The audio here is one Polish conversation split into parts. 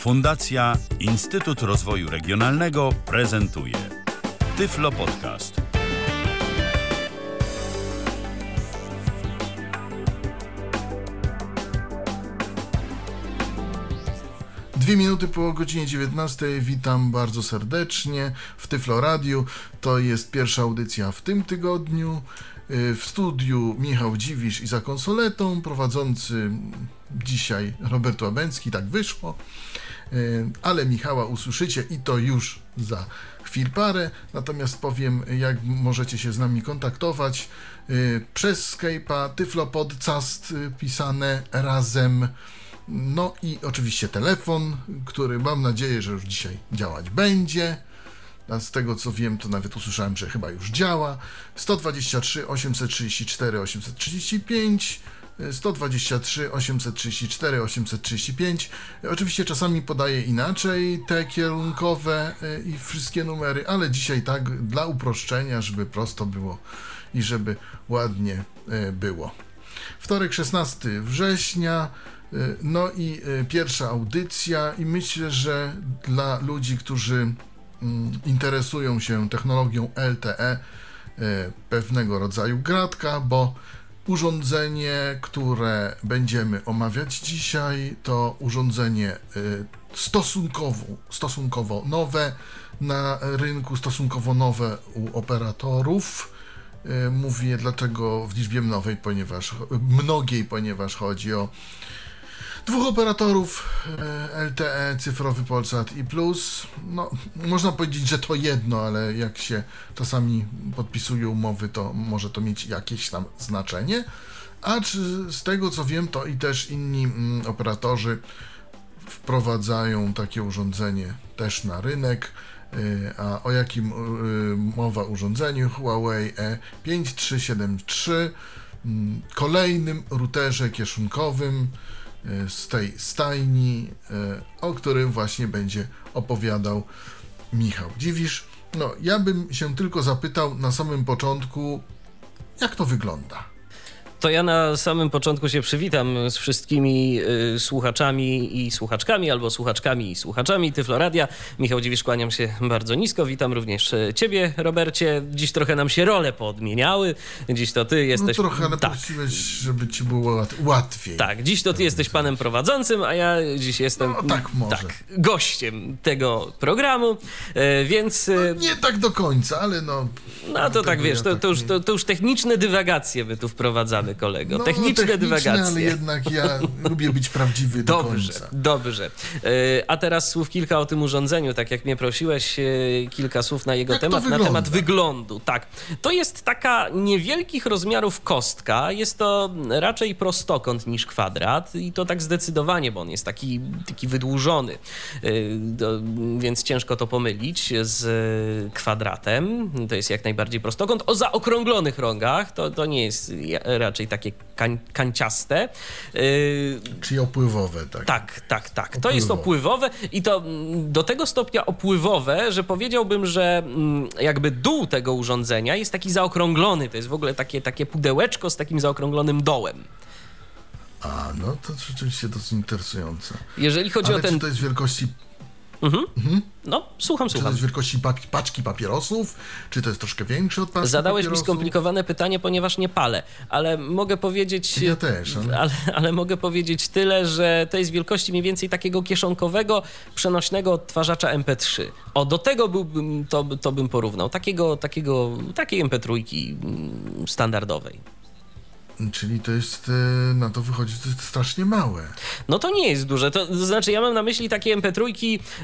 Fundacja Instytut Rozwoju Regionalnego prezentuje Tyflo Podcast. Dwie minuty po godzinie 19. Witam bardzo serdecznie w Tyflo Radiu. To jest pierwsza audycja w tym tygodniu. Y, W studiu Michał Dziwisz i za konsoletą, prowadzący dzisiaj Robert Łabęcki, tak wyszło. Ale Michała usłyszycie i to już za chwil parę. Natomiast powiem, jak możecie się z nami kontaktować y, przez Skype'a Tyflopodcast y, pisane razem. No i oczywiście telefon, który mam nadzieję, że już dzisiaj działać będzie. A z tego co wiem, to nawet usłyszałem, że chyba już działa. 123 834 835 123 834 835. Oczywiście czasami podaję inaczej te kierunkowe y, i wszystkie numery, ale dzisiaj tak dla uproszczenia, żeby prosto było i żeby ładnie y, było. Wtorek 16 września. y, No i pierwsza audycja, i myślę, że dla ludzi, którzy mm, interesują się technologią LTE, pewnego rodzaju gratka, bo urządzenie, które będziemy omawiać dzisiaj, to urządzenie y, stosunkowo, stosunkowo nowe na rynku, stosunkowo nowe u operatorów. Y, Mówię dlatego w liczbie mnogiej, ponieważ, mnogiej, ponieważ chodzi o dwóch operatorów e, LTE, cyfrowy Polsat i Plus. No, można powiedzieć, że to jedno, ale jak się czasami podpisuje umowy, to może to mieć jakieś tam znaczenie. A z tego co wiem, to i też inni mm, operatorzy wprowadzają takie urządzenie też na rynek. Y, A o jakim y, mowa urządzeniu? Huawei E E5373, mm, kolejnym routerze kieszonkowym z tej stajni, y, o którym właśnie będzie opowiadał Michał Dziwisz. No, ja bym się tylko zapytał na samym początku, jak to wygląda? To ja na samym początku się przywitam z wszystkimi y, słuchaczami i słuchaczkami, albo słuchaczkami i słuchaczami Tyfloradia. Michał Dziwisz, kłaniam się bardzo nisko. Witam również y, ciebie, Robercie. Dziś trochę nam się role poodmieniały. Dziś to ty jesteś... No trochę, ale tak, prosiłeś, żeby ci było łat- łatwiej. tak, dziś to ty jesteś panem prowadzącym, a ja dziś jestem No, tak może. tak, gościem tego programu, y, więc... y, Nie tak do końca, ale no... No to tak wiesz, ja to, tak to, już, to, to już techniczne dywagacje my tu wprowadzamy, kolego. No, techniczne, dywagacje. ale jednak ja lubię być prawdziwy do Dobrze, końca. dobrze. E, A teraz słów kilka o tym urządzeniu, tak jak mnie prosiłeś, e, kilka słów na jego Jak temat, na temat wyglądu. Tak, to jest taka niewielkich rozmiarów kostka, jest to raczej prostokąt niż kwadrat i to tak zdecydowanie, bo on jest taki, taki wydłużony, E, więc ciężko to pomylić z kwadratem. To jest jak najbardziej prostokąt. O zaokrąglonych rogach to, to nie jest ja- raczej takie kań, kanciaste. E, Czyli opływowe, tak. tak, tak, tak. To jest Opływowe. opływowe i to mm, do tego stopnia opływowe, że powiedziałbym, że mm, jakby dół tego urządzenia jest taki zaokrąglony. To jest w ogóle takie, takie pudełeczko z takim zaokrąglonym dołem. A, no to rzeczywiście dosyć interesujące. Jeżeli chodzi Ale o ten. czy to jest wielkości, No, słucham, czy to słucham. jest wielkości paczki papierosów? Czy to jest troszkę większe od paczki Zadałeś mi papierosów? skomplikowane pytanie, ponieważ nie palę, ale mogę powiedzieć. Ja też, ale- ale, ale mogę powiedzieć tyle, że to jest wielkości mniej więcej takiego kieszonkowego, przenośnego odtwarzacza MP3. O, do tego byłbym, to, to bym porównał. Takiego, takiego, takiej MP3 mm, standardowej. Czyli to jest, e, na to wychodzi, to jest strasznie małe. No to nie jest duże. To, to znaczy, ja mam na myśli takie MP3,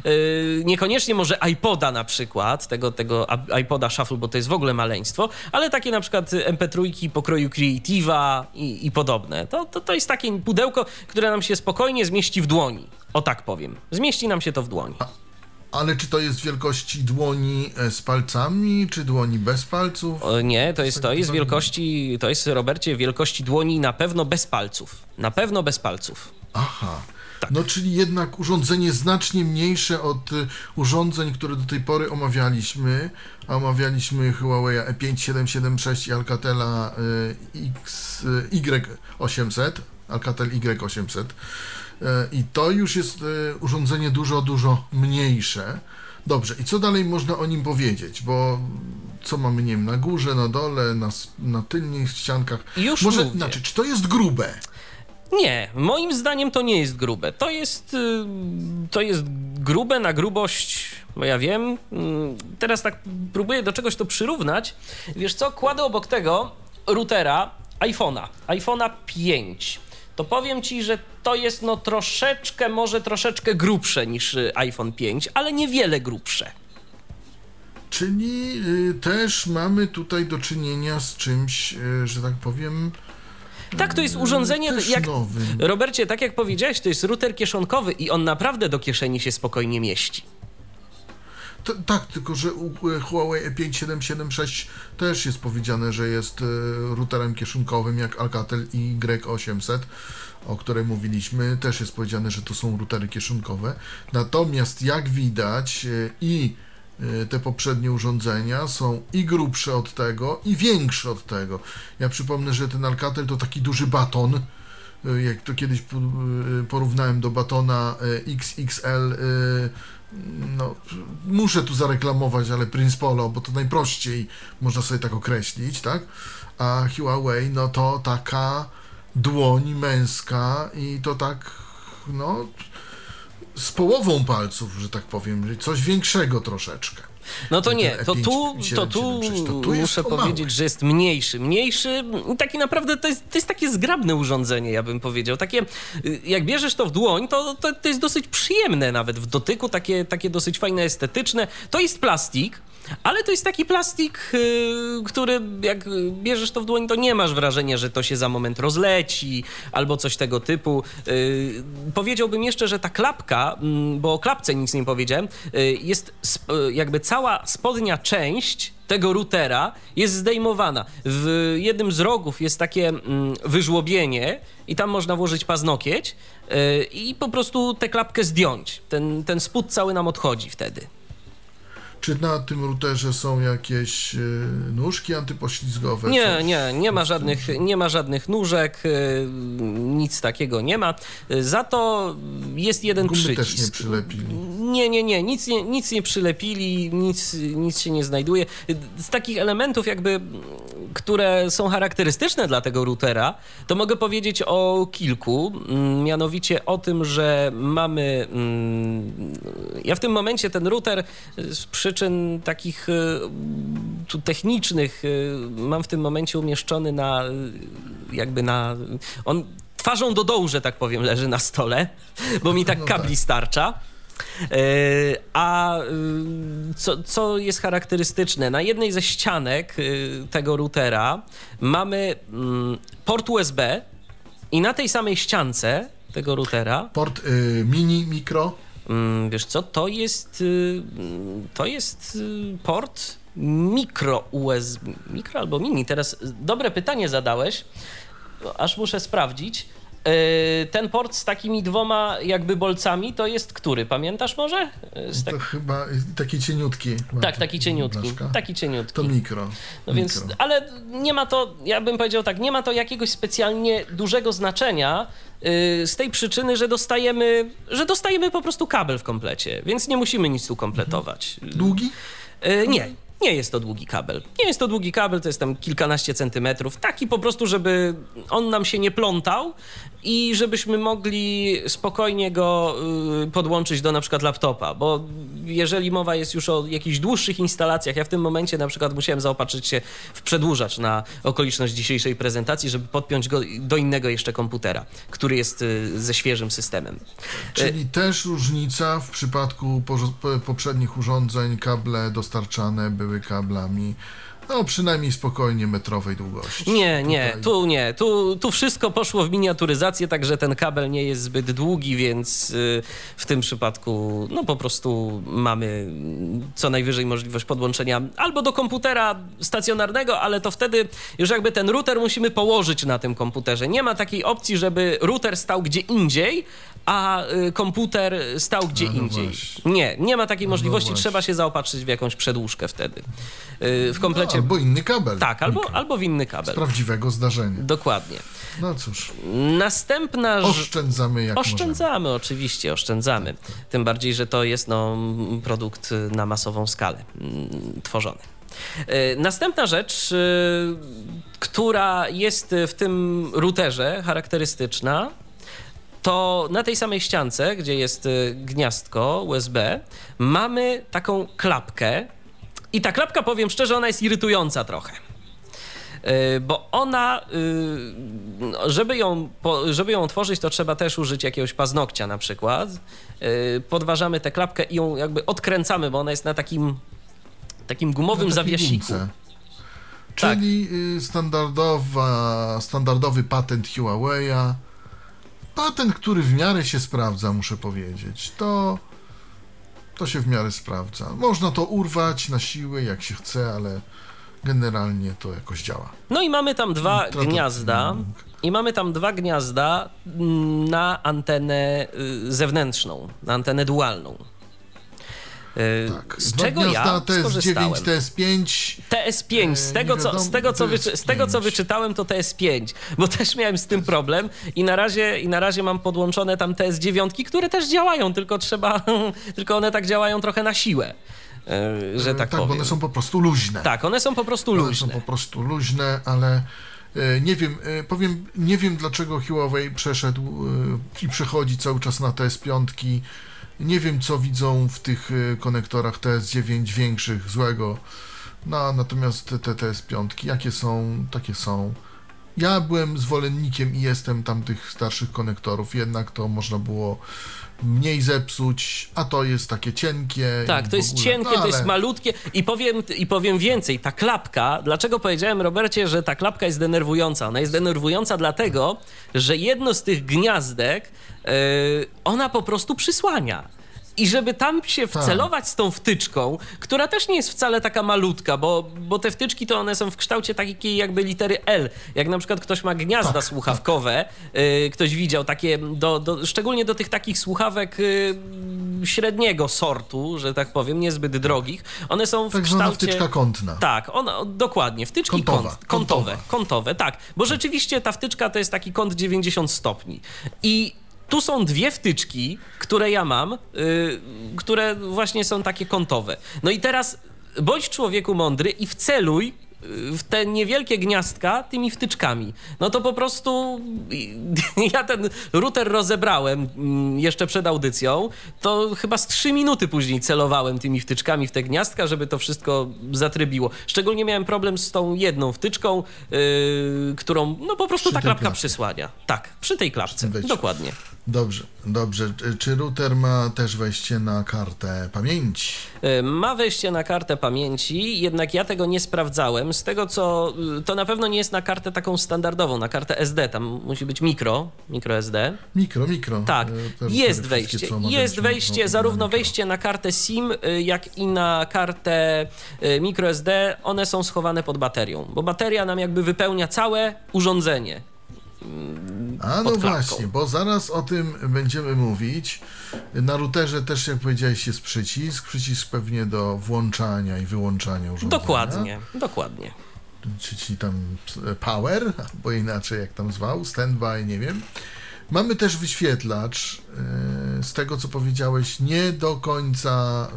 yy, niekoniecznie może iPoda na przykład, tego, tego a- iPoda Shuffle, bo to jest w ogóle maleństwo, ale takie na przykład MP3 pokroju Creative'a i, i podobne. To, to, to jest takie pudełko, które nam się spokojnie zmieści w dłoni. O tak powiem. Zmieści nam się to w dłoni. Ale czy to jest wielkości dłoni e, z palcami, czy dłoni bez palców? O, nie, to jest, to jest wielkości, to jest, Robercie, wielkości dłoni na pewno bez palców. Na pewno bez palców. Aha. Tak. No, czyli jednak urządzenie znacznie mniejsze od y, urządzeń, które do tej pory omawialiśmy. Omawialiśmy Huawei E5776 i Alcatela X, y, Y800, Alcatel Y800. E, I to już jest e, urządzenie dużo, dużo mniejsze. Dobrze, i co dalej można o nim powiedzieć? Bo co mamy, nie wiem, na górze, na dole, na, na tylnych ściankach? Już Może, mówię. znaczy, czy to jest grube? Nie, moim zdaniem to nie jest grube. To jest, y, to jest grube na grubość, bo ja wiem. Mm, Teraz tak próbuję do czegoś to przyrównać. Wiesz co, kładę obok tego routera iPhone'a, iPhone'a 5. To powiem ci, że to jest no troszeczkę, może troszeczkę grubsze niż y, iPhone 5, ale niewiele grubsze. Czyli y, też mamy tutaj do czynienia z czymś, y, że tak powiem, Tak, to jest urządzenie, też jak, nowym. Robercie, tak jak powiedziałeś, to jest router kieszonkowy i on naprawdę do kieszeni się spokojnie mieści. To, tak, tylko że u Huawei E5776 też jest powiedziane, że jest e, routerem kieszonkowym jak Alcatel Y800, o której mówiliśmy. Też jest powiedziane, że to są routery kieszonkowe. Natomiast jak widać e, i e, te poprzednie urządzenia są i grubsze od tego, i większe od tego. Ja przypomnę, że ten Alcatel to taki duży baton, jak to kiedyś po- porównałem do batona XXL no, muszę tu zareklamować, ale Prince Polo, bo to najprościej można sobie tak określić, tak? A Huawei, no to taka dłoń męska i to tak, no, z połową palców, że tak powiem, coś większego troszeczkę. No to Ten nie, to E5, tu, to tu, 776, to tu jest muszę powiedzieć, że jest mniejszy. Mniejszy, i taki naprawdę to jest, to jest takie zgrabne urządzenie, ja bym powiedział. Takie, y, jak bierzesz to w dłoń, to, to, to jest dosyć przyjemne nawet w dotyku, takie, takie dosyć fajne, estetyczne. To jest plastik, ale to jest taki plastik, y, który jak bierzesz to w dłoń, to nie masz wrażenia, że to się za moment rozleci albo coś tego typu. Y, Powiedziałbym jeszcze, że ta klapka, mm, bo o klapce nic nie powiedziałem, y, jest jakby cała spodnia część tego routera jest zdejmowana. W jednym z rogów jest takie mm, wyżłobienie i tam można włożyć paznokieć i po prostu tę klapkę zdjąć. Ten, ten spód cały nam odchodzi wtedy. Czy na tym routerze są jakieś e, nóżki antypoślizgowe? Nie, nie, nie ma żadnych, nie ma żadnych nóżek, y, nic takiego nie ma. Za to jest jeden Gumy przycisk. też nie przylepili. Nie, nie, nie, nic nie, nic nie przylepili, nic, nic się nie znajduje. Z takich elementów jakby, które są charakterystyczne dla tego routera, to mogę powiedzieć o kilku, mm, mianowicie o tym, że mamy, mm, ja w tym momencie ten router z przyczyn takich y, tu technicznych y, mam w tym momencie umieszczony na, y, jakby na, on twarzą do dołu, że tak powiem, leży na stole, bo mi tak No kabli starcza. E, A y, co, co jest charakterystyczne? Na jednej ze ścianek y, tego routera mamy mm, port USB i na tej samej ściance tego routera, Port y, mini, mikro? mm, wiesz co, to jest, y, mm, to jest port mikro USB, mikro albo mini. Teraz dobre pytanie zadałeś, aż muszę sprawdzić. Y, Ten port z takimi dwoma jakby bolcami to jest który? Pamiętasz może? Z tak, To chyba taki cieniutki. tak, taki cieniutki. Blaszka. Taki cieniutki. To mikro. No więc, mikro. ale nie ma to, ja bym powiedział tak, nie ma to jakiegoś specjalnie dużego znaczenia yy, z tej przyczyny, że dostajemy, że dostajemy po prostu kabel w komplecie, więc nie musimy nic tu kompletować. Długi? Nie. Nie jest to długi kabel. Nie jest to długi kabel, to jest tam kilkanaście centymetrów. Taki po prostu, żeby on nam się nie plątał i żebyśmy mogli spokojnie go y, podłączyć do na przykład laptopa, bo jeżeli mowa jest już o jakichś dłuższych instalacjach, ja w tym momencie na przykład musiałem zaopatrzyć się w przedłużacz na okoliczność dzisiejszej prezentacji, żeby podpiąć go do innego jeszcze komputera, który jest y, ze świeżym systemem. Czyli też różnica w przypadku poprzednich urządzeń, kable dostarczane były kablami, no przynajmniej spokojnie metrowej długości. Nie, nie, Tutaj- tu nie. Tu, tu wszystko poszło w miniaturyzację, także ten kabel nie jest zbyt długi, więc y, w tym przypadku no po prostu mamy mm, co najwyżej możliwość podłączenia albo do komputera stacjonarnego, ale to wtedy już jakby ten router musimy położyć na tym komputerze. Nie ma takiej opcji, żeby router stał gdzie indziej, a y, komputer stał gdzie A, no indziej. Nie, nie ma takiej możliwości, właśnie. trzeba się zaopatrzyć w jakąś przedłużkę wtedy. Y, W komplecie. No, albo inny kabel. tak, albo, albo w inny Z kabel. prawdziwego zdarzenia. Dokładnie. No cóż, Następna rzecz. oszczędzamy jak możemy. Oszczędzamy, oczywiście, oszczędzamy. Tym bardziej, że to jest no, produkt na masową skalę mm, tworzony. Y, Następna rzecz, która jest w tym routerze charakterystyczna, to na tej samej ściance, gdzie jest y, gniazdko USB, mamy taką klapkę. I ta klapka, powiem szczerze, ona jest irytująca trochę. Y, Bo ona, y, no, żeby ją, żeby ją otworzyć, to trzeba też użyć jakiegoś paznokcia na przykład. Podważamy tę klapkę i ją jakby odkręcamy, bo ona jest na takim, takim gumowym Na zawiesiku. Tak. Czyli y, standardowa, standardowy patent Huawei'a. Patent, który w miarę się sprawdza, muszę powiedzieć. To, to się w miarę sprawdza. Można to urwać na siłę, jak się chce, ale generalnie to jakoś działa. No i mamy tam dwa gniazda. I mamy tam dwa gniazda na antenę y, zewnętrzną, na antenę dualną. Y, Tak. Z czego ja TS9, skorzystałem. TS5. TS5, z E, tego, co, z tego, co, z tego co TS5. wyczytałem, to TS5, bo też miałem z tym problem i na razie, i na razie mam podłączone tam TS9, które też działają, tylko trzeba, tylko one tak działają trochę na siłę, e, że tak, tak, powiem. bo one są po prostu luźne. Tak, one są po prostu One luźne. są po prostu luźne, ale e, nie wiem, e, powiem, nie wiem dlaczego Huawei przeszedł e, i przechodzi cały czas na TS5. Nie wiem, co widzą w tych e, konektorach TS9 większych, złego. No, natomiast te TS5, jakie są, takie są. Ja byłem zwolennikiem i jestem tam tych starszych konektorów, jednak to można było mniej zepsuć, a to jest takie cienkie. Tak, to jest ogóle. cienkie, No, to jest ale- malutkie i powiem, i powiem więcej, ta klapka, dlaczego powiedziałem Robercie, że ta klapka jest denerwująca? Ona jest denerwująca dlatego, że jedno z tych gniazdek, yy, ona po prostu przysłania. I żeby tam się Tak. wcelować z tą wtyczką, która też nie jest wcale taka malutka, bo, bo te wtyczki to one są w kształcie takiej jakby litery L. Jak na przykład ktoś ma gniazda Tak, słuchawkowe, y, ktoś widział takie, do, do, szczególnie do tych takich słuchawek y, średniego sortu, że tak powiem, niezbyt drogich. One są w Tak kształcie... wtyczka kątna. Tak, ona, dokładnie, wtyczki Kątowa, kąt, kątowe, kątowa. kątowe, tak, bo rzeczywiście ta wtyczka to jest taki kąt 90 stopni i tu są dwie wtyczki, które ja mam, y, które właśnie są takie kątowe. No i teraz bądź człowieku mądry i wceluj y, w te niewielkie gniazdka tymi wtyczkami. No to po prostu ja ten router rozebrałem mm, jeszcze przed audycją, to chyba z trzy minuty później celowałem tymi wtyczkami w te gniazdka, żeby to wszystko zatrybiło. Szczególnie miałem problem z tą jedną wtyczką, yy, którą no po prostu Przy ta klapka klapce. przysłania. Tak, przy tej klapce, dokładnie. Dobrze, dobrze. Czy- router ma też wejście na kartę pamięci? Y, Ma wejście na kartę pamięci, jednak ja tego nie sprawdzałem. Z tego co. y, To na pewno nie jest na kartę taką standardową, na kartę SD. Tam musi być mikro, mikro SD. Mikro, mikro. Tak, E, te jest wejście. Jest wejście, no, zarówno na mikro. wejście na kartę SIM, y, jak i na kartę y, microSD. One są schowane pod baterią, bo bateria nam jakby wypełnia całe urządzenie. A no właśnie, bo zaraz o tym będziemy mówić. Na routerze też, jak powiedziałeś, jest przycisk. Przycisk pewnie do włączania i wyłączania urządzenia. Dokładnie, dokładnie. Czy ci tam e, power, albo inaczej jak tam zwał, standby, nie wiem. Mamy też wyświetlacz. e, Z tego co powiedziałeś, nie do końca. e,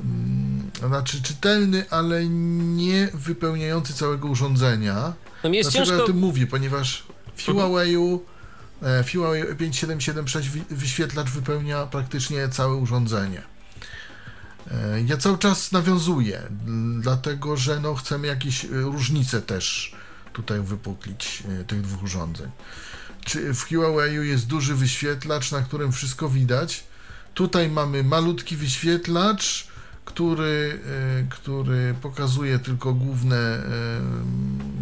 mm, Znaczy czytelny, ale nie wypełniający całego urządzenia. No mi jest Dlaczego ciężko. o tym mówię? Ponieważ w Huawei'u, e, Huawei 5776 wi- wyświetlacz wypełnia praktycznie całe urządzenie. E, Ja cały czas nawiązuję, dlatego że no, chcemy jakieś e, różnice też tutaj wypuklić tych dwóch urządzeń. Czy w Huawei'u jest duży wyświetlacz, na którym wszystko widać? Tutaj mamy malutki wyświetlacz, który, e, który pokazuje tylko główne, e,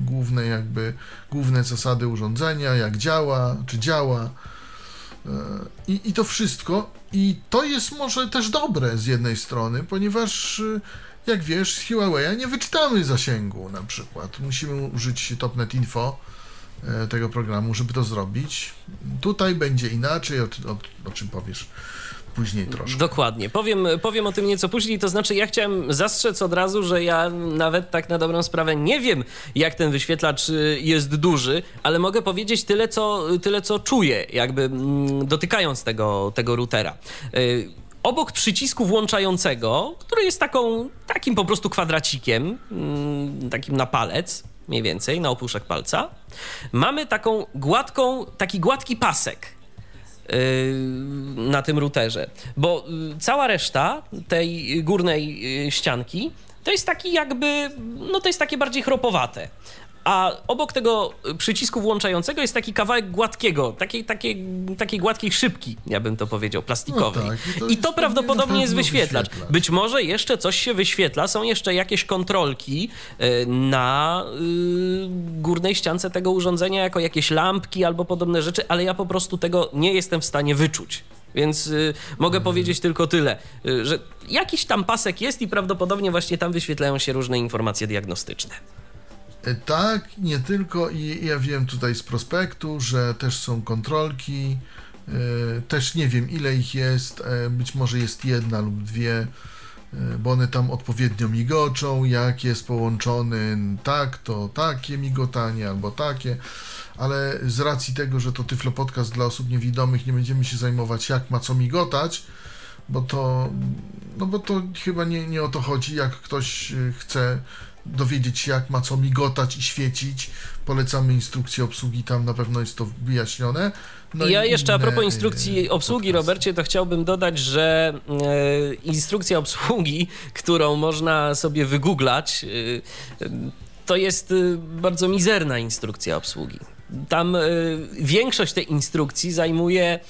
główne jakby główne zasady urządzenia, jak działa, czy działa. E, I, I to wszystko. I to jest może też dobre z jednej strony, ponieważ jak wiesz, z Huawei'a nie wyczytamy zasięgu na przykład. Musimy użyć Topnet Info tego programu, żeby to zrobić. Tutaj będzie inaczej, o, o, o czym powiesz później troszkę. Dokładnie. Powiem, powiem o tym nieco później, to znaczy ja chciałem zastrzec od razu, że ja nawet tak na dobrą sprawę nie wiem, jak ten wyświetlacz y, jest duży, ale mogę powiedzieć tyle, co, tyle, co czuję, jakby mm, dotykając tego, tego routera. Y, obok przycisku włączającego, który jest taką, takim po prostu kwadracikiem, mm, takim na palec, mniej więcej, na opuszek palca, mamy taką gładką, taki gładki pasek na tym routerze, bo y, cała reszta tej górnej y, ścianki to jest taki jakby, no to jest takie bardziej chropowate a obok tego przycisku włączającego jest taki kawałek gładkiego, takiej, takiej, takiej gładkiej szybki, ja bym to powiedział, plastikowej. No tak, i to, I to prawdopodobnie jest wyświetlacz. wyświetlacz. Być może jeszcze coś się wyświetla, są jeszcze jakieś kontrolki e, na y, górnej ściance tego urządzenia, jako jakieś lampki albo podobne rzeczy, ale ja po prostu tego nie jestem w stanie wyczuć. Więc y, mogę hmm. powiedzieć tylko tyle, y, że jakiś tam pasek jest i prawdopodobnie właśnie tam wyświetlają się różne informacje diagnostyczne. E, tak, nie tylko i ja wiem tutaj z prospektu, że też są kontrolki, e, też nie wiem ile ich jest, e, być może jest jedna lub dwie, bo one tam odpowiednio migoczą, jak jest połączony tak, to takie migotanie albo takie, ale z racji tego, że to Tyflo Podcast dla osób niewidomych, nie będziemy się zajmować jak ma co migotać, bo to, no bo to chyba nie, nie o to chodzi, jak ktoś chce dowiedzieć się, jak ma co migotać i świecić. Polecamy instrukcję obsługi, tam na pewno jest to wyjaśnione. No ja jeszcze a propos instrukcji obsługi, podcasty. Robercie, to chciałbym dodać, że e, instrukcja obsługi, którą można sobie wygooglać, e, to jest e, bardzo mizerna instrukcja obsługi. Tam e, większość tej instrukcji zajmuje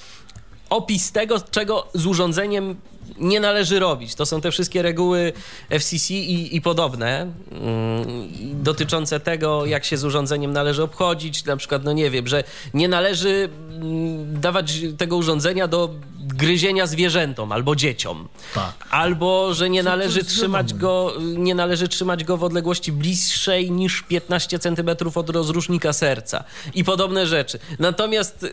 opis tego, czego z urządzeniem nie należy robić. To są te wszystkie reguły FCC i, i podobne, mm, dotyczące tego, jak się z urządzeniem należy obchodzić. Na przykład, no nie wiem, że nie należy mm, dawać tego urządzenia do gryzienia zwierzętom albo dzieciom. Tak. Albo, że nie należy trzymać go, nie należy trzymać go w odległości bliższej niż 15 cm od rozrusznika serca i podobne rzeczy. Natomiast,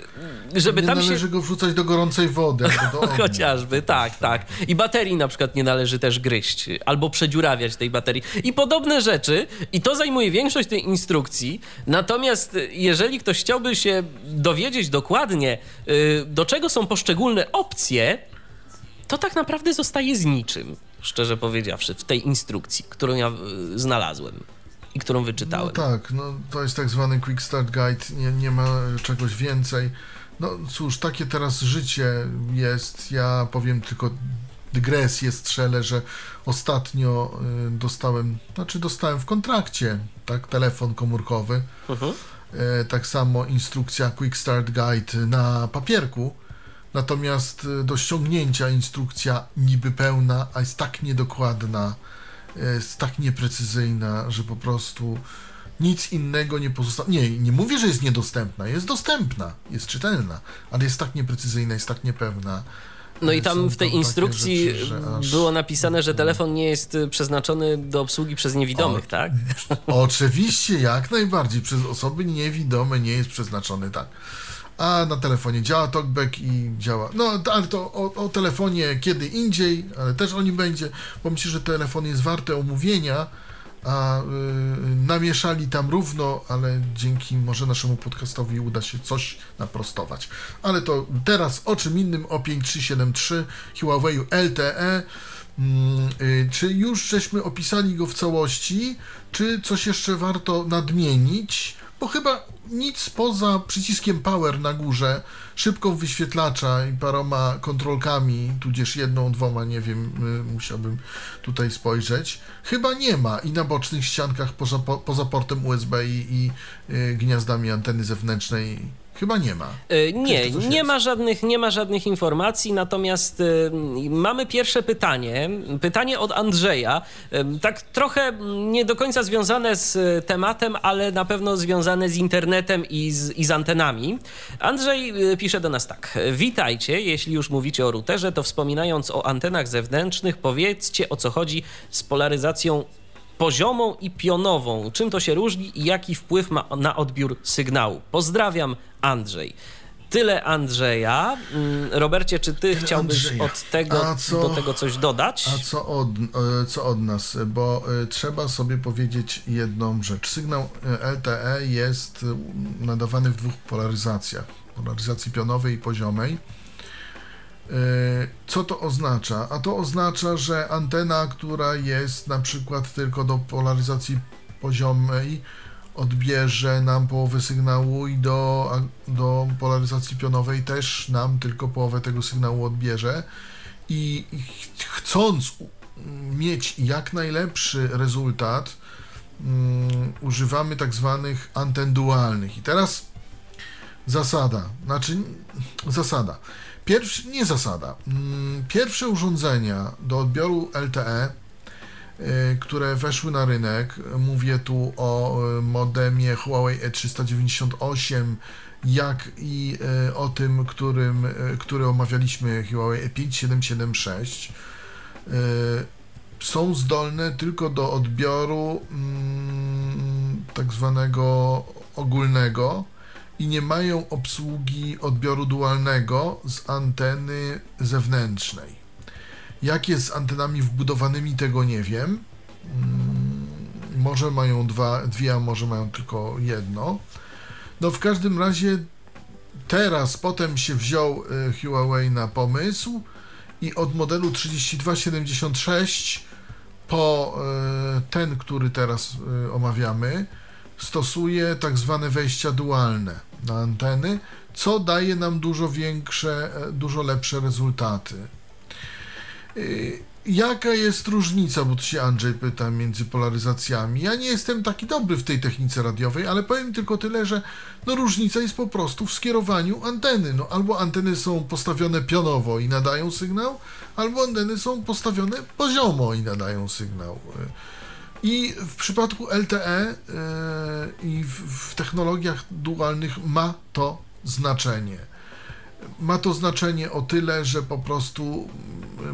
żeby nie tam się... Nie należy go wrzucać do gorącej wody. Do Chociażby, tak, tak. I baterii na przykład nie należy też gryźć albo przedziurawiać tej baterii. I podobne rzeczy. I to zajmuje większość tej instrukcji. Natomiast jeżeli ktoś chciałby się dowiedzieć dokładnie, y, do czego są poszczególne opcje, to tak naprawdę zostaje z niczym, szczerze powiedziawszy, w tej instrukcji, którą ja y, znalazłem i którą wyczytałem. No tak, no to jest tak zwany Quick Start Guide, nie, nie ma czegoś więcej. No cóż, takie teraz życie jest. Ja powiem tylko dygresję strzelę, że ostatnio y, dostałem, znaczy dostałem w kontrakcie, tak, telefon komórkowy. -huh. y, tak samo instrukcja Quick Start Guide na papierku Natomiast y, do ściągnięcia instrukcja niby pełna, a jest tak niedokładna, y, jest tak nieprecyzyjna, że po prostu nic innego nie pozostało. Nie, nie mówię, że jest niedostępna, jest dostępna, jest czytelna, ale jest tak nieprecyzyjna, jest tak niepewna. No i tam w tej instrukcji rzeczy, aż... było napisane, że telefon nie jest y, przeznaczony do obsługi przez niewidomych, o, tak? Oczywiście, jak najbardziej. Przez osoby niewidome nie jest przeznaczony, tak a na telefonie działa TalkBack i działa. No, ale to o, o, telefonie kiedy indziej, ale też o nim będzie, bo myślę, że telefon jest warte omówienia, a y, namieszali tam równo, ale dzięki może naszemu podcastowi uda się coś naprostować. Ale to teraz o czym innym, o 5373 Huawei LTE. Y, czy już żeśmy opisali go w całości, czy coś jeszcze warto nadmienić? Bo chyba nic poza przyciskiem power na górze, szybką wyświetlacza i paroma kontrolkami, tudzież jedną, dwoma, nie wiem, y, musiałbym tutaj spojrzeć. Chyba nie ma i na bocznych ściankach poza, poza portem USB i, i y, gniazdami anteny zewnętrznej Chyba nie ma. E, nie, nie ma, żadnych, nie ma żadnych informacji, natomiast y, mamy pierwsze pytanie. Pytanie od Andrzeja. Y, tak trochę nie do końca związane z tematem, ale na pewno związane z internetem i z, i z antenami. Andrzej pisze do nas tak. Witajcie, jeśli już mówicie o routerze, to wspominając o antenach zewnętrznych, powiedzcie o co chodzi z polaryzacją poziomą i pionową. Czym to się różni i jaki wpływ ma na odbiór sygnału? Pozdrawiam, Andrzej. Tyle Andrzeja. Mm, Robercie, czy ty Tyle chciałbyś Andrzeja. od tego co, do tego coś dodać? A co od, e, co od nas? Bo e, trzeba sobie powiedzieć jedną rzecz. Sygnał e, LTE jest nadawany w dwóch polaryzacjach. Polaryzacji pionowej i poziomej. Co to oznacza? A to oznacza, że antena, która jest na przykład tylko do polaryzacji poziomej, odbierze nam połowę sygnału i do, do polaryzacji pionowej też nam tylko połowę tego sygnału odbierze. I chcąc mieć jak najlepszy rezultat, um, używamy tak zwanych anten dualnych. I teraz zasada, znaczy zasada. Pierwszy, nie zasada. Um, pierwsze urządzenia do odbioru LTE Y, które weszły na rynek. Mówię tu o y, modemie Huawei E398, jak i y, o tym, którym, który omawialiśmy Huawei E5776. Są zdolne tylko do odbioru mm, tak zwanego ogólnego i nie mają obsługi odbioru dualnego z anteny zewnętrznej. Jak jest z antenami wbudowanymi, tego nie wiem. Mm, może mają dwa, dwie, a może mają tylko jedno. No w każdym razie teraz, potem się wziął y, Huawei na pomysł i od modelu 3276 po y, ten, który teraz y, omawiamy, stosuje tak zwane wejścia dualne na anteny, co daje nam dużo większe, dużo lepsze rezultaty. Y, jaka jest różnica, bo tu się Andrzej pyta, między polaryzacjami? Ja nie jestem taki dobry w tej technice radiowej, ale powiem tylko tyle, że no różnica jest po prostu w skierowaniu anteny. No, albo anteny są postawione pionowo i nadają sygnał, albo anteny są postawione poziomo i nadają sygnał. I w przypadku LTE yy, i w, w technologiach dualnych ma to znaczenie. Ma to znaczenie o tyle, że po prostu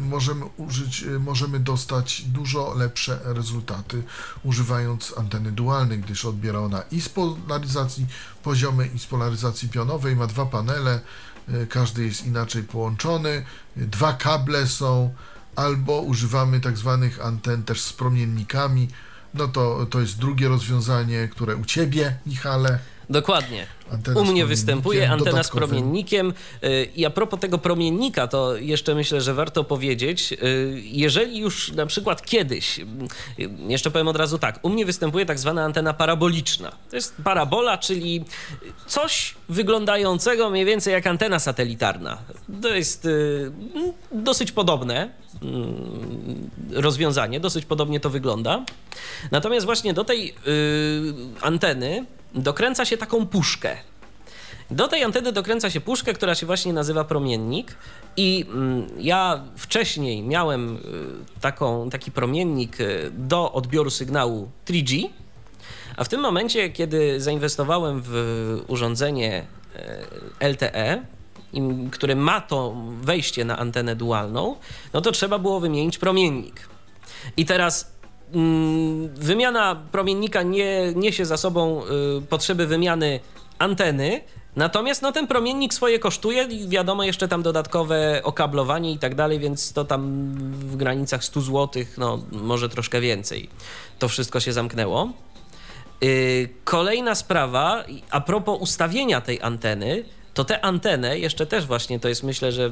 możemy użyć, możemy dostać dużo lepsze rezultaty używając anteny dualnej, gdyż odbiera ona i z polaryzacji poziomej i z polaryzacji pionowej, ma dwa panele, każdy jest inaczej połączony, dwa kable są, albo używamy tak zwanych anten też z promiennikami, no to, to jest drugie rozwiązanie, które u Ciebie, Michale. Dokładnie. Antena U mnie występuje antena z promiennikiem. Y, I a propos tego promiennika, to jeszcze myślę, że warto powiedzieć, y, jeżeli już na przykład kiedyś, y, jeszcze powiem od razu tak, u mnie występuje tak zwana antena paraboliczna. To jest parabola, czyli coś wyglądającego mniej więcej jak antena satelitarna. To jest dosyć podobne rozwiązanie, dosyć podobnie to wygląda. Natomiast właśnie do tej anteny dokręca się taką puszkę. Do tej anteny dokręca się puszkę, która się właśnie nazywa promiennik. I mm, ja wcześniej miałem y, taką, taki promiennik y, do odbioru sygnału 3G, a w tym momencie, kiedy zainwestowałem w urządzenie y, LTE, które ma to wejście na antenę dualną, no to trzeba było wymienić promiennik. I teraz Mm, wymiana promiennika nie niesie za sobą y, potrzeby wymiany anteny, Natomiast no, ten promiennik swoje kosztuje i wiadomo jeszcze tam dodatkowe okablowanie i tak dalej, więc to tam w granicach 100 zł, no może troszkę więcej. To wszystko się zamknęło. Yy, kolejna sprawa, a propos ustawienia tej anteny, to tę antenę, jeszcze też właśnie to jest myślę, że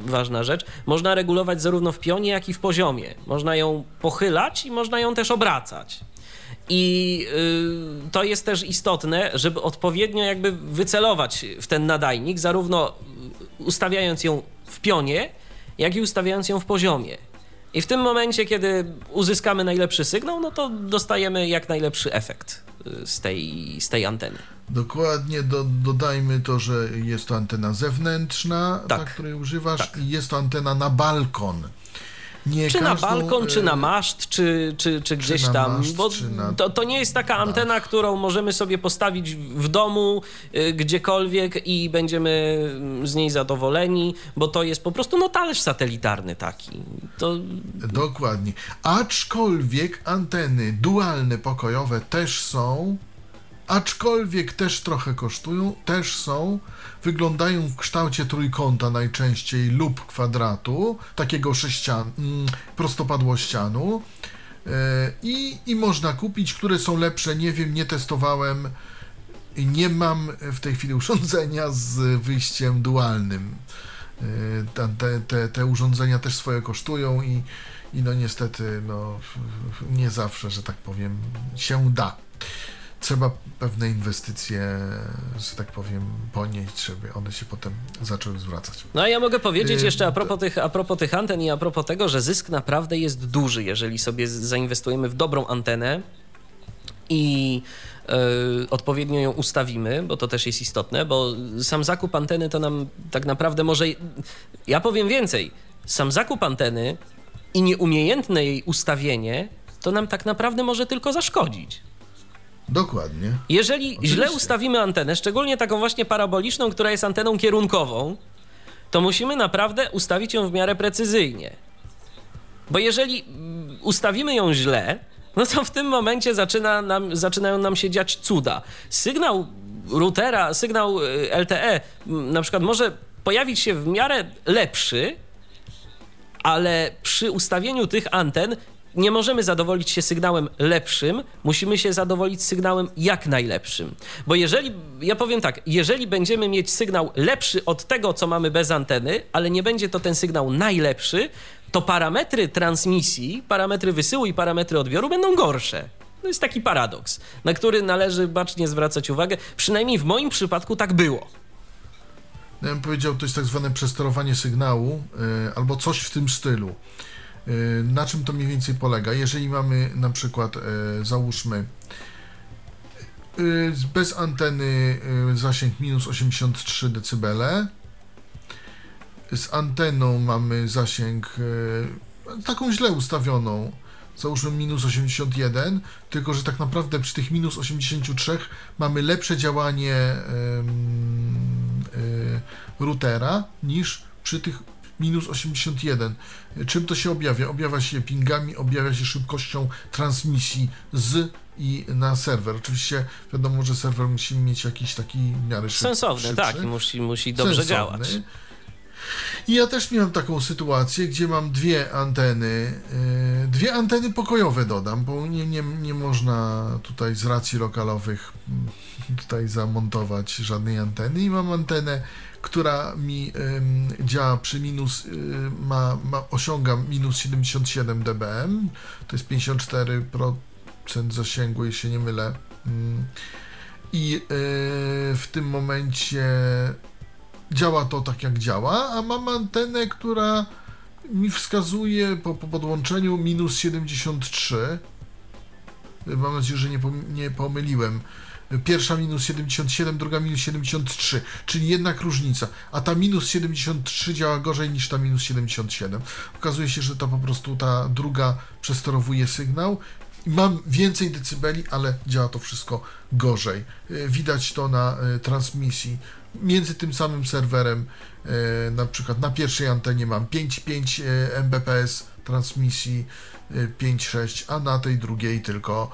ważna rzecz, można regulować zarówno w pionie, jak i w poziomie. Można ją pochylać i można ją też obracać. I y, to jest też istotne, żeby odpowiednio jakby wycelować w ten nadajnik, zarówno ustawiając ją w pionie, jak i ustawiając ją w poziomie. I w tym momencie, kiedy uzyskamy najlepszy sygnał, no to dostajemy jak najlepszy efekt y, z tej, z tej anteny. Dokładnie, do, dodajmy to, że jest to antena zewnętrzna, tak. ta, której używasz, tak. i jest to antena na balkon. Nie czy na każdą, balkon, czy na e, maszt, czy, czy, czy gdzieś na tam. maszt, bo czy na to, to nie jest taka antena, którą możemy sobie postawić w domu, y, gdziekolwiek i będziemy mm, z niej zadowoleni, bo to jest po prostu no talerz satelitarny taki. To Dokładnie. Aczkolwiek anteny dualne pokojowe też są, aczkolwiek też trochę kosztują, też są, wyglądają w kształcie trójkąta najczęściej lub kwadratu, takiego sześcian, mm, prostopadłościanu. E, I, I można kupić, które są lepsze, nie wiem, nie testowałem. Nie mam w tej chwili urządzenia z wyjściem dualnym. E, te, te, te urządzenia też swoje kosztują i, i no niestety no, nie zawsze, że tak powiem, się da. Trzeba pewne inwestycje, że tak powiem, ponieść, żeby one się potem zaczęły zwracać. No a ja mogę powiedzieć Yy, jeszcze a propos, tych, a propos tych anten i a propos tego, że zysk naprawdę jest duży, jeżeli sobie zainwestujemy w dobrą antenę i e, odpowiednio ją ustawimy, bo to też jest istotne, bo sam zakup anteny to nam tak naprawdę może. Ja powiem więcej. Sam zakup anteny i nieumiejętne jej ustawienie to nam tak naprawdę może tylko zaszkodzić. Dokładnie. Jeżeli Oczywiście. źle ustawimy antenę, szczególnie taką właśnie paraboliczną, która jest anteną kierunkową, to musimy naprawdę ustawić ją w miarę precyzyjnie. Bo jeżeli mm, ustawimy ją źle, no to w tym momencie zaczyna nam, zaczynają nam się dziać cuda. Sygnał routera, sygnał y, LTE m, na przykład może pojawić się w miarę lepszy, ale przy ustawieniu tych anten nie możemy zadowolić się sygnałem lepszym, musimy się zadowolić sygnałem jak najlepszym. Bo jeżeli, ja powiem tak, jeżeli będziemy mieć sygnał lepszy od tego, co mamy bez anteny, ale nie będzie to ten sygnał najlepszy, to parametry transmisji, parametry wysyłu i parametry odbioru będą gorsze. To jest taki paradoks, na który należy bacznie zwracać uwagę. Przynajmniej w moim przypadku tak było. Ja bym powiedział, to jest tak zwane przesterowanie sygnału y, albo coś w tym stylu. Y, na czym to mniej więcej polega? Jeżeli mamy na przykład, y, załóżmy, y, bez anteny zasięg minus 83 dB, z anteną mamy zasięg taką źle ustawioną, załóżmy minus 81, tylko że tak naprawdę przy tych minus 83 mamy lepsze działanie routera niż przy tych minus 81. Czym to się objawia? Objawia się pingami, objawia się szybkością transmisji z i na serwer. Oczywiście wiadomo, że serwer musi mieć jakiś taki w miarę szybszy. tak, i musi, musi dobrze Sensowny. działać. I ja też miałem taką sytuację, gdzie mam dwie anteny, yy, dwie anteny pokojowe dodam, bo nie, nie, nie można tutaj z racji lokalowych mm, tutaj zamontować żadnej anteny i mam antenę, która mi działa przy minus, y, ma, ma, osiąga minus 77 dBm, to jest 54% zasięgu, jeśli nie mylę. Ym, I yy, w tym momencie działa to tak jak działa, a mam antenę, która mi wskazuje po, po podłączeniu minus 73. Mam nadzieję, że nie, pom- nie pomyliłem. Pierwsza minus 77, druga minus 73, czyli jednak różnica. A ta minus 73 działa gorzej niż ta minus 77. Okazuje się, że to po prostu ta druga przesterowuje sygnał. Mam więcej decybeli, ale działa to wszystko gorzej. Y, Widać to na y, transmisji między tym samym serwerem, e, na przykład na pierwszej antenie mam 5,5 e, Mbps transmisji, e, 5,6, a na tej drugiej tylko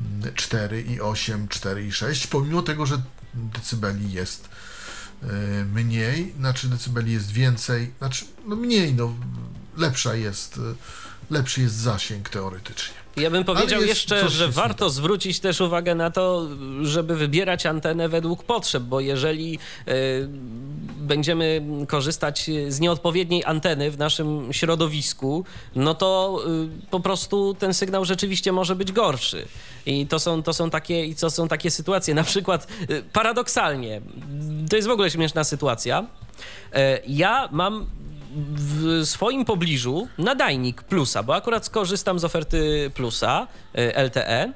mm, 4,8, 4,6, pomimo tego, że decybeli jest e, mniej, znaczy decybeli jest więcej, znaczy no mniej, no lepsza jest, e, lepszy jest zasięg teoretycznie. Ja bym powiedział jeszcze, że warto zwrócić też uwagę na to, żeby wybierać antenę według potrzeb, bo jeżeli y, będziemy korzystać z nieodpowiedniej anteny w naszym środowisku, no to y, po prostu ten sygnał rzeczywiście może być gorszy. I to są, to są, takie, i to są takie sytuacje, na przykład y, paradoksalnie, to jest w ogóle śmieszna sytuacja. Ja mam w swoim pobliżu nadajnik plusa, bo akurat skorzystam z oferty plusa y, LTE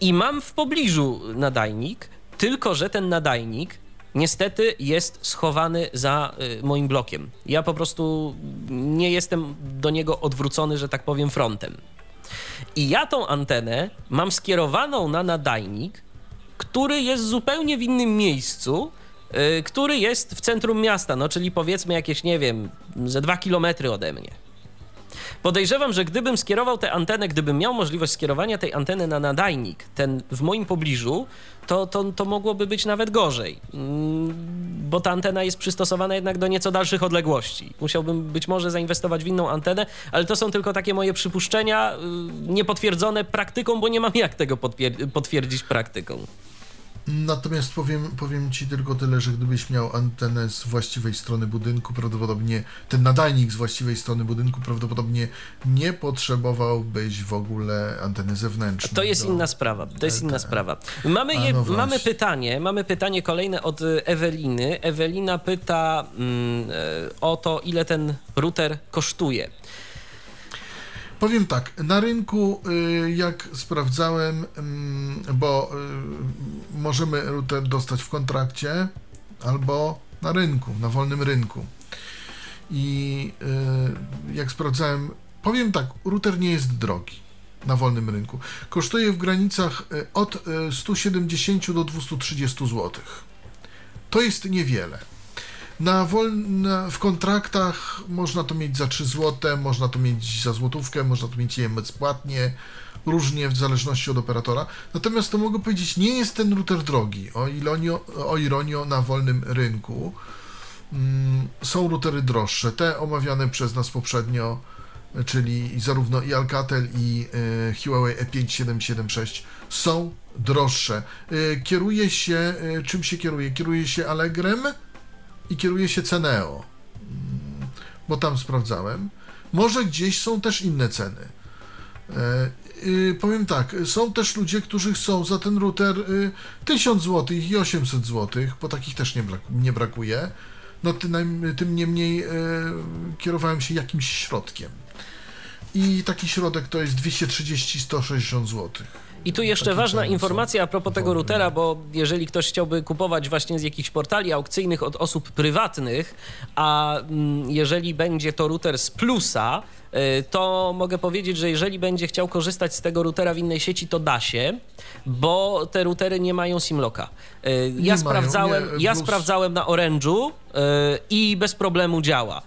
i mam w pobliżu nadajnik, tylko że ten nadajnik niestety jest schowany za y, moim blokiem. Ja po prostu nie jestem do niego odwrócony, że tak powiem, frontem. I ja tą antenę mam skierowaną na nadajnik, który jest zupełnie w innym miejscu, który jest w centrum miasta, no czyli powiedzmy jakieś, nie wiem, ze dwa kilometry ode mnie. Podejrzewam, że gdybym skierował tę antenę, gdybym miał możliwość skierowania tej anteny na nadajnik, ten w moim pobliżu, to, to, to mogłoby być nawet gorzej, mm, bo ta antena jest przystosowana jednak do nieco dalszych odległości. Musiałbym być może zainwestować w inną antenę, ale to są tylko takie moje przypuszczenia, y, niepotwierdzone praktyką, bo nie mam jak tego potwierdzić praktyką. Natomiast powiem, powiem Ci tylko tyle, że gdybyś miał antenę z właściwej strony budynku, prawdopodobnie ten nadajnik z właściwej strony budynku, prawdopodobnie nie potrzebowałbyś w ogóle anteny zewnętrznej. To jest inna sprawa. To jest inna sprawa. Mamy, je, no mamy pytanie, mamy pytanie kolejne od Eweliny. Ewelina pyta mm, e, o to, ile ten router kosztuje. Powiem tak, na rynku y, jak sprawdzałem, mm, bo y, możemy router dostać w kontrakcie albo na rynku, na wolnym rynku. I y, jak sprawdzałem, powiem tak, router nie jest drogi na wolnym rynku. Kosztuje w granicach od 170 do 230 zł. To jest niewiele. Na wolne, w kontraktach można to mieć za 3 zł, można to mieć za złotówkę, można to mieć bezpłatnie, różnie w zależności od operatora. Natomiast to mogę powiedzieć, nie jest ten router drogi, o, ilonio, o ironio na wolnym rynku. Mm, są routery droższe, te omawiane przez nas poprzednio, czyli zarówno i Alcatel i y, Huawei E5776 są droższe. Y, kieruje się, y, czym się kieruje? Kieruje się Allegrem, i kieruje się Ceneo, mm, bo tam sprawdzałem. Może gdzieś są też inne ceny. E, powiem tak, są też ludzie, którzy chcą za ten router 1000 zł i 800 zł, bo takich też nie, brak, nie brakuje. No tym, tym niemniej e, kierowałem się jakimś środkiem. I taki środek to jest 230-160 zł. I tu jeszcze ważna informacja a propos tego routera, bo jeżeli ktoś chciałby kupować właśnie z jakichś portali aukcyjnych od osób prywatnych, a mm, jeżeli będzie to router z plusa, y, to mogę powiedzieć, że jeżeli będzie chciał korzystać z tego routera w innej sieci, to da się, bo te routery nie mają simloka. Y, ja, sprawdzałem, nie, ja sprawdzałem na Orange'u y, i bez problemu działa.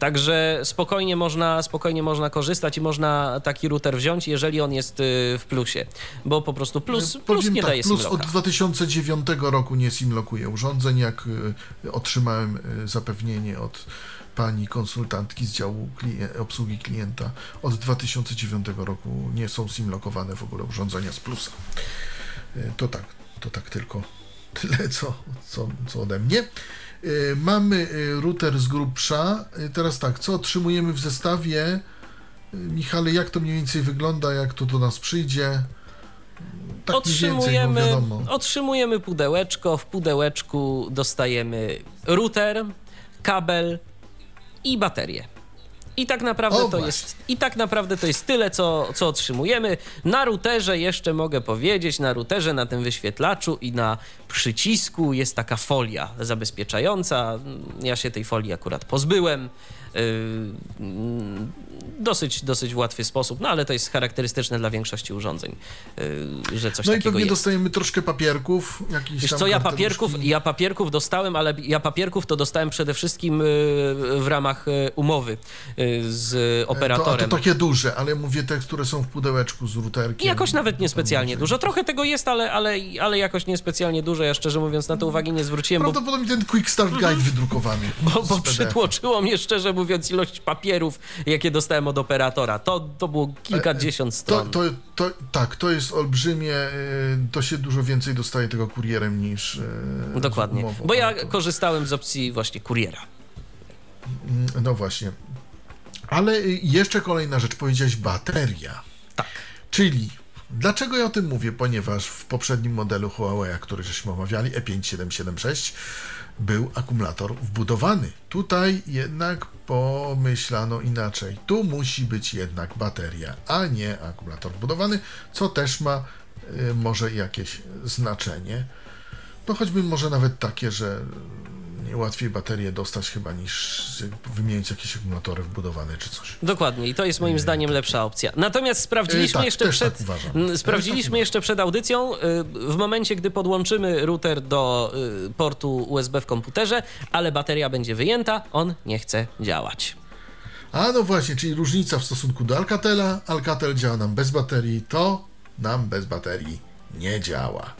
Także spokojnie można, spokojnie można korzystać i można taki router wziąć, jeżeli on jest y, w plusie, bo po prostu plus, plus Powiem nie tak, daje Plus od 2009 roku nie simlokuje urządzeń, jak y, otrzymałem y, zapewnienie od pani konsultantki z działu obsługi klienta. Od 2009 roku nie są simlokowane w ogóle urządzenia z plusa. To tak, to tak tylko tyle, co, co, co ode mnie. Y, mamy y, router z grubsza. Y, teraz tak, co otrzymujemy w zestawie? Michale, jak to mniej więcej wygląda, jak to do nas przyjdzie? Tak otrzymujemy, więcej, otrzymujemy pudełeczko, w pudełeczku dostajemy router, kabel i baterię. I tak naprawdę o, to jest i tak naprawdę to jest tyle, co, co otrzymujemy. Na routerze jeszcze mogę powiedzieć, na routerze, na tym wyświetlaczu i na przycisku jest taka folia zabezpieczająca. Ja się tej folii akurat pozbyłem. Yy, dosyć, dosyć łatwy sposób, no ale to jest charakterystyczne dla większości urządzeń, yy, że coś no takiego No i pewnie jest. dostajemy troszkę papierków. Wiesz co, ja papierków, ja papierków dostałem, ale ja papierków to dostałem przede wszystkim yy, w ramach umowy z operatorem. To, to takie duże, ale mówię te, które są w pudełeczku z routerkiem. Jakoś nawet niespecjalnie dużo. Trochę tego jest, ale, ale, ale jakoś niespecjalnie dużo. Ja szczerze mówiąc na to uwagi nie zwróciłem. Prawdopodobnie bo... ten Quick Start Guide wydrukowany. Bo, bo przytłoczyło mnie szczerze mówiąc ilość papierów, jakie dostałem od operatora. To, to było kilkadziesiąt e, stron. To, to, to, tak, to jest olbrzymie. E, to się dużo więcej dostaje tego kurierem niż. E, Dokładnie. Umową, bo ja korzystałem z opcji właśnie kuriera. Mm, no właśnie. Ale jeszcze kolejna rzecz, powiedziałeś bateria. Tak. Czyli Dlaczego ja o tym mówię? Ponieważ w poprzednim modelu Huawei, który żeśmy omawiali, E5776, był akumulator wbudowany. Tutaj jednak pomyślano inaczej. Tu musi być jednak bateria, a nie akumulator wbudowany, co też ma y, może jakieś znaczenie. No choćby może nawet takie, że łatwiej baterię dostać chyba niż wymienić jakieś akumulatory wbudowane czy coś. Dokładnie i to jest moim zdaniem lepsza opcja. Natomiast sprawdziliśmy tak, jeszcze też przed tak Też tak sprawdziliśmy jeszcze przed audycją y, w momencie gdy podłączymy router do y, portu USB w komputerze, ale bateria będzie wyjęta, on nie chce działać. A no właśnie, czyli różnica w stosunku do Alcatela. Alcatel działa nam bez baterii, to nam bez baterii nie działa.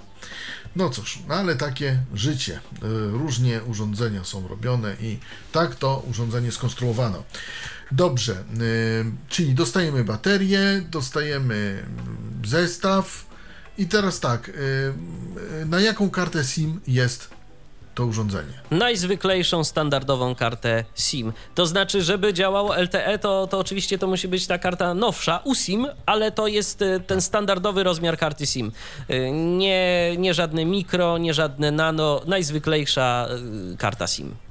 No cóż, no ale takie życie. Y, Różnie urządzenia są robione i tak to urządzenie skonstruowano. Dobrze, y, czyli dostajemy baterię, dostajemy zestaw i teraz tak, y, na jaką kartę SIM jest to urządzenie? Najzwyklejszą standardową kartę SIM. To znaczy, żeby działało LTE, to, to oczywiście to musi być ta karta nowsza, USIM, ale to jest y, ten standardowy rozmiar karty SIM. Y, Nie, nie żadne mikro, nie żadne nano, najzwyklejsza y, karta SIM.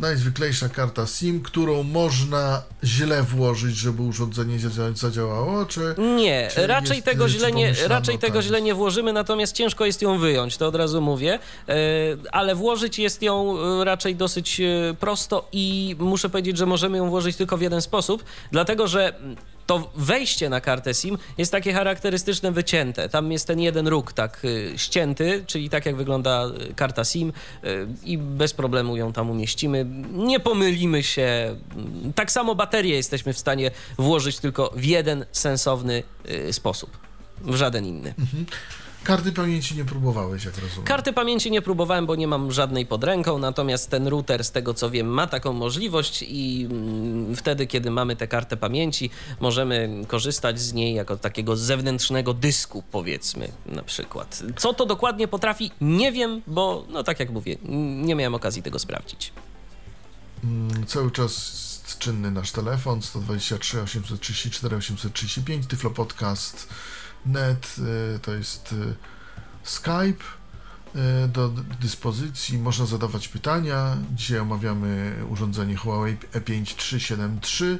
Najzwyklejsza karta SIM, którą można źle włożyć, żeby urządzenie zadzia- zadziałało, czy Nie, Czy raczej jest, tego źle nie, raczej tego źle nie włożymy, natomiast ciężko jest ją wyjąć, to od razu mówię, E, ale włożyć jest ją e, raczej dosyć e, prosto i muszę powiedzieć, że możemy ją włożyć tylko w jeden sposób, dlatego że to wejście na kartę SIM jest takie charakterystyczne wycięte. Tam jest ten jeden róg tak y, ścięty, czyli tak jak wygląda y, karta SIM y, i bez problemu ją tam umieścimy. Nie pomylimy się. Tak samo baterię jesteśmy w stanie włożyć tylko w jeden sensowny sposób. W żaden inny. Karty pamięci nie próbowałeś, jak rozumiem. Karty pamięci nie próbowałem, bo nie mam żadnej pod ręką, natomiast ten router, z tego co wiem, ma taką możliwość i mm, wtedy, kiedy mamy tę kartę pamięci, możemy korzystać z niej jako takiego zewnętrznego dysku, powiedzmy na przykład. Co to dokładnie potrafi, nie wiem, bo no tak jak mówię, nie miałem okazji tego sprawdzić. Mm, Cały czas jest czynny nasz telefon 123 834 835 Tyflo Podcast net y, to jest y, Skype y, do dyspozycji. Można zadawać pytania. Dzisiaj omawiamy urządzenie Huawei E E5373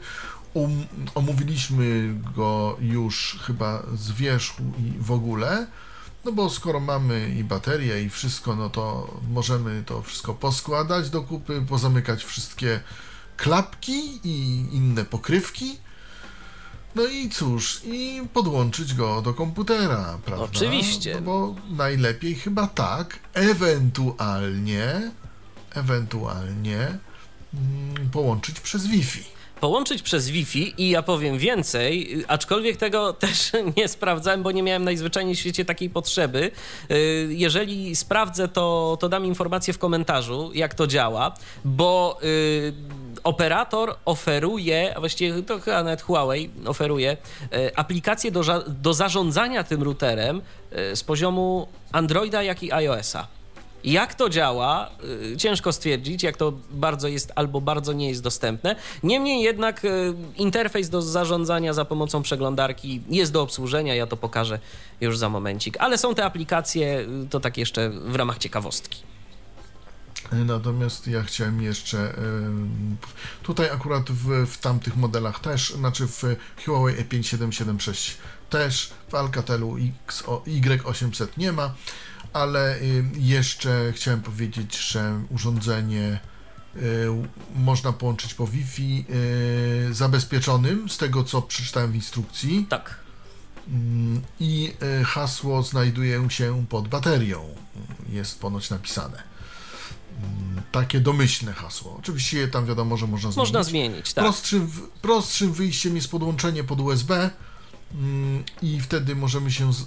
um, omówiliśmy go już chyba z wierzchu i w ogóle. No bo skoro mamy i baterię i wszystko, no to możemy to wszystko poskładać do kupy, pozamykać wszystkie klapki i inne pokrywki. No i cóż, i podłączyć go do komputera, prawda? Oczywiście. No bo najlepiej chyba tak, ewentualnie, ewentualnie mm, połączyć przez Wi-Fi. połączyć przez Wi-Fi i ja powiem więcej, aczkolwiek tego też nie sprawdzałem, bo nie miałem najzwyczajniej w świecie takiej potrzeby. Y, Jeżeli sprawdzę, to, to dam informację w komentarzu, jak to działa, bo y, operator oferuje, a właściwie to chyba nawet Huawei oferuje, y, aplikację do, do zarządzania tym routerem y, z poziomu Androida, jak i iOS-a. Jak to działa, y, ciężko stwierdzić, jak to bardzo jest albo bardzo nie jest dostępne. Niemniej jednak interfejs do zarządzania za pomocą przeglądarki jest do obsłużenia, ja to pokażę już za momencik. Ale są te aplikacje, to tak jeszcze w ramach ciekawostki. Natomiast ja chciałem jeszcze tutaj akurat w, w tamtych modelach też, znaczy w Huawei E E5776 też, w Alcatelu XO, Y800 nie ma, ale jeszcze chciałem powiedzieć, że urządzenie y, można połączyć po Wi-Fi y, zabezpieczonym, z tego co przeczytałem w instrukcji. Tak. Mm, I y, hasło znajduje się pod baterią. Jest ponoć napisane. Takie domyślne hasło. Oczywiście je tam wiadomo, że można zmienić. Można zmienić, tak. Prostszym, prostszym wyjściem jest podłączenie pod USB mm, i wtedy możemy się z,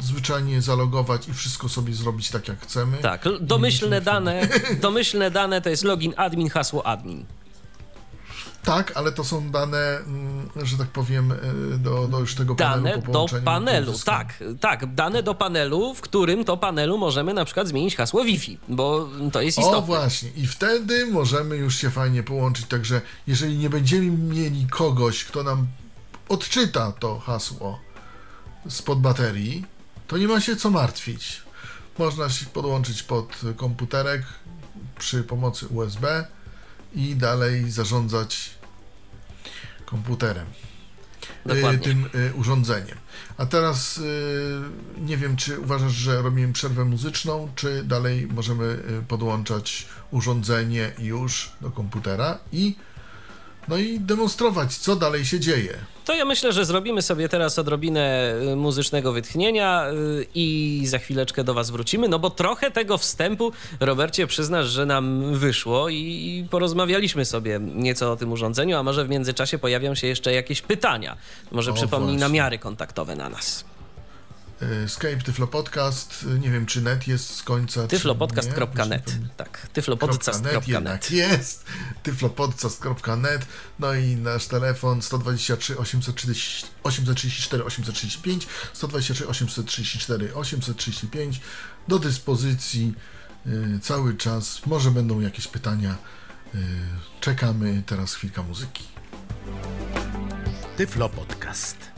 zwyczajnie zalogować i wszystko sobie zrobić tak jak chcemy. Tak, domyślne dane, domyślne dane to jest login admin, hasło admin. Tak, ale to są dane, mm, że tak powiem, y, do, do już tego panelu Dane do panelu, tak, tak, dane do panelu, w którym to panelu możemy na przykład zmienić hasło Wi-Fi, bo to jest O istotne. właśnie, i wtedy możemy już się fajnie połączyć. Także jeżeli nie będziemy mieli kogoś, kto nam odczyta to hasło spod baterii, to nie ma się co martwić. Można się podłączyć pod komputerek przy pomocy USB i dalej zarządzać komputerem. Dokładnie. tym y, urządzeniem. A teraz y, nie wiem, czy uważasz, że robimy przerwę muzyczną, czy dalej możemy podłączać urządzenie już do komputera i no i demonstrować, co dalej się dzieje. To ja myślę, że zrobimy sobie teraz odrobinę y, muzycznego wytchnienia y, i za chwileczkę do Was wrócimy, no bo trochę tego wstępu, Robercie, przyznasz, że nam wyszło i porozmawialiśmy sobie nieco o tym urządzeniu, a może w międzyczasie pojawią się jeszcze jakieś pytania. Może O, przypomnij właśnie. namiary kontaktowe na nas. Y, Skype, Tyflo Podcast, y, nie wiem, czy net jest z końca. tyflopodcast.net. Tak, .net tyflopodcast.net. jednak jest, tyflopodcast.net, no i nasz telefon 123 830, 834 835, 123 834 835 do dyspozycji y, cały czas, może będą jakieś pytania, y, czekamy, teraz chwilka muzyki. Tyflo Podcast.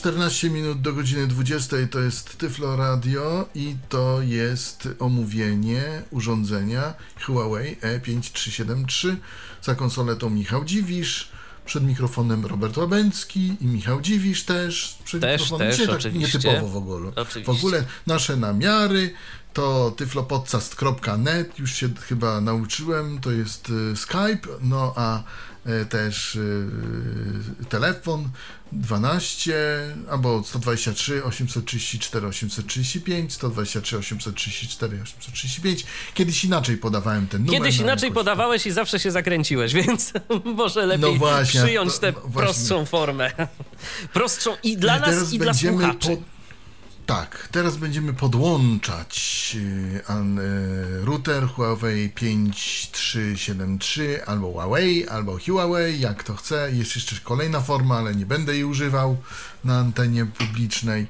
Czternaście minut do godziny 20 to jest Tyflo Radio i to jest omówienie urządzenia Huawei E E5373. Za konsoletą Michał Dziwisz, przed mikrofonem Robert Łabęcki i Michał Dziwisz też. Przed Też, mikrofonem. też, Dzisiaj tak oczywiście. nietypowo w ogóle. Oczywiście. W ogóle nasze namiary to tyflopodcast.net, już się chyba nauczyłem, to jest y, Skype, no a też y, telefon 12 albo 123 834 835, 123 834 835. Kiedyś inaczej podawałem ten numer. Kiedyś no, inaczej podawałeś i zawsze się zakręciłeś, więc może lepiej No właśnie, przyjąć tę no prostszą formę. Prostszą i dla nas, i dla słuchaczy. po- Tak, teraz będziemy podłączać y, y, router Huawei 5373 albo Huawei, albo Huawei, jak to chce. Jest jeszcze kolejna forma, ale nie będę jej używał na antenie publicznej.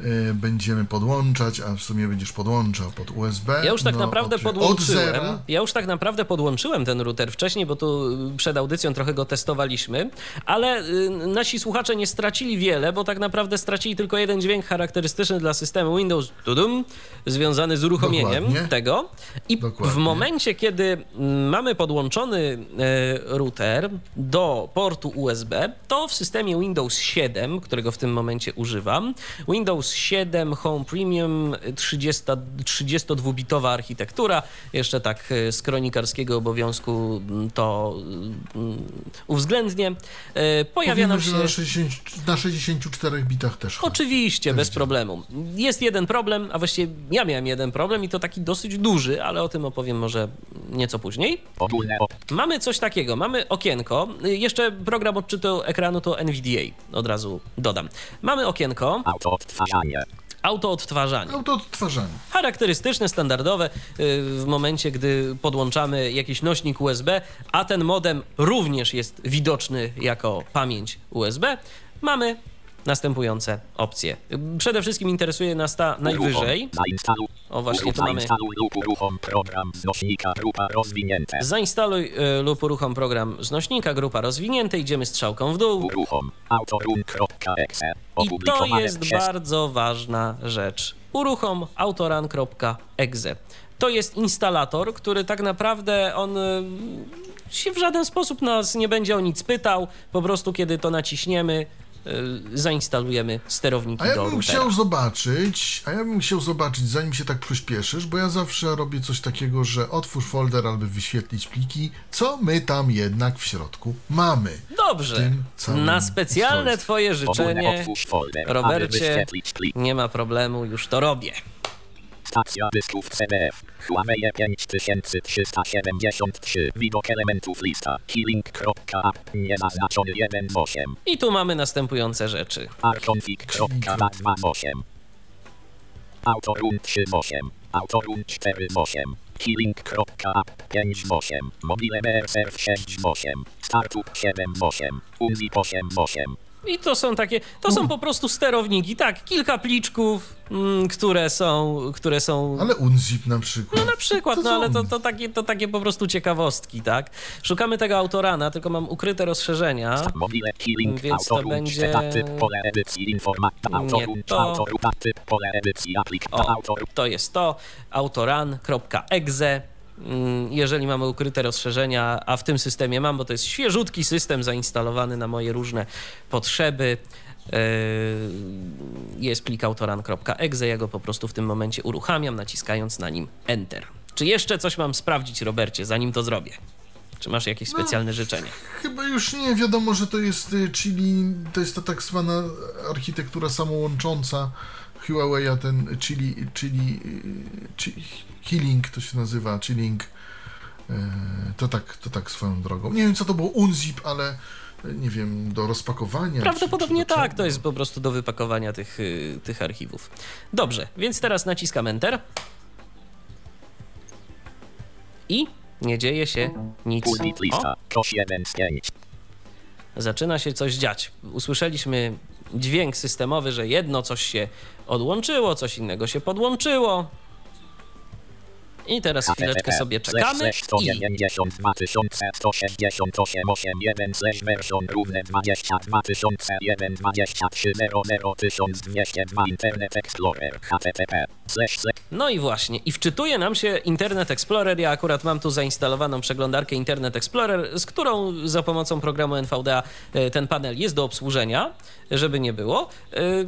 Y, Będziemy podłączać, a w sumie będziesz podłączał pod USB. Ja już tak no, naprawdę od, podłączyłem. Od. Ja już tak naprawdę podłączyłem ten router wcześniej, bo tu y, przed audycją trochę go testowaliśmy, ale y, nasi słuchacze nie stracili wiele, bo tak naprawdę stracili tylko jeden dźwięk charakterystyczny dla systemu Windows tudum, związany z uruchomieniem Dokładnie. tego. I Dokładnie. w momencie, kiedy mm, mamy podłączony y, router do portu USB, to w systemie Windows 7, którego w tym momencie używam, Windows 7 Home Premium 30, 32-bitowa architektura, jeszcze tak y, z kronikarskiego obowiązku mm, to mm, uwzględnię, y, pojawia nam się... na, 60, na 64 bitach też. Oczywiście, bez problemu. Jest jeden problem, a właściwie ja miałem jeden problem i to taki dosyć duży, ale o tym opowiem może nieco później. Mamy coś takiego, mamy okienko, jeszcze program odczytu ekranu to NVDA, od razu dodam. Mamy okienko, auto odtwarzanie. auto odtwarzanie. Auto odtwarzanie. Charakterystyczne, standardowe y, w momencie, gdy podłączamy jakiś nośnik USB, a ten modem również jest widoczny jako pamięć USB, mamy następujące opcje. Przede wszystkim interesuje nas ta najwyżej. O, właśnie tu mamy. Zainstaluj lub uruchom program z nośnika grupa grupa rozwinięte, idziemy strzałką w dół. I to jest bardzo ważna rzecz. Uruchom autoran.exe. To jest instalator, który tak naprawdę on y, się w żaden sposób nas nie będzie o nic pytał. Po prostu kiedy to naciśniemy, zainstalujemy sterowniki A ja do bym routera. chciał zobaczyć, a ja bym chciał zobaczyć, zanim się tak przyspieszysz, bo ja zawsze robię coś takiego, że otwórz folder albo wyświetlić pliki, co my tam jednak w środku mamy. Dobrze. Na specjalne twoje życzenie, aby Robercie, nie ma problemu, już to robię. Stacja dysków CDF. Huawei 5373. Widok elementów lista. Healing.app. Niezaznaczony 1 z 8. I tu mamy następujące rzeczy. Arconfig.228. Autorun 3 z 8. Autorun 4 z 8. Healing.app 5 z 8. Mobile BR Surf 6 z 8. Startup 7 z 8. Unzip 8 z 8. I to są takie, to są po prostu sterowniki, tak, kilka pliczków, mm, które są, które są... Ale unzip na przykład. No na przykład, To no ale to, to, takie, to takie po prostu ciekawostki, tak? Szukamy tego autorana, tylko mam ukryte rozszerzenia. Więc to będzie- autorum to. O, to jest to, autoran.exe. Mm, Jeżeli mamy ukryte rozszerzenia, a w tym systemie mam, bo to jest świeżutki system zainstalowany na moje różne potrzeby. Yy, Jest plik autoran.exe, ja go po prostu w tym momencie uruchamiam, naciskając na nim Enter. Czy jeszcze coś mam sprawdzić, Robercie, zanim to zrobię? Czy masz jakieś specjalne życzenie? Chyba już nie wiadomo, że to jest, y, czyli to jest ta tak zwana architektura samołącząca Huawei'a, ten czyli, czyli, y, czyli Healing to się nazywa, Chilling. Y, To tak, to tak swoją drogą. Nie wiem, co to było unzip, ale y, nie wiem, do rozpakowania. Prawdopodobnie czy, czy tak, czego. to jest po prostu do wypakowania tych, y, tych archiwów. Dobrze, więc teraz naciskam Enter. I nie dzieje się nic. O, lista kosz 1 z 5 zaczyna się coś dziać. Usłyszeliśmy dźwięk systemowy, że jedno coś się odłączyło, coś innego się podłączyło. I teraz chwileczkę sobie czekamy i 192 168 81 slash version równe 22 001 23 00 1202 Internet Explorer HTTP slash slash No i właśnie, i wczytuje nam się Internet Explorer. Ja akurat mam tu zainstalowaną przeglądarkę Internet Explorer, z którą za pomocą programu NVDA e, ten panel jest do obsłużenia, żeby nie było. E,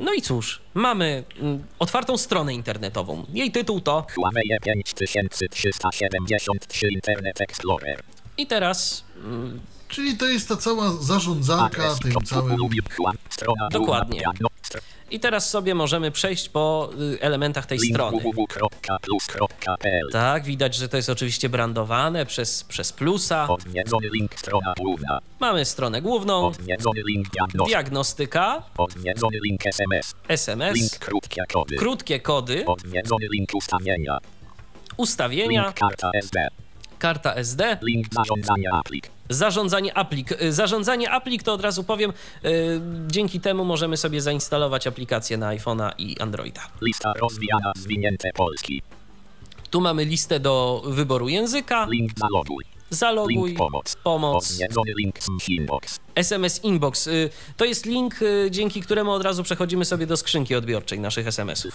No i cóż, mamy mm, otwartą stronę internetową. Jej tytuł to Huawei 5373 Internet Explorer i teraz mm, Czyli to jest ta cała zarządzarka Adres tym całym. Strona Dokładnie. I teraz sobie możemy przejść po y, elementach tej strony. www.plus.pl Tak, widać, że to jest oczywiście brandowane przez, przez plusa. Odwiedzony link strona główna. Mamy stronę główną, Odwiedzony link diagnostyka. diagnostyka, Odwiedzony link SMS. SMS, Link krótkie kody. krótkie kody, Odwiedzony link ustawienia. ustawienia, Link karta SD. Karta SD, Link zarządzania aplik. zarządzanie aplik. Y, Zarządzanie aplik to od razu powiem, y, dzięki temu możemy sobie zainstalować aplikacje na iPhone'a i Androida. Lista rozwijana zwinięte polski. Tu mamy listę do wyboru języka, Link zaloguj. zaloguj, Link pomoc. pomoc, link inbox. SMS Inbox. Y, To jest link, dzięki któremu od razu przechodzimy sobie do skrzynki odbiorczej naszych SMS-ów.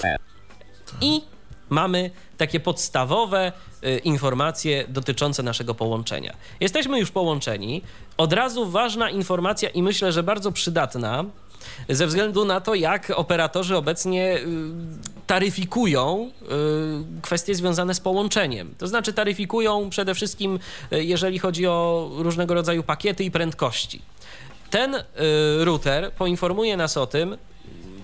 I mamy takie podstawowe y, informacje dotyczące naszego połączenia. Jesteśmy już połączeni. Od razu ważna informacja i myślę, że bardzo przydatna. Ze względu na to, jak operatorzy obecnie y, taryfikują y, kwestie związane z połączeniem. To znaczy, taryfikują przede wszystkim, y, jeżeli chodzi o różnego rodzaju pakiety i prędkości. Ten router poinformuje nas o tym,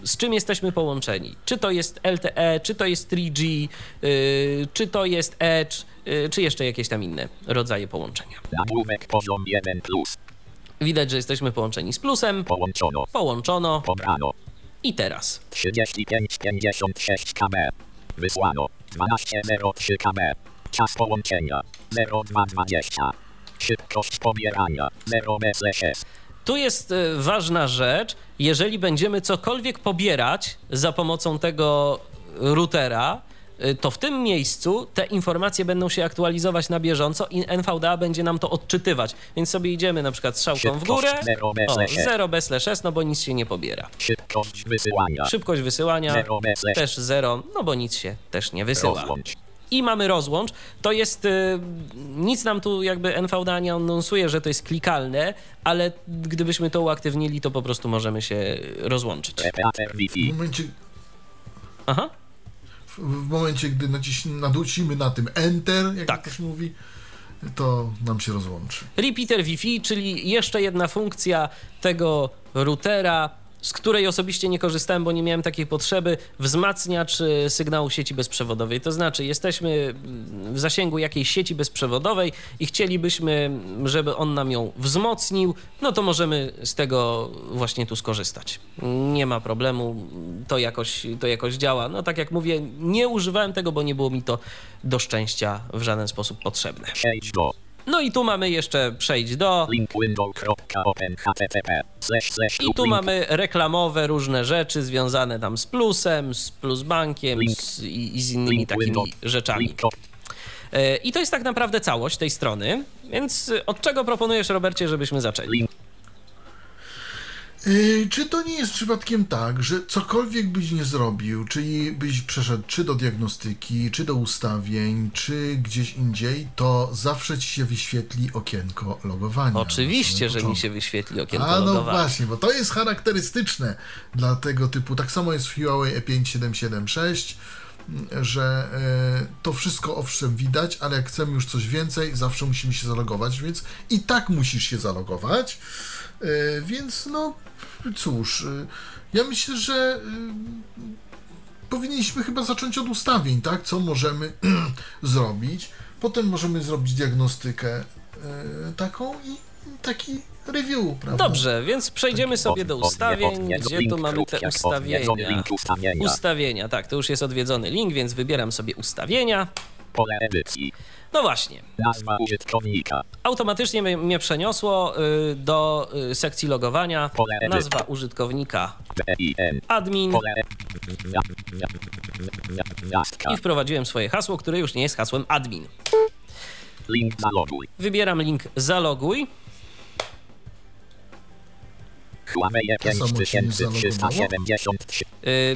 z czym jesteśmy połączeni. Czy to jest LTE, czy to jest 3G, y, czy to jest Edge, y, czy jeszcze jakieś tam inne rodzaje połączenia. Nagłówek poziom 1 plus. Widać, że jesteśmy połączeni z plusem, Połączono. połączono Pobrano. i teraz. 3556 kb. Wysłano 1203 kb. Czas połączenia 0220. Szybkość pobierania 0 BSS. Tu jest y, ważna rzecz, jeżeli będziemy cokolwiek pobierać za pomocą tego routera, y, to w tym miejscu te informacje będą się aktualizować na bieżąco i NVDA będzie nam to odczytywać. Więc sobie idziemy na przykład strzałką w górę, Szybkość zero bez o, lesie. 0 bez slash no bo nic się nie pobiera. Szybkość wysyłania Szybkość wysyłania 0 BSS. też 0, no bo nic się też nie wysyła. Rozłącz. I mamy rozłącz. To jest. Y, nic nam tu jakby NVDA nie anonsuje, że to jest klikalne, ale gdybyśmy to uaktywnili, to po prostu możemy się rozłączyć. W Wi-Fi. momencie, Aha. w, momencie gdy naciś, naducimy na tym Enter, jak Tak. to się mówi, to nam się rozłączy. Repeater Wi-Fi, czyli jeszcze jedna funkcja tego routera, z której osobiście nie korzystałem, bo nie miałem takiej potrzeby, wzmacniacz y, sygnału sieci bezprzewodowej. To znaczy, jesteśmy w zasięgu jakiejś sieci bezprzewodowej i chcielibyśmy, żeby on nam ją wzmocnił, no to możemy z tego właśnie tu skorzystać. Nie ma problemu, to jakoś, to jakoś działa. No tak jak mówię, nie używałem tego, bo nie było mi to do szczęścia w żaden sposób potrzebne. No i tu mamy jeszcze przejść do. I tu mamy reklamowe różne rzeczy związane tam z plusem, z plusbankiem z, i, i z innymi takimi rzeczami. E, I to jest tak naprawdę całość tej strony. Więc od czego proponujesz, Robercie, żebyśmy zaczęli? Yy, czy to nie jest przypadkiem tak, że cokolwiek byś nie zrobił, czyli byś przeszedł czy do diagnostyki, czy do ustawień, czy gdzieś indziej, to zawsze ci się wyświetli okienko logowania. Oczywiście, że mi się wyświetli okienko A no logowania. właśnie, bo to jest charakterystyczne dla tego typu. Tak samo jest w Huawei E5776, że e, to wszystko owszem widać, ale jak chcemy już coś więcej, zawsze musimy się zalogować, więc i tak musisz się zalogować. E, więc no cóż, e, ja myślę, że e, powinniśmy chyba zacząć od ustawień, tak? Co możemy zrobić. Potem możemy zrobić diagnostykę taką i taki review, prawda? Dobrze, więc przejdziemy sobie do ustawień, gdzie tu mamy te ustawienia. Ustawienia, tak, to już jest odwiedzony link, więc wybieram sobie ustawienia. Pole edycji. No właśnie, Nazwa użytkownika. automatycznie mnie, przeniosło y, do y, sekcji logowania. Nazwa użytkownika admin i wprowadziłem swoje hasło, które już nie jest hasłem admin. Link zaloguj. Wybieram link zaloguj. Huawei To samo ci nie 5373. Y,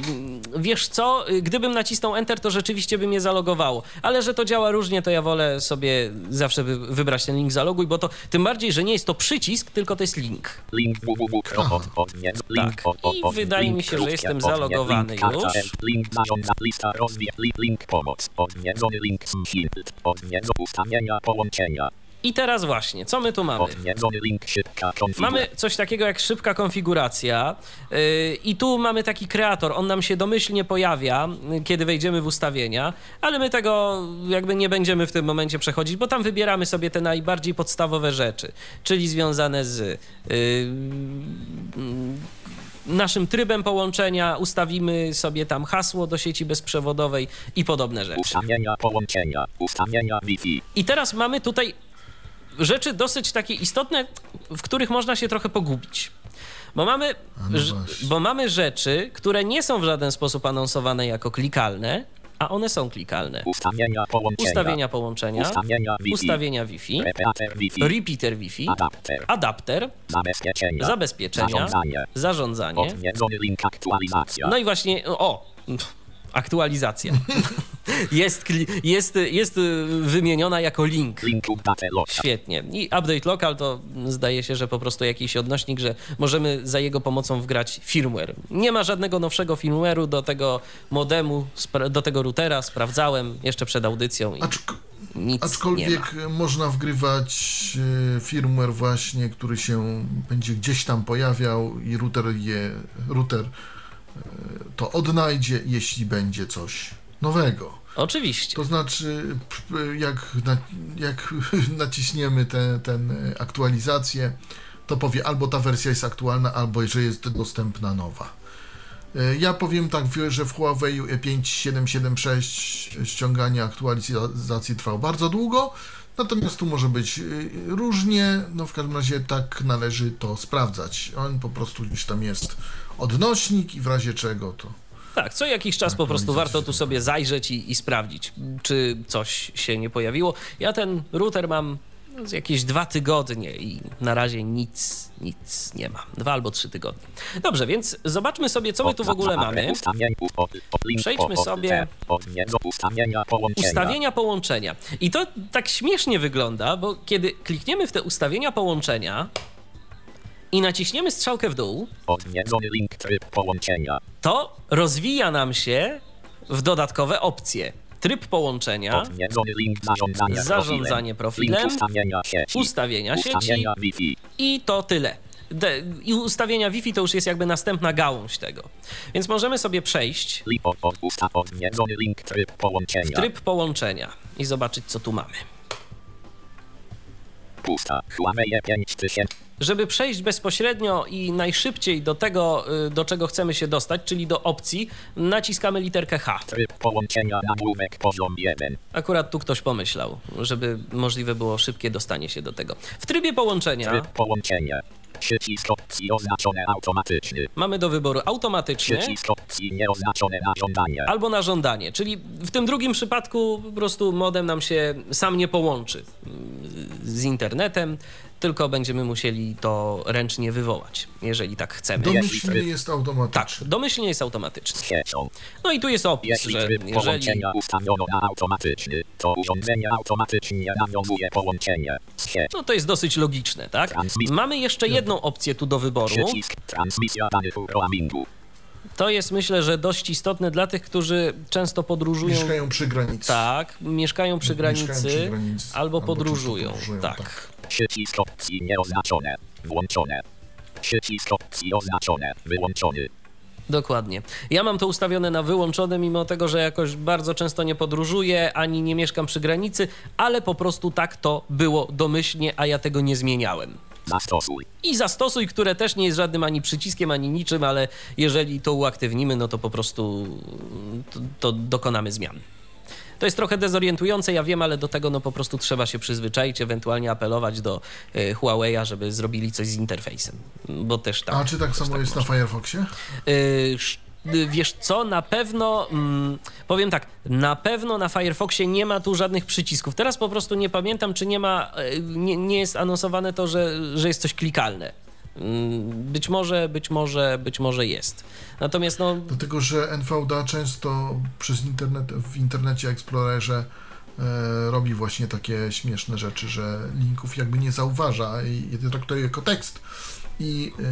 Wiesz co, Y, gdybym nacisnął Enter, to rzeczywiście by mnie zalogowało, ale że to działa różnie, to ja wolę sobie zawsze wy- wybrać ten link zaloguj, bo to tym bardziej, że nie jest to przycisk, tylko to jest link. Link www. Link, Tak. I wydaje link mi się, że jestem zalogowany link już. Link zarządza, lista rozwij, li- link pomoc, odwiedzony link shield, odwiedzony ustawienia połączenia, I teraz właśnie, co my tu mamy? Mamy coś takiego jak szybka konfiguracja yy, i tu mamy taki kreator, on nam się domyślnie pojawia, yy, kiedy wejdziemy w ustawienia, ale my tego jakby nie będziemy w tym momencie przechodzić, bo tam wybieramy sobie te najbardziej podstawowe rzeczy, czyli związane z yy, naszym trybem połączenia, ustawimy sobie tam hasło do sieci bezprzewodowej i podobne rzeczy. Ustawienia połączenia, ustawienia Wi-Fi, I teraz mamy tutaj rzeczy dosyć takie istotne, w których można się trochę pogubić. Bo mamy, no bo mamy rzeczy, które nie są w żaden sposób anonsowane jako klikalne, a one są klikalne. ustawienia połączenia, Ustawienia połączenia, ustawienia Wi-Fi, ustawienia Wi-Fi, repeater Wi-Fi, repeater Wi-Fi, adapter, adapter, zabezpieczenia, zabezpieczenia, zarządzanie, zarządzanie. odwiedzony link aktualizacja, No i właśnie, o, aktualizacja. Jest, jest, jest wymieniona jako link. Świetnie. I update local to zdaje się, że po prostu jakiś odnośnik, że możemy za jego pomocą wgrać firmware. Nie ma żadnego nowszego firmware'u do tego modemu, do tego routera. Sprawdzałem jeszcze przed audycją i nic nie Aczkolwiek można wgrywać e, firmware właśnie, który się będzie gdzieś tam pojawiał i router je, router to odnajdzie, jeśli będzie coś nowego. Oczywiście. To znaczy, jak, jak naciśniemy tę tę aktualizację, to powie albo ta wersja jest aktualna, albo że jest dostępna nowa. E, Ja powiem tak, że w Huawei 5776 ściąganie aktualizacji trwało bardzo długo, natomiast tu może być różnie, no w każdym razie tak należy to sprawdzać. On po prostu gdzieś tam jest odnośnik i w razie czego to... Tak, co jakiś czas po prostu warto tu sobie zajrzeć i, i sprawdzić, czy coś się nie pojawiło. Ja ten router mam z jakieś dwa tygodnie i na razie nic, nic nie ma. Dwa albo trzy tygodnie. Dobrze, więc zobaczmy sobie, co my tu w ogóle mamy. Przejdźmy sobie- Ustawienia połączenia. I to tak śmiesznie wygląda, bo kiedy klikniemy w te ustawienia połączenia i naciśniemy strzałkę w dół, odwiedzony link tryb połączenia, to rozwija nam się w dodatkowe opcje. Tryb połączenia, odwiedzony link zarządzania Zarządzanie profilem, link ustawienia sieci, ustawienia sieci. Ustawienia Wi-Fi, i to tyle. De, I ustawienia Wi-Fi to już jest jakby następna gałąź tego. Więc możemy sobie przejść. Link od, od, usta, odwiedzony link tryb połączenia, w tryb połączenia i zobaczyć, co tu mamy. pusta, Huawei 5000, żeby przejść bezpośrednio i najszybciej do tego, y, do czego chcemy się dostać, czyli do opcji, naciskamy literkę H. Tryb połączenia nagłówek poziom 1. Akurat tu ktoś pomyślał, żeby możliwe było szybkie dostanie się do tego. W trybie połączenia Tryb połączenia. Przycisk opcji oznaczone automatyczny. mamy do wyboru automatyczny Przycisk opcji nieoznaczone na żądanie. albo na żądanie, czyli w tym drugim przypadku po prostu modem nam się sam nie połączy mm, z internetem, tylko będziemy musieli to ręcznie wywołać, jeżeli tak chcemy. Domyślnie jest Tak, automatyczny. domyślnie jest automatyczny. No i tu jest opis, Jeśli że tryb jeżeli ustawiono na automatyczny, to urządzenie automatycznie nawiązuje połączenie z siecią. No to jest dosyć logiczne, tak? Transmis- Mamy jeszcze jedną opcję tu do wyboru. Przycisk transmisja danych roamingu. To jest myślę, że dość istotne dla tych, którzy często podróżują. Mieszkają przy granicy. Tak, mieszkają przy granicy, Mieszkają przy granicy, albo, albo podróżują. podróżują, tak. tak. Przycisk opcji nieoznaczone. Włączone. Przycisk opcji oznaczone. Wyłączony. Dokładnie. Ja mam to ustawione na wyłączone, mimo tego, że jakoś bardzo często nie podróżuję, ani nie mieszkam przy granicy, ale po prostu tak to było domyślnie, a ja tego nie zmieniałem. Zastosuj. I zastosuj, które też nie jest żadnym ani przyciskiem, ani niczym, ale jeżeli to uaktywnimy, no to po prostu to, to dokonamy zmian. To jest trochę dezorientujące, ja wiem, ale do tego no po prostu trzeba się przyzwyczaić, ewentualnie apelować do e, Huawei'a, żeby zrobili coś z interfejsem, bo też tak. A czy tak samo jest na Firefoxie? Y, y, Wiesz co, na pewno, mm, powiem tak, na pewno na Firefoxie nie ma tu żadnych przycisków. Teraz po prostu nie pamiętam, czy nie ma, y, nie, nie jest anonsowane to, że, że jest coś klikalne. Mm, Być może, być może, być może jest. Natomiast no, Dlatego, że NVDA często przez internet, w internecie Explorerze e, robi właśnie takie śmieszne rzeczy, że linków jakby nie zauważa i je traktuje jako tekst. I, e,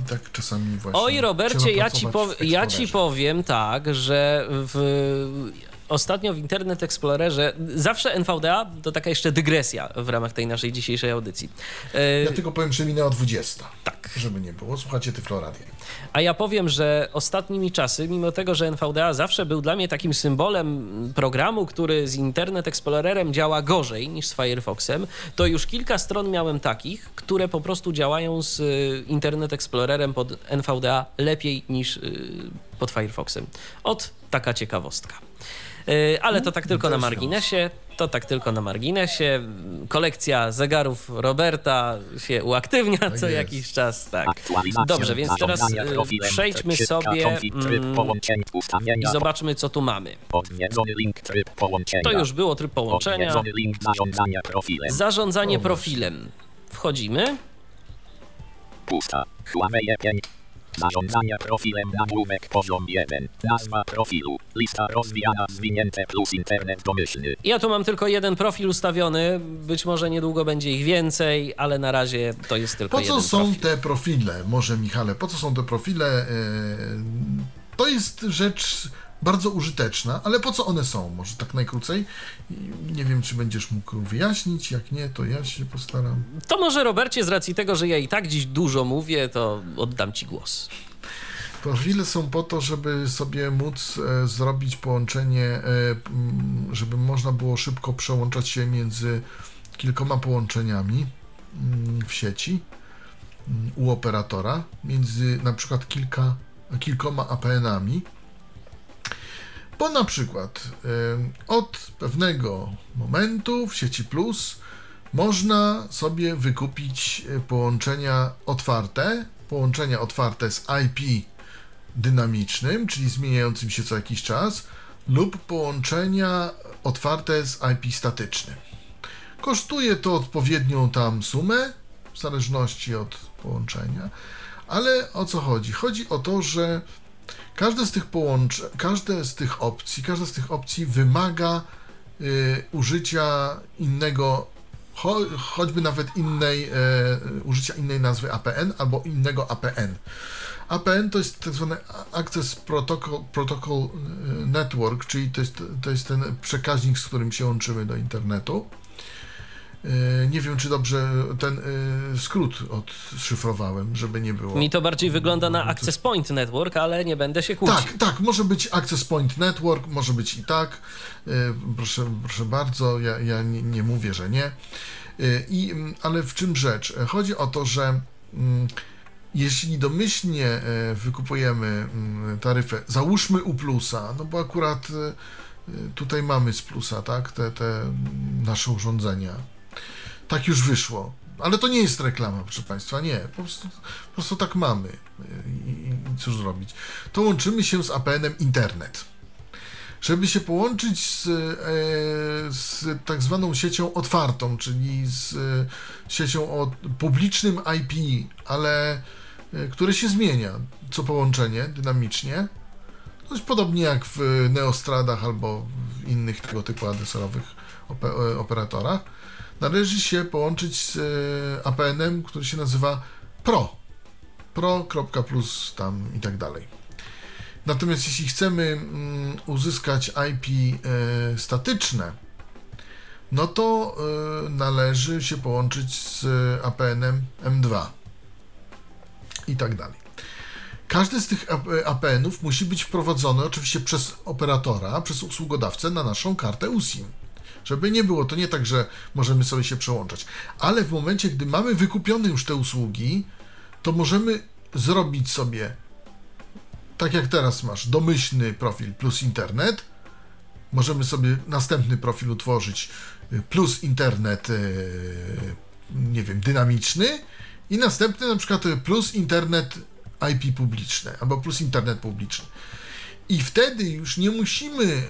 I tak czasami właśnie. Oj, Robercie, ja ci, pow- ja ci powiem tak, że w, ostatnio w Internet Explorerze zawsze NVDA to taka jeszcze dygresja w ramach tej naszej dzisiejszej audycji. E, Ja tylko powiem, że minęła 20. Tak. Żeby nie było. Słuchajcie Tyfloradia. A ja powiem, że ostatnimi czasy, mimo tego, że NVDA zawsze był dla mnie takim symbolem programu, który z Internet Explorerem działa gorzej niż z Firefoxem, to już kilka stron miałem takich, które po prostu działają z y, Internet Explorerem pod NVDA lepiej niż y, pod Firefoxem. Od taka ciekawostka. Y, Ale to tak tylko na marginesie. To tak tylko na marginesie. Kolekcja zegarów Roberta się uaktywnia co jest. jakiś czas. Tak. Aktualizacja. Dobrze, więc teraz y, przejdźmy sobie mm, i zobaczmy, co tu mamy. To już było tryb połączenia. Zarządzanie profilem. Wchodzimy. Pusta. Huawei 5. Zarządzanie profilem nagłówek poziom 1. Nazwa profilu. Lista rozwijana zwinięte plus internet domyślny. Ja tu mam tylko jeden profil ustawiony. Być może niedługo będzie ich więcej, ale na razie to jest tylko Po co jeden są profil. te profile? Może Michale, po co są te profile? E, To jest rzecz bardzo użyteczna, ale po co one są? Może tak najkrócej? Nie wiem, czy będziesz mógł wyjaśnić. Jak nie, to ja się postaram. To może Robercie, z racji tego, że ja i tak dziś dużo mówię, to oddam ci głos. Profile są po to, żeby sobie móc e, zrobić połączenie, e, żeby można było szybko przełączać się między kilkoma połączeniami mm, w sieci mm, u operatora, między na przykład kilka, kilkoma APN-ami. Bo na przykład e, od pewnego momentu w sieci Plus można sobie wykupić e, połączenia otwarte, połączenia otwarte z IP dynamicznym, czyli zmieniającym się co jakiś czas, lub połączenia otwarte z IP statycznym. Kosztuje to odpowiednią tam sumę, w zależności od połączenia, ale o co chodzi? Chodzi o to, że każde z tych połączeń, każde z tych opcji, każda z tych opcji wymaga y, użycia innego, cho, choćby nawet innej, e, użycia innej nazwy APN albo innego APN. APN to jest tak zwany Access Protocol, Protocol e, Network, czyli to jest, to jest ten przekaźnik, z którym się łączymy do internetu. E, Nie wiem, czy dobrze ten e, skrót odszyfrowałem, żeby nie było. Mi to bardziej wygląda na Access Point Network, ale nie będę się kłócić. Tak, tak, może być Access Point Network, może być i tak. E, Proszę, proszę bardzo, ja, ja nie, nie mówię, że nie. I, ale w czym rzecz? Chodzi o to, że jeśli domyślnie wykupujemy taryfę, załóżmy u plusa, no bo akurat tutaj mamy z plusa, tak, te, te nasze urządzenia. Tak już wyszło. Ale to nie jest reklama, proszę Państwa, nie. Po prostu, po prostu tak mamy. I, I cóż zrobić? To łączymy się z APN-em internet. Żeby się połączyć z, e, z tak zwaną siecią otwartą, czyli z e, siecią o publicznym IP, ale e, które się zmienia co połączenie dynamicznie, dość podobnie jak w Neostradach albo w innych tego typu adresowych operatorach, należy się połączyć z APN-em, który się nazywa Pro. Pro.plus tam i tak dalej. Natomiast jeśli chcemy mm, uzyskać IP e, statyczne, no to e, należy się połączyć z APN-em M2 i tak dalej. Każdy z tych APN-ów musi być wprowadzony oczywiście przez operatora, przez usługodawcę na naszą kartę USIM. Żeby nie było, to nie tak, że możemy sobie się przełączać, ale w momencie, gdy mamy wykupione już te usługi, to możemy zrobić sobie tak jak teraz masz domyślny profil plus internet, możemy sobie następny profil utworzyć y, plus internet, y, nie wiem, dynamiczny i następny na przykład plus internet IP publiczne albo plus internet publiczny. I wtedy już nie musimy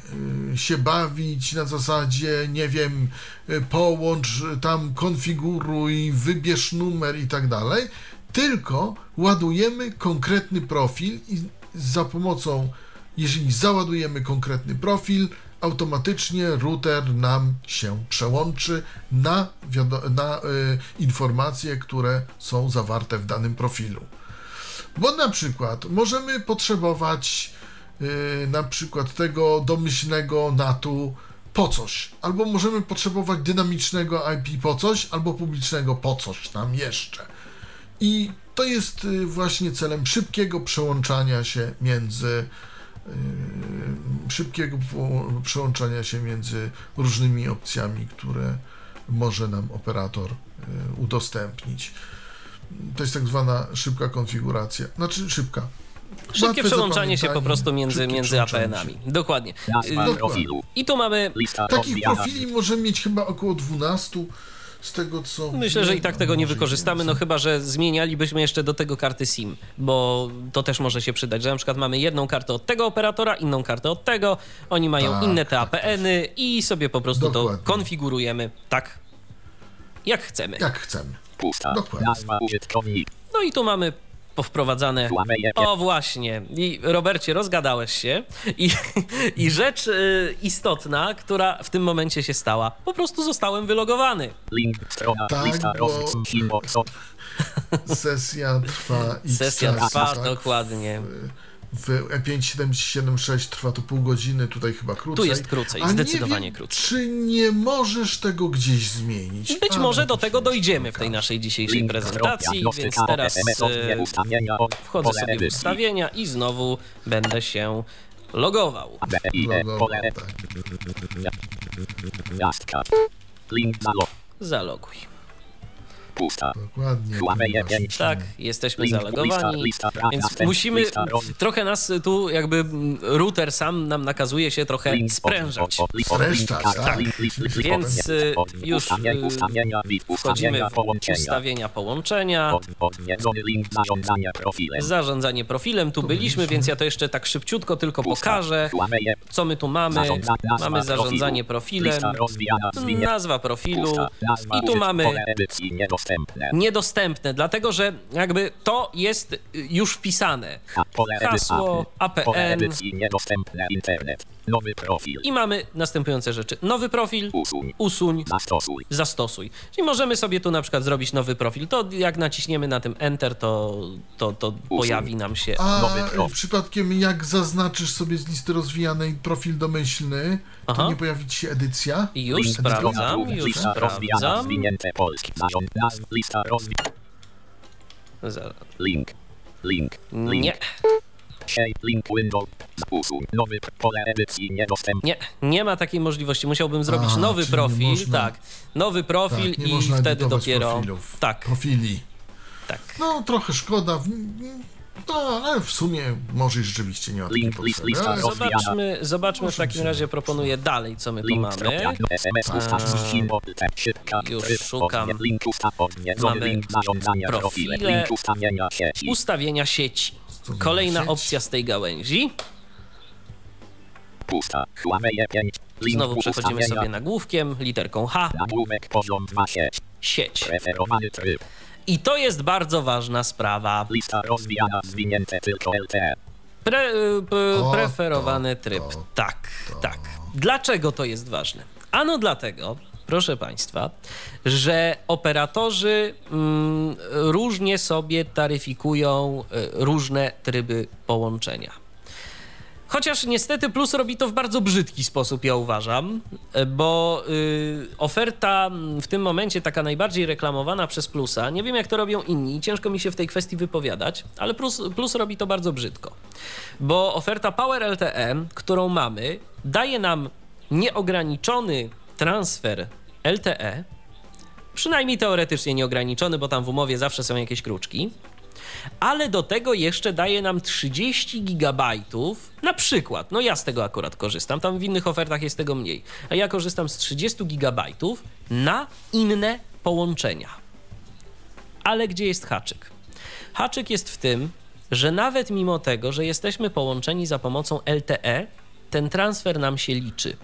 y, się bawić na zasadzie, nie wiem, połącz, tam konfiguruj, wybierz numer i tak dalej, tylko ładujemy konkretny profil i za pomocą, jeżeli załadujemy konkretny profil, automatycznie router nam się przełączy na, na y, informacje, które są zawarte w danym profilu. Bo na przykład możemy potrzebować y, na przykład tego domyślnego NAT-u po coś, albo możemy potrzebować dynamicznego IP po coś, albo publicznego po coś tam jeszcze. I to jest y, właśnie celem szybkiego przełączania się między y, szybkiego przełączania się między różnymi opcjami, które może nam operator y, udostępnić. To jest tak zwana szybka konfiguracja, znaczy szybka. Szybkie przełączanie się po prostu między, między APN-ami. Dokładnie. Dokładnie. I tu mamy. Takich profili możemy mieć chyba około 12 z tego co. Myślę, że i tak tego nie wykorzystamy, no chyba, że zmienialibyśmy jeszcze do tego karty SIM, bo to też może się przydać, że na przykład mamy jedną kartę od tego operatora, inną kartę od tego, oni mają tak, inne te tak, APN-y i sobie po prostu Dokładnie. to konfigurujemy tak, jak chcemy. Jak chcemy. Pusta. Dokładnie. No i tu mamy powprowadzane. O właśnie. I Robercie, rozgadałeś się. I, i rzecz y, istotna, która w tym momencie się stała. Po prostu zostałem wylogowany. Link, strona, tak, lista, bo... Sesja trwa i Sesja trwa, tak, dokładnie. W E5776 trwa to pół godziny, tutaj chyba krócej. Tu jest krócej, A zdecydowanie wiem, krócej. Czy nie możesz tego gdzieś zmienić? Być może do tego dojdziemy w tej naszej dzisiejszej prezentacji, więc teraz e, wchodzę sobie w ustawienia i znowu będę się logował. Logował, tak. Zaloguj pusta. Dokładnie. Tak, jesteśmy zalogowani, więc musimy, trochę nas tu jakby router sam nam nakazuje się trochę sprężać. Sprężać, tak. Więc już wchodzimy w ustawienia połączenia. Zarządzanie profilem, tu byliśmy, więc ja to jeszcze tak szybciutko tylko pokażę, co my tu mamy. Mamy zarządzanie profilem, nazwa profilu. I tu mamy niedostępne. Niedostępne, dlatego że jakby to jest już wpisane. Hasło, APN. Niedostępne internet. Nowy profil. I mamy następujące rzeczy. Nowy profil, usuń, usuń zastosuj. zastosuj. Czyli możemy sobie tu na przykład zrobić nowy profil. To jak naciśniemy na tym Enter, to, to, to pojawi nam się A nowy profil. przypadkiem jak zaznaczysz sobie z listy rozwijanej profil domyślny, Aha. to nie pojawi ci się edycja? Już sprawdzam, już sprawdzam. Lista rozwi... Link. Link. Nie. Shape link window. Usuń nowy pole edycji niedostępny. Nie, nie ma takiej możliwości. Musiałbym zrobić A, nowy profil, można- tak. Nowy profil Tak, i wtedy dopiero. profilów. Tak, Profili. tak. No, trochę szkoda. No, ale w sumie może i rzeczywiście nie ma takiej Link, list, potrzeby. Zobaczmy, zobaczmy w takim razie proponuję dalej, co my tu mamy. kropka, SMS ustaw symbol te szybka Już tryb, szukam. Mamy profile. profile. Link ustawienia sieci. Kolejna opcja z tej gałęzi. Pusta. Huawei 5. Link Znowu przechodzimy sobie nagłówkiem, literką H, Nagłówek poziom 2 sieć. sieć. Preferowany tryb. I to jest bardzo ważna sprawa. Lista rozwijana zwinięte tylko LTE. Pre, y, p, O, preferowany to, tryb. to, tak, tak. Dlaczego to jest ważne? Ano dlatego, proszę Państwa, że operatorzy mm, różnie sobie taryfikują y, różne tryby połączenia. Chociaż niestety Plus robi to w bardzo brzydki sposób, ja uważam, e, bo y, oferta mm, w tym momencie taka najbardziej reklamowana przez Plusa, nie wiem jak to robią inni, ciężko mi się w tej kwestii wypowiadać, ale Plus, Plus robi to bardzo brzydko, bo oferta Power LTE, którą mamy, daje nam nieograniczony transfer LTE, przynajmniej teoretycznie nieograniczony, bo tam w umowie zawsze są jakieś kruczki, ale do tego jeszcze daje nam 30 gigabajtów, na przykład, no ja z tego akurat korzystam, tam w innych ofertach jest tego mniej, a ja korzystam z 30 gigabajtów na inne połączenia. Ale gdzie jest haczyk? Haczyk jest w tym, że nawet mimo tego, że jesteśmy połączeni za pomocą LTE, ten transfer nam się liczy.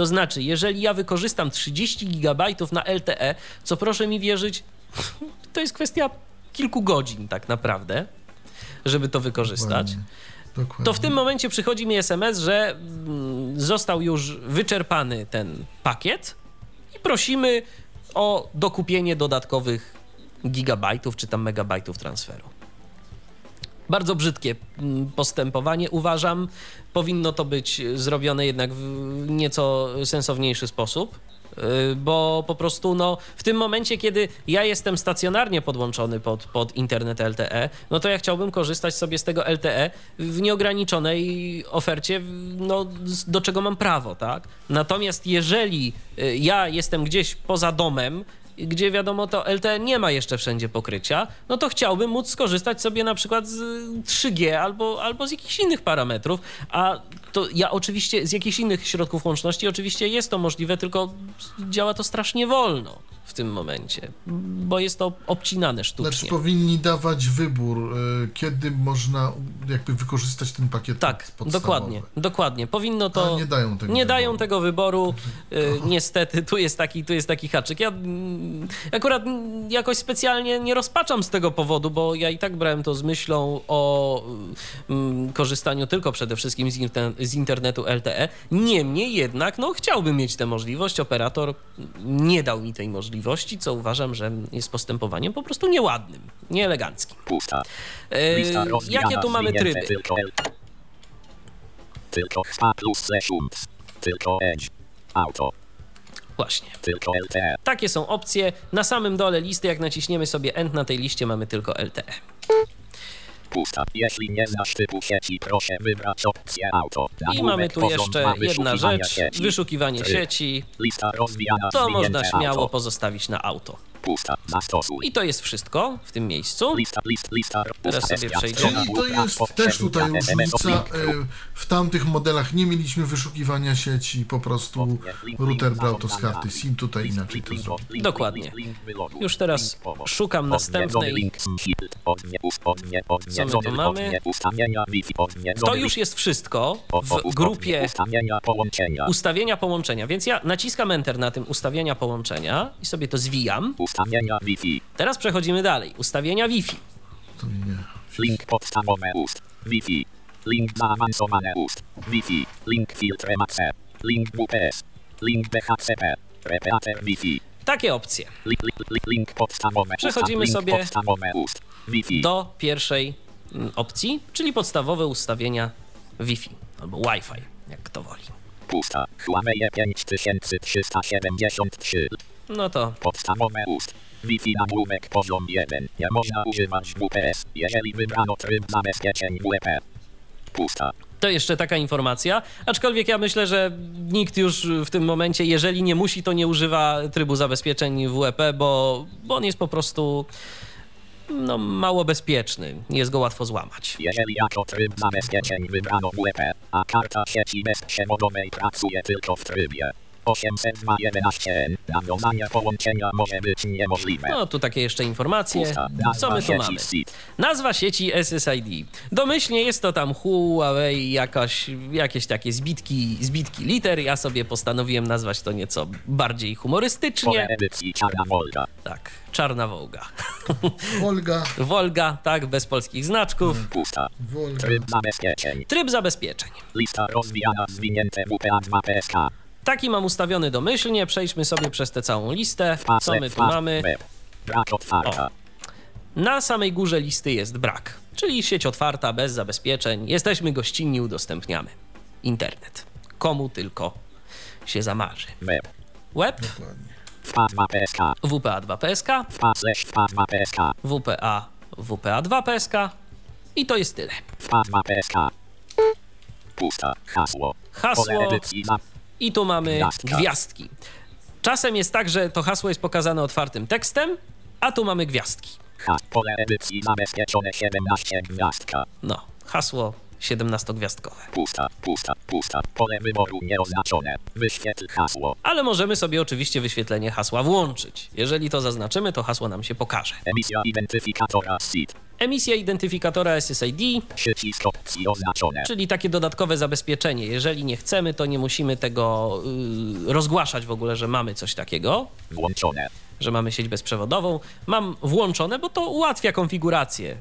To znaczy, jeżeli ja wykorzystam 30 gigabajtów na LTE, co proszę mi wierzyć, to jest kwestia kilku godzin tak naprawdę, żeby to wykorzystać. Dokładnie. Dokładnie. To w tym momencie przychodzi mi SMS, że mm, został już wyczerpany ten pakiet i prosimy o dokupienie dodatkowych gigabajtów czy tam megabajtów transferu. Bardzo brzydkie mm, postępowanie, uważam. Powinno to być zrobione jednak w nieco sensowniejszy sposób. y, Bo po prostu no, w tym momencie, kiedy ja jestem stacjonarnie podłączony pod, pod internet LTE, no to ja chciałbym korzystać sobie z tego LTE w nieograniczonej ofercie, no, do czego mam prawo, tak? Natomiast jeżeli y, ja jestem gdzieś poza domem, gdzie wiadomo to LTE nie ma jeszcze wszędzie pokrycia, no to chciałbym móc skorzystać sobie na przykład z 3G albo, albo z jakichś innych parametrów, a to ja oczywiście z jakichś innych środków łączności oczywiście jest to możliwe, tylko działa to strasznie wolno w tym momencie, bo jest to obcinane Znaczy sztucznie. powinni dawać wybór, y, kiedy można jakby wykorzystać ten pakiet Tak, dokładnie, dokładnie. Powinno to. Ale nie dają tego Nie wyboru. dają tego wyboru. Y, niestety, tu jest taki, tu jest taki haczyk. Ja mm, akurat jakoś specjalnie nie rozpaczam z tego powodu, bo ja i tak brałem to z myślą o mm, korzystaniu tylko przede wszystkim z, inter- z internetu LTE. Niemniej jednak, no chciałbym mieć tę możliwość. Operator nie dał mi tej możliwości, co uważam, że jest postępowaniem po prostu nieładnym, nieeleganckim. Pusta. Lista rozwijana jakie tu mamy tryby? Tylko, tylko SPA plus UMS. Tylko Edge. Auto. Właśnie. Tylko LTE. Takie są opcje. Na samym dole listy, jak naciśniemy sobie End, na tej liście mamy tylko E. LTE. Pusta. Jeśli nie znasz typu sieci, proszę wybrać opcję auto. I mamy tu jeszcze jedna rzecz, sieci. wyszukiwanie sieci. Lista rozwijana To można śmiało auto. pozostawić na auto. Pusta. Zastosuj. I to jest wszystko w tym miejscu. Lista, list, lista. Teraz sobie przejdziemy. Czyli to jest też tutaj różnica. y, W tamtych modelach nie mieliśmy wyszukiwania sieci, po prostu router brał to z karty SIM, tutaj inaczej to zrobił. Dokładnie. Już teraz szukam następnej. Co my tu mamy? To już jest wszystko w grupie ustawienia połączenia. Więc ja naciskam Enter na tym ustawienia połączenia i sobie to zwijam. Ustawienia Wi-Fi. Teraz przechodzimy dalej. Ustawienia Wi-Fi. Link podstawowe ust. Wi-Fi. Link zaawansowane ust. Wi-Fi. Link filtr MAC. Link WPS. Link DHCP. Repeater Wi-Fi. Takie opcje. Link, podstawowe Przechodzimy link sobie ust. Do pierwszej mm, opcji, czyli podstawowe ustawienia Wi-Fi albo Wi-Fi, jak kto woli. Pusta. Huawei 5373. No to Podstawowe ust. Wi-Fi nagłówek poziom 1. Nie można używać WPS, jeżeli wybrano tryb zabezpieczeń WP. Pusta. To jeszcze taka informacja, aczkolwiek ja myślę, że nikt już w tym momencie, jeżeli nie musi, to nie używa trybu zabezpieczeń WEP, bo, bo on jest po prostu no, mało bezpieczny. Jest go łatwo złamać. Jeżeli jako tryb zabezpieczeń wybrano WP, a karta sieci bezprzewodowej pracuje tylko w trybie 802.11n, nawiązanie połączenia może być niemożliwe. No, tu takie jeszcze informacje. Pusta. Co my tu mamy? SIT. Nazwa sieci SSID. Domyślnie jest to tam Huawei, jakaś, jakieś takie zbitki, zbitki liter. Ja sobie postanowiłem nazwać to nieco bardziej humorystycznie. edycji Czarna Wolga. Tak, Czarna Wołga. Wolga, Wolga, tak, bez polskich znaczków. Pusta. Wolga. Tryb zabezpieczeń. Tryb zabezpieczeń. Lista rozwijana zwinięte WPA2 PSK. Taki mam ustawiony domyślnie. Przejdźmy sobie przez tę całą listę. Co my tu mamy? Otwarta. Na samej górze listy jest brak, czyli sieć otwarta, bez zabezpieczeń. Jesteśmy gościnni, udostępniamy internet. Komu tylko się zamarzy. Web. Web, Dokładnie. WPA2 PSK. WPA2 PSK, WPA slash WPA2 PSK. WPA, WPA2 PSK i to jest tyle. WPA2 PSK. Pusta. Hasło. Pole Hasło edycji za i tu mamy Gwiazdka. gwiazdki. Czasem jest tak, że to hasło jest pokazane otwartym tekstem, a tu mamy gwiazdki. Pole edycji zabezpieczone 17 gwiazdka. No, hasło 17-gwiazdkowe. Pusta, pusta, pusta. Pole wyboru nieoznaczone. Wyświetl hasło. Ale możemy sobie oczywiście wyświetlenie hasła włączyć. Jeżeli to zaznaczymy, to hasło nam się pokaże. Emisja identyfikatora SID. Emisja identyfikatora SSID, Przycisk opcji oznaczone. czyli takie dodatkowe zabezpieczenie. Jeżeli nie chcemy, to nie musimy tego yy, rozgłaszać w ogóle, że mamy coś takiego, Włączone. że mamy sieć bezprzewodową. Mam włączone, bo to ułatwia konfigurację,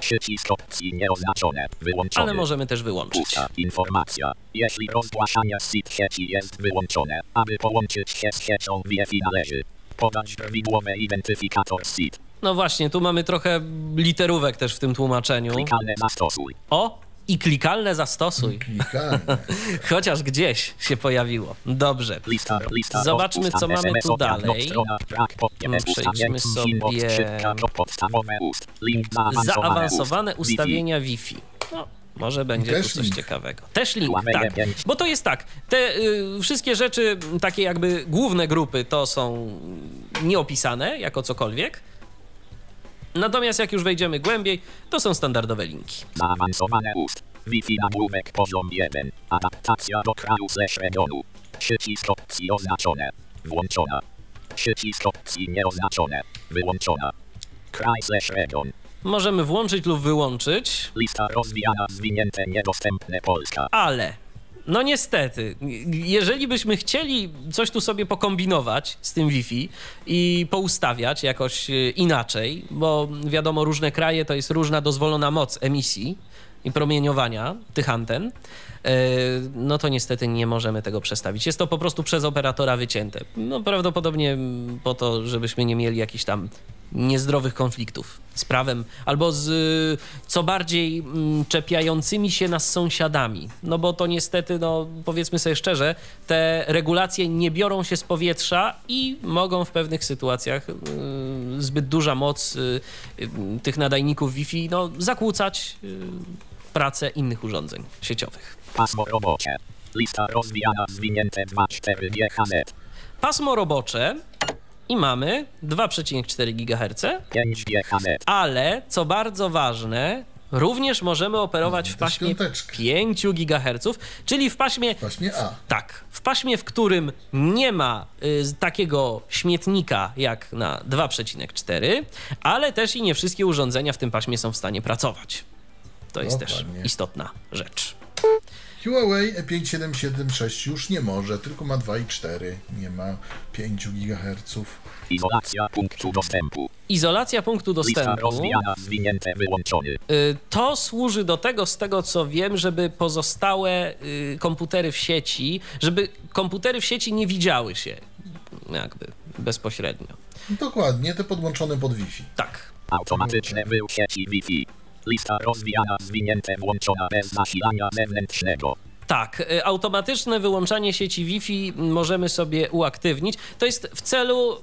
Przycisk opcji nieoznaczone. Wyłączony. ale możemy też wyłączyć. Pusta. Informacja. Jeśli rozgłaszanie SID sieci jest wyłączone, aby połączyć się z siecią Wi-Fi należy podać prawidłowy identyfikator SID. No właśnie, tu mamy trochę literówek też w tym tłumaczeniu. Klikalne zastosuj. O, i klikalne zastosuj. Klikalne. Chociaż gdzieś się pojawiło. Dobrze. Lista, lista Zobaczmy, co mamy tu dalej. Mm, przejdźmy sobie- zaawansowane, Zaawansowane ust. ustawienia Wi-Fi. No, może będzie Też tu coś link. ciekawego. Też link, tak. Bo to jest tak, te y, wszystkie rzeczy, takie jakby główne grupy, to są nieopisane jako cokolwiek. Natomiast jak już wejdziemy głębiej, to są standardowe linki. Zaawansowane ust. Wi-Fi nagłówek poziom 1. Adaptacja do kraju slash regionu. Przycisk opcji oznaczone. Włączona. Przycisk opcji nieoznaczone. Wyłączona. Kraj slash region. Możemy włączyć lub wyłączyć, Lista rozwijana zwinięte niedostępne Polska. ale no niestety, jeżeli byśmy chcieli coś tu sobie pokombinować z tym Wi-Fi i poustawiać jakoś y, inaczej, bo wiadomo, różne kraje to jest różna dozwolona moc emisji i promieniowania tych anten, no to niestety nie możemy tego przestawić. Jest to po prostu przez operatora wycięte. No prawdopodobnie po to, żebyśmy nie mieli jakichś tam niezdrowych konfliktów z prawem albo z co bardziej mm, czepiającymi się nas sąsiadami. No bo to niestety, no powiedzmy sobie szczerze, te regulacje nie biorą się z powietrza i mogą w pewnych sytuacjach y, zbyt duża moc y, y, tych nadajników Wi-Fi no, zakłócać pracę innych urządzeń sieciowych. Pasmo robocze. Lista rozwijana zwinięte 2,4 GHz. Pasmo robocze i mamy 2,4 GHz, 5 GHz. ale co bardzo ważne, również możemy operować w Też paśmie piąteczkę. 5 GHz, czyli w paśmie Właśnie A. tak, w paśmie, w którym nie ma y, takiego śmietnika jak na 2,4, ale też i nie wszystkie urządzenia w tym paśmie są w stanie pracować. To jest też Dokładnie. istotna rzecz. Huawei E E5776 już nie może, tylko ma 2,4, nie ma 5 GHz. Izolacja punktu dostępu. Izolacja punktu Lista dostępu. rozwijana zwinięte wyłączony. Y, To służy do tego, z tego co wiem, żeby pozostałe y, komputery w sieci, żeby komputery w sieci nie widziały się jakby bezpośrednio. Dokładnie, te podłączone pod Wi-Fi. Tak. Automatyczne wył sieci Wi-Fi. Lista rozwijana zwinięte włączona bez zasilania zewnętrznego. Tak, y, automatyczne wyłączanie sieci Wi-Fi możemy sobie uaktywnić. To jest w celu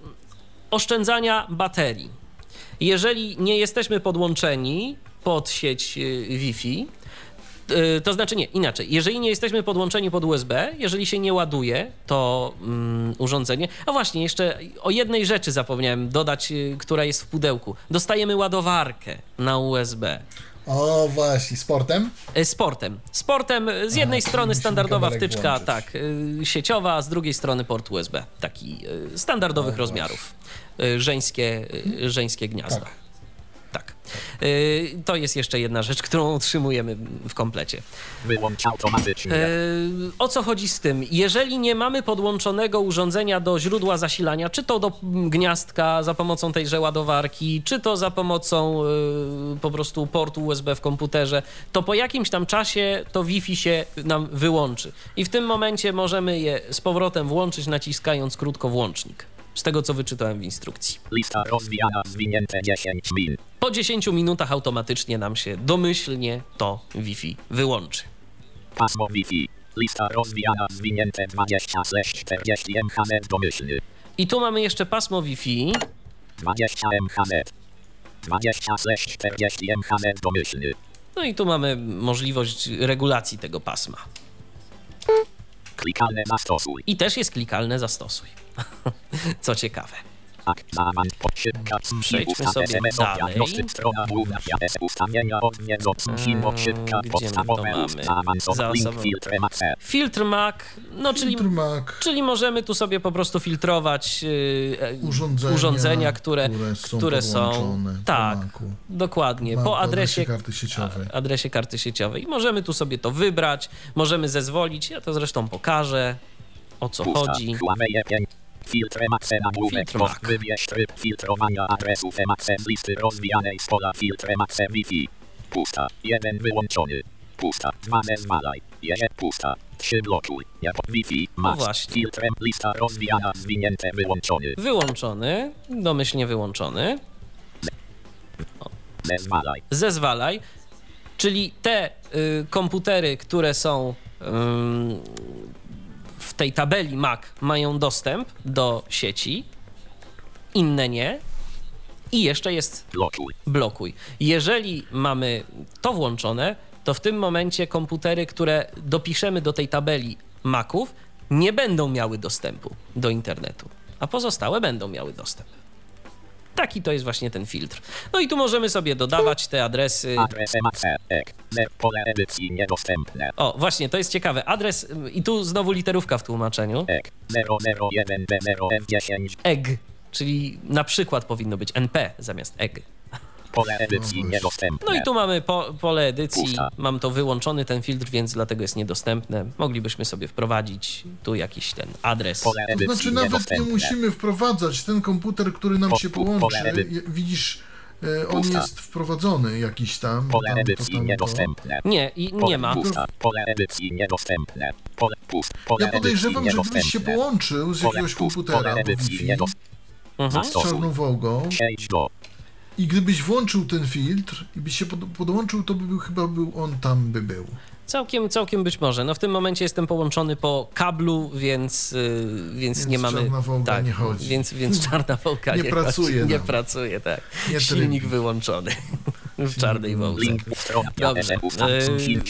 oszczędzania baterii. Jeżeli nie jesteśmy podłączeni pod sieć y, Wi-Fi, To znaczy nie, inaczej. Jeżeli nie jesteśmy podłączeni pod USB, jeżeli się nie ładuje to mm, urządzenie. A właśnie, jeszcze o jednej rzeczy zapomniałem dodać, y, która jest w pudełku. Dostajemy ładowarkę na USB. O, właśnie, sportem? Y, Sportem. Sportem y, z jednej czyli strony standardowa wtyczka, włączyć. tak, y, sieciowa, a z drugiej strony port USB. Taki y, standardowych No rozmiarów. Y, Żeńskie, y, żeńskie gniazdo. Tak. Tak. Y, To jest jeszcze jedna rzecz, którą utrzymujemy w komplecie. Wyłącz automatycznie. E, O co chodzi z tym? Jeżeli nie mamy podłączonego urządzenia do źródła zasilania, czy to do gniazdka za pomocą tejże ładowarki, czy to za pomocą e, po prostu portu USB w komputerze, to po jakimś tam czasie to Wi-Fi się nam wyłączy. I w tym momencie możemy je z powrotem włączyć, naciskając krótko włącznik. Z tego, co wyczytałem w instrukcji. Lista rozwijana zwinięte 10 min. Po 10 minutach automatycznie nam się domyślnie to Wi-Fi wyłączy. Pasmo Wi-Fi. Lista rozwijana zwinięte 26 40 MHz domyślny. I tu mamy jeszcze pasmo Wi-Fi. 20 MHz. 26 40 MHz domyślny. No i tu mamy możliwość regulacji tego pasma. Klikalne zastosuj. I też jest klikalne zastosuj. Co ciekawe. Przejdźmy sobie dalej. gdzie my to mamy? filtr MAC. No czyli, Filtr Mac, czyli możemy tu sobie po prostu filtrować yy, urządzenia, urządzenia, które, które są które są tak, dokładnie, po po adresie, adresie karty sieciowej. a- adresie karty sieciowej. I możemy tu sobie to wybrać, możemy zezwolić, ja to zresztą pokażę, o co Pusta. chodzi. Huawei 5. Filtr MAC nagłówek. Filtr Mac. wybierz tryb filtrowania adresów MAC z listy rozwijanej z pola filtr MAC Wi-Fi. Pusta. 1 wyłączony. Pusta. 2 zezwalaj. Jedzie. Pusta. 3 blokuj. Ja po Wi-Fi. Max. właśnie. Filtrem lista rozwijana zwinięte wyłączony. Wyłączony, domyślnie wyłączony. Zezwalaj. zezwalaj, czyli te y, komputery, które są w tej tabeli Mac, mają dostęp do sieci, inne nie. I jeszcze jest Blokuj. blokuj. Jeżeli mamy to włączone, to w tym momencie komputery, które dopiszemy do tej tabeli Maców, nie będą miały dostępu do internetu, a pozostałe będą miały dostęp. Taki to jest właśnie ten filtr. No i tu możemy sobie dodawać te adresy. Adres MAC. Ek. Zer. Pole edycji niedostępne. O, właśnie, to jest ciekawe. Adres, i tu znowu literówka w tłumaczeniu. Ek. 001 B0F10. EG, czyli na przykład powinno być NP zamiast EG. Pole edycji niedostępne. No i tu mamy po, pole edycji, Pusta. mam to wyłączony ten filtr, więc dlatego jest niedostępne. Moglibyśmy sobie wprowadzić tu jakiś ten adres. Pole To edycji znaczy nawet nie musimy wprowadzać ten komputer, który nam Po- się po- połączy. Widzisz, e, on Pusta. jest wprowadzony jakiś tam. Pole tamto, edycji tamto. niedostępne. Nie, i nie ma. Pusta. Pole edycji niedostępne. Pole pust. Pole Ja podejrzewam, że gdybyś się połączył z Pole jakiegoś pust. komputera Pole edycji niedostępne. Mhm. z czarną wołgą Przejdź do. I gdybyś włączył ten filtr i byś się pod, podłączył, to by był, chyba był on tam by był. Całkiem, całkiem być może. No w tym momencie jestem połączony po kablu, więc, yy, więc, Więc nie mamy. czarna wołga tak, nie chodzi. Więc, więc czarna wołga Nie nie, pracuje Chodzi. Nie nam. pracuje, tak. Nie Silnik trybi. wyłączony w czarnej strona. Dobrze,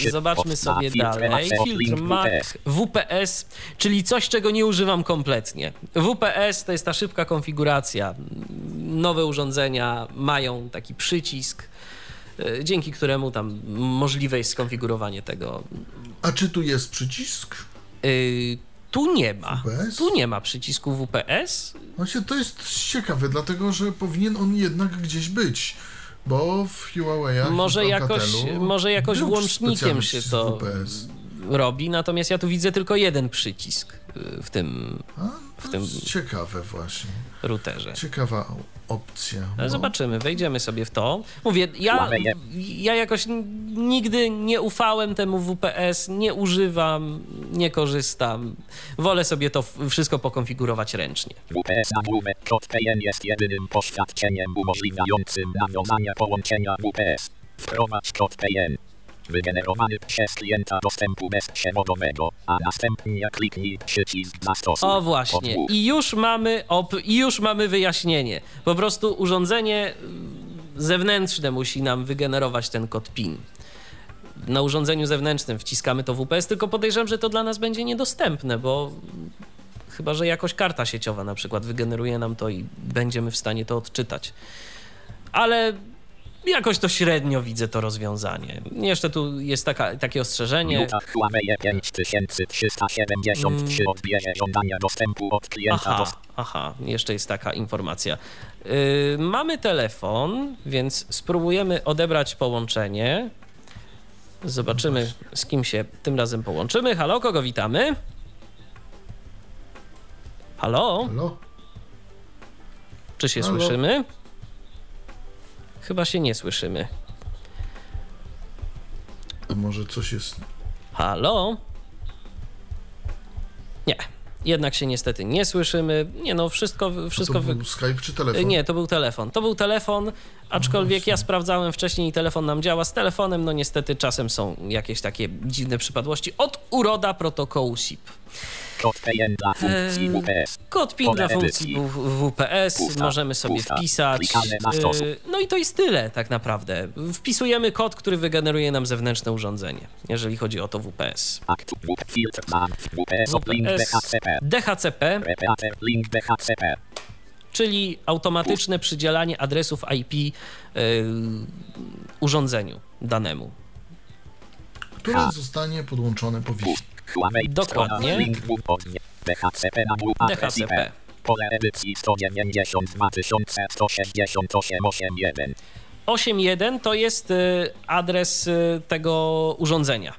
yy, zobaczmy sobie dalej. Filtr Mac WPS, czyli coś, czego nie używam kompletnie. WPS to jest ta szybka konfiguracja. Nowe urządzenia mają taki przycisk, yy, dzięki któremu tam możliwe jest skonfigurowanie tego. A czy tu jest przycisk? Yy, Tu nie ma. WPS? Tu nie ma przycisku WPS. Właśnie to jest ciekawe, dlatego że powinien on jednak gdzieś być. Bo w Huawei'ach Może w jakoś, może jakoś włącznikiem się to robi, natomiast ja tu widzę tylko jeden przycisk yy, w tym A, to w tym- jest ciekawe właśnie. Routerze. Ciekawa opcja. No. Zobaczymy, wejdziemy sobie w to. Mówię, ja, ja jakoś nigdy nie ufałem temu WPS, nie używam, nie korzystam. Wolę sobie to wszystko pokonfigurować ręcznie. WPS PN jest jedynym poświadczeniem umożliwiającym nawiązanie połączenia WPS. Wprowadź kod PN. Wygenerowany przez klienta dostępu bezprzewodowego, a następnie kliknij przycisk zastosuj. O właśnie. I już mamy op- i już mamy wyjaśnienie. Po prostu urządzenie mm, zewnętrzne musi nam wygenerować ten kod PIN. na urządzeniu zewnętrznym wciskamy to WPS, tylko podejrzewam, że to dla nas będzie niedostępne, bo chyba, że jakoś karta sieciowa na przykład wygeneruje nam to i będziemy w stanie to odczytać. Ale jakoś to średnio widzę to rozwiązanie. Jeszcze tu jest taka, takie ostrzeżenie. Huawei 5373 odbierze żądania dostępu od klienta Aha, do aha, jeszcze jest taka informacja. Yy, mamy telefon, więc spróbujemy odebrać połączenie. Zobaczymy, z kim się tym razem połączymy. Halo, kogo witamy? Halo, Halo? czy się Halo? słyszymy? Chyba się nie słyszymy. A może coś jest... Halo? Nie, jednak się niestety nie słyszymy. Nie no, wszystko, A wszystko to był Skype czy telefon? Nie, to był telefon. To był telefon, aczkolwiek właśnie. ja sprawdzałem wcześniej i telefon nam działa. Z telefonem, no niestety czasem są jakieś takie dziwne przypadłości. Od uroda protokołu SIP. Kod PN dla funkcji Eee, WPS. Kod PIN dla funkcji WPS możemy sobie wpisać. Yy, No i to jest tyle tak naprawdę. Wpisujemy kod, który wygeneruje nam zewnętrzne urządzenie, jeżeli chodzi o to WPS. WPS DHCP. Czyli automatyczne przydzielanie adresów IP yy, urządzeniu danemu. Które zostanie podłączone po Wi-Fi. Dokładnie. DHCP. Pole edycji 192 168 81. 8.1 to jest y, adres y, tego urządzenia.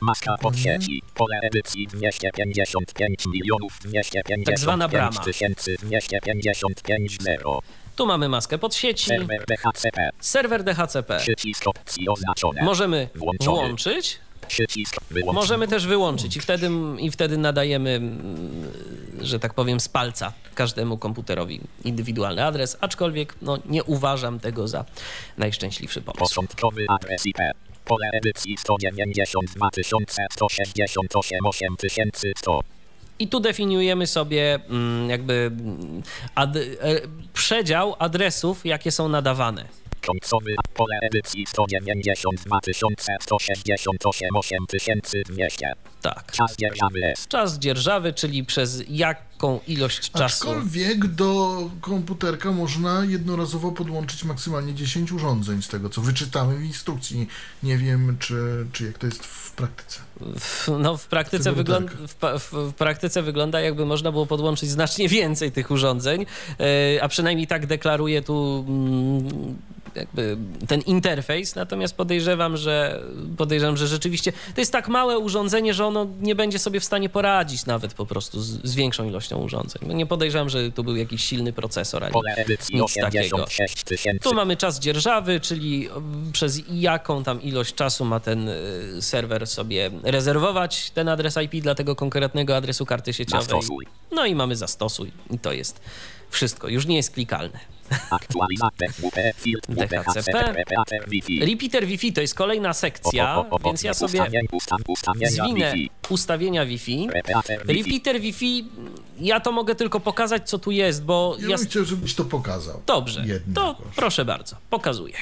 Maska pod sieci. Pole edycji 255 milionów 255 Tak zwana brama. tysięcy 255 0. Tu mamy maskę pod sieci, Serwer DHCP. serwer DHCP. Przycisk opcji oznaczone. Możemy włączyć, Przycisk możemy też wyłączyć i wtedy, i wtedy nadajemy, że tak powiem, z palca każdemu komputerowi indywidualny adres, aczkolwiek no, nie uważam tego za najszczęśliwszy pomysł. Początkowy adres IP. Pole edycji 192 168 8100. I tu definiujemy sobie mm, jakby mm, ad, e, przedział adresów, jakie są nadawane. Końcowy pole edycji 192 168 8200. Tak. Czas dzierżawy jest. Czas dzierżawy, czyli przez jaką ilość czasu. Aczkolwiek do komputerka można jednorazowo podłączyć maksymalnie 10 urządzeń, z tego co wyczytałem w instrukcji. Nie wiem, czy, czy jak to jest w praktyce. W- No, w praktyce, Tego wygląda, w, pa- w, w praktyce wygląda, jakby można było podłączyć znacznie więcej tych urządzeń, e, a przynajmniej tak deklaruje tu mm, jakby ten interfejs, natomiast podejrzewam, że podejrzewam, że rzeczywiście to jest tak małe urządzenie, że ono nie będzie sobie w stanie poradzić nawet po prostu z, z większą ilością urządzeń. No Nie podejrzewam, że tu był jakiś silny procesor, ani nic takiego. 86 tysięcy. Tu mamy czas dzierżawy, czyli mm, przez jaką tam ilość czasu ma ten y, serwer sobie rezerwować ten adres IP dla tego konkretnego adresu karty sieciowej. No i mamy zastosuj i to jest wszystko. Już nie jest klikalne. DHCP. Repeater Wi-Fi. To jest kolejna sekcja, więc ja sobie zwinę ustawienia Wi-Fi. Repeater Wi-Fi. Ja to mogę tylko pokazać, co tu jest, bo Ja ja... bym chciał, żebyś to pokazał. Dobrze, to proszę. proszę bardzo, pokazuję.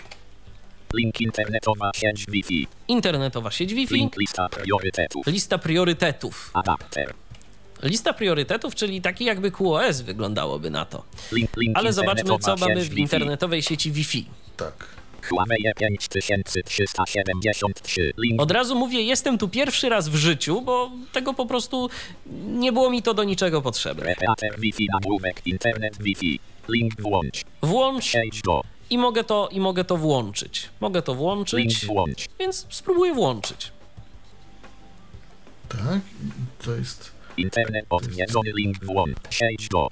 Link internetowa sieć Wi-Fi. Internetowa sieć Wi-Fi, Link lista priorytetów. lista priorytetów. Adapter. Lista priorytetów, czyli taki jakby QoS wyglądałoby na to. Link, link Ale zobaczmy, co mamy w internetowej sieci Wi-Fi. Tak. Huawei 5373. Link Od razu mówię, jestem tu pierwszy raz w życiu, bo tego po prostu nie było mi to do niczego potrzebne. Repeater Wi-Fi nagłówek Internet Wi-Fi. Link włącz. Włącz i mogę to, i mogę to włączyć. Mogę to Link włączyć, włącz. więc spróbuję włączyć. Tak. To jest. Internet odwiedzony link włącz. Przejdź do.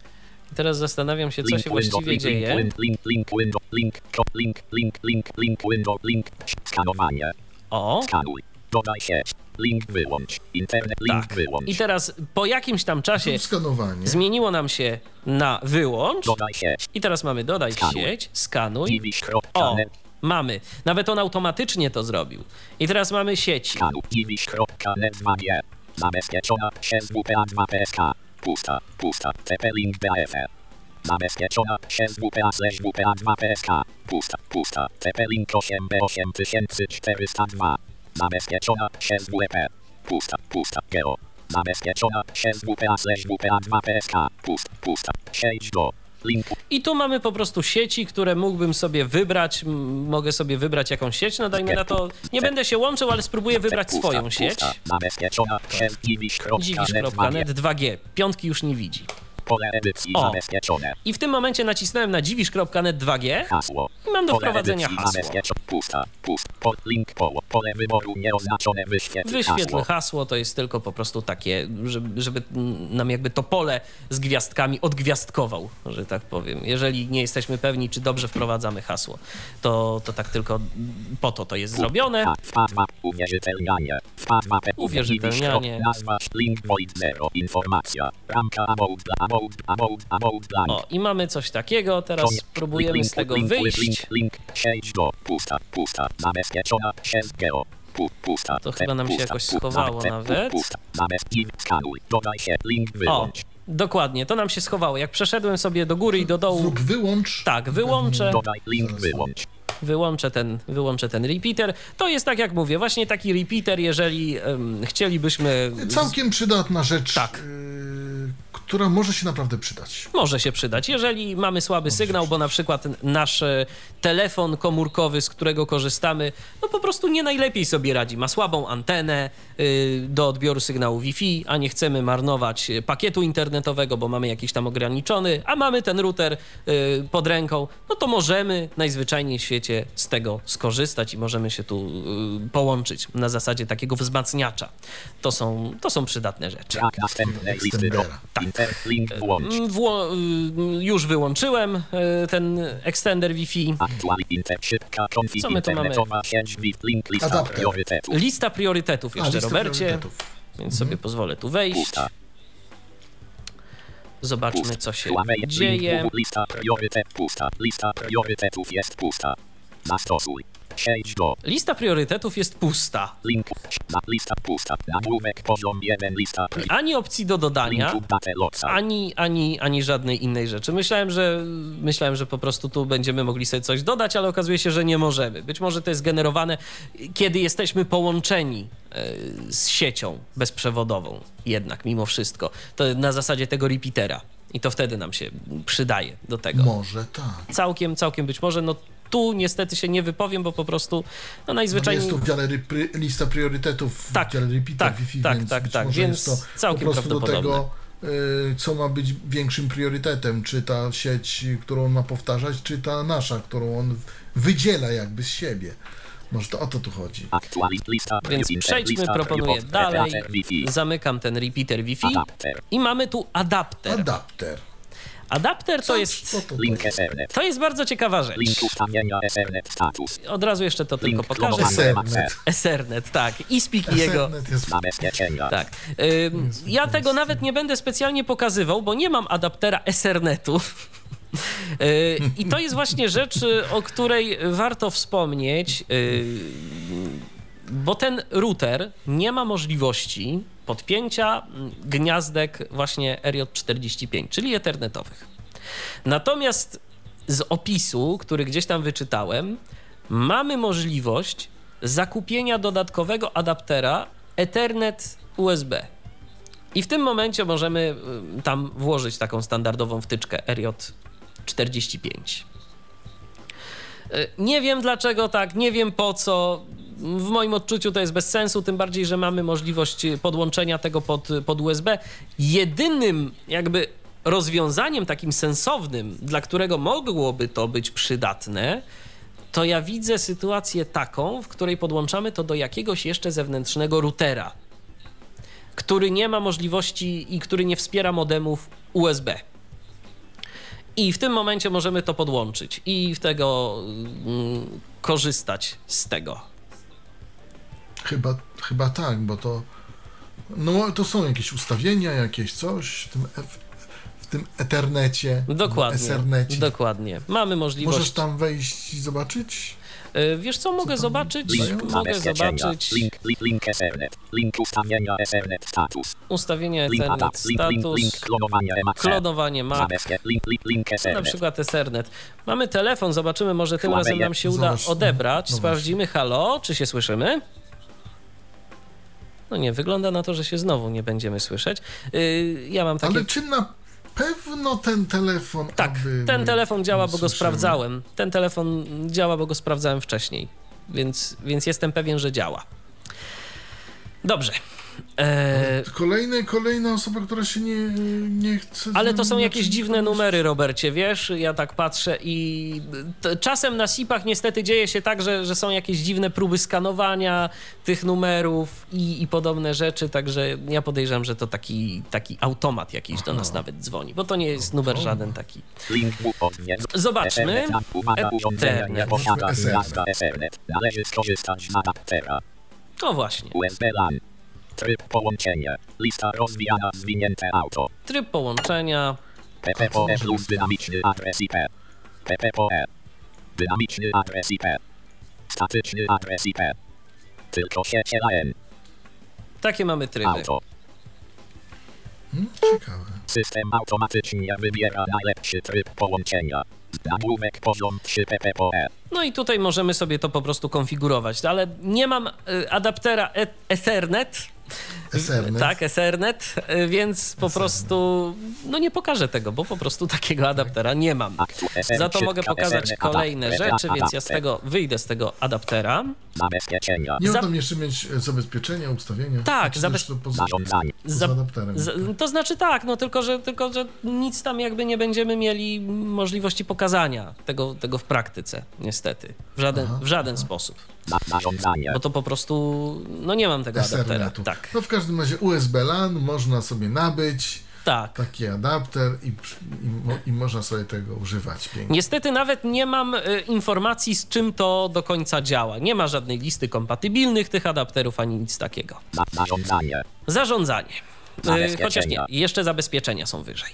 I teraz zastanawiam się, co Link się window, właściwie link, dzieje. Link, link, link, window, link, link, link, link, link, window, link, skanowanie, O, skanuj, dodaj sieć, link wyłącz, internet, link tak. wyłącz, I teraz po jakimś tam czasie Skanowanie. zmieniło nam się na wyłącz. dodaj sieć, I teraz mamy dodaj Skanuj. sieć, skanuj. O, mamy. Nawet on automatycznie to zrobił. I teraz mamy sieci. skanuj, dziwisz.net 2G, zabezpieczona przez WPA 2 PSK, pusta, pusta, TP link DAFE, zabezpieczona przez WPA slash WPA 2 PSK, pusta, pusta, TP link 8B 8402, Zabezpieczona przez WP. Pusta, pusta, geo. Zabezpieczona przez WPA slash WPA2 PSK. Pust, pusta. Przejdź do. I tu mamy po prostu sieci, które mógłbym sobie wybrać. Mogę sobie wybrać jakąś sieć. No dajmy na to. Nie będę się łączył, ale spróbuję wybrać swoją sieć. Dziwisz.net 2G. Piątki już nie widzi. Pole edycji O. zabezpieczone. I w tym momencie nacisnąłem na dziwisz.net 2G Hasło. i mam do Pole wprowadzenia hasło. Pusta, pust. Po, link poło. Pole wyboru nieoznaczone. Wyświetl Wyświetl hasło. hasło, to jest tylko po prostu takie, żeby, żeby nam jakby to pole z gwiazdkami odgwiazdkował, że tak powiem. Jeżeli nie jesteśmy pewni, czy dobrze wprowadzamy hasło, to, to tak tylko po to to jest zrobione. Uwierzytelnianie. Uwierzytelnianie. Nazwa, link void zero. Informacja. Ramka about, about. O, i mamy coś takiego, teraz spróbujemy Link, z tego wyjść. Link, link, przejdź do pusta, pusta, zabezpieczona przez geo. Pu, pusta, To chyba nam się jakoś schowało nawet. Pusta, zabezpiecz, skanuj, dodaj się, link O, dokładnie, to nam się schowało. Jak przeszedłem sobie do góry i do dołu, Zrób wyłącz. tak, wyłączę, Dodaj link wyłącz. wyłączę ten, wyłączę ten repeater. To jest tak jak mówię, właśnie taki repeater, jeżeli em, chcielibyśmy... Całkiem przydatna rzecz, Tak. Która może się naprawdę przydać. Może się przydać. Jeżeli mamy słaby sygnał, bo na przykład nasz e, telefon komórkowy, z którego korzystamy, no po prostu nie najlepiej sobie radzi. Ma słabą antenę y, do odbioru sygnału Wi-Fi, a nie chcemy marnować e, pakietu internetowego, bo mamy jakiś tam ograniczony, a mamy ten router y, pod ręką, no to możemy najzwyczajniej w świecie z tego skorzystać i możemy się tu y, połączyć na zasadzie takiego wzmacniacza. To są, to są przydatne rzeczy. Track link włącz. Mm, Wło- y, już wyłączyłem y, ten extender Wi-Fi. Co my tu mamy? lista priorytetów. Lista priorytetów A, jeszcze, lista Robercie, priorytetów. więc sobie pozwolę tu wejść. Zobaczmy, co się dzieje. lista priorytet, pusta. Lista priorytetów jest pusta. Zastosuj. Przejdź do Lista priorytetów jest pusta. link. Lista pusta. Nagłówek poziom 1 lista. Ani opcji do dodania, ani, ani, ani żadnej innej rzeczy. Myślałem że, myślałem, że po prostu tu będziemy mogli sobie coś dodać, ale okazuje się, że nie możemy. Być może to jest generowane, kiedy jesteśmy połączeni e, z siecią bezprzewodową, jednak mimo wszystko. To na zasadzie tego repeatera. I to wtedy nam się przydaje do tego. Może tak. Całkiem, całkiem być może. No tu niestety się nie wypowiem, bo po prostu no No najzwyczajniej... jest tu w dziale lista priorytetów, Tak, w dziale repeater tak, Wi-Fi, tak, więc tak, być tak, może więc jest to całkiem po prostu do tego, y, co ma być większym priorytetem, czy ta sieć, którą on ma powtarzać, czy ta nasza, którą on wydziela jakby z siebie. Może to o to tu chodzi. Więc przejdźmy, proponuję dalej. Zamykam ten repeater Wi-Fi i mamy tu adapter. Adapter. Adapter to jest... to, jest? Ethernet. To jest bardzo ciekawa rzecz. Link ustawienia Ethernet status. Od razu jeszcze to tylko pokażę. Ethernet. Ethernet, tak. I speak jego. Tak. Ym, ja tego nawet nie będę specjalnie pokazywał, bo nie mam adaptera Ethernetu. Yy, I to jest właśnie rzecz, y, o której warto wspomnieć, yy, bo ten router nie ma możliwości podpięcia mm, gniazdek właśnie RJ45, czyli ethernetowych. Natomiast z opisu, który gdzieś tam wyczytałem, mamy możliwość zakupienia dodatkowego adaptera Ethernet USB. I w tym momencie możemy y, tam włożyć taką standardową wtyczkę RJ45. Y, Nie wiem dlaczego tak, nie wiem po co. W moim odczuciu to jest bez sensu, tym bardziej, że mamy możliwość podłączenia tego pod, pod USB. Jedynym jakby rozwiązaniem takim sensownym, dla którego mogłoby to być przydatne, to ja widzę sytuację taką, w której podłączamy to do jakiegoś jeszcze zewnętrznego routera, który nie ma możliwości i który nie wspiera modemów USB. I w tym momencie możemy to podłączyć i w tego mm, korzystać z tego. Chyba, chyba tak, bo to. No to są jakieś ustawienia, jakieś coś w tym, e- w tym Ethernecie. Dokładnie. Ethernecie. Dokładnie. Mamy możliwość. Możesz tam wejść i zobaczyć? Y, Wiesz co, mogę tam zobaczyć? dają? Mogę zobaczyć Link, link, link Ethernet. Link ustawienia Ethernet status. ustawienia Link Ethernet. Link, link, status, link klonowanie Link, link, link Na przykład Ethernet. Mamy telefon, zobaczymy, może tym razem nam się uda Zobacz, odebrać. no Sprawdzimy, halo, czy się słyszymy? No nie, wygląda na to, że się znowu nie będziemy słyszeć. Yy, ja mam takie... Ale czy na pewno ten telefon. Tak, ten telefon działa, bo go sprawdzałem. Ten telefon działa, bo go sprawdzałem wcześniej, więc, więc jestem pewien, że działa. Dobrze. E, Kolejne, kolejna osoba, która się nie, nie chce. ale to są znaczy, jakieś dziwne numery, Robercie, wiesz? Ja tak patrzę i czasem na SIP-ach niestety dzieje się tak, że, że są jakieś dziwne próby skanowania tych numerów i, i podobne rzeczy, także ja podejrzewam, że to taki, taki automat jakiś do nas nawet dzwoni, bo to nie jest numer żaden taki. Zobaczmy. Ethernet. Należy skorzystać z adaptera. O właśnie. USB LAN. Tryb połączenia. Lista rozwijana zwinięte auto. Tryb połączenia. PPPoE plus dynamiczny adres IP. PPPoE. Dynamiczny adres IP. Statyczny adres IP. Tylko sieć LAN. Takie mamy tryby. Auto. Hmm, ciekawe. System automatycznie wybiera najlepszy tryb połączenia. Nagłówek poziom 3 PPPoE. No i tutaj możemy sobie to po prostu konfigurować, ale nie mam y, adaptera e- Ethernet. Ethernet. Tak, Ethernet, y, więc po prostu no nie pokażę tego, bo po prostu takiego adaptera nie mam. Za to mogę pokazać kolejne rzeczy, więc ja z tego wyjdę z tego adaptera. Zabezpieczenia. Nie Za- jeszcze mieć e, zabezpieczenia, ustawienia. Tak, zabez- poza, adapterem. To znaczy tak, no tylko że, tylko, że nic tam jakby nie będziemy mieli możliwości pokazania tego, tego w praktyce, niestety. W żaden, Aha, w żaden sposób. Bo to po prostu, no nie mam tego adaptera. Ethernetu. Tak, No w każdym razie USB LAN można sobie nabyć tak. taki adapter i, i, i można sobie tego używać pięknie. Niestety nawet nie mam y, informacji, z czym to do końca działa. Nie ma żadnej listy kompatybilnych tych adapterów, ani nic takiego. Za- Zarządzanie. Zarządzanie. Y, chociaż nie, jeszcze zabezpieczenia są wyżej.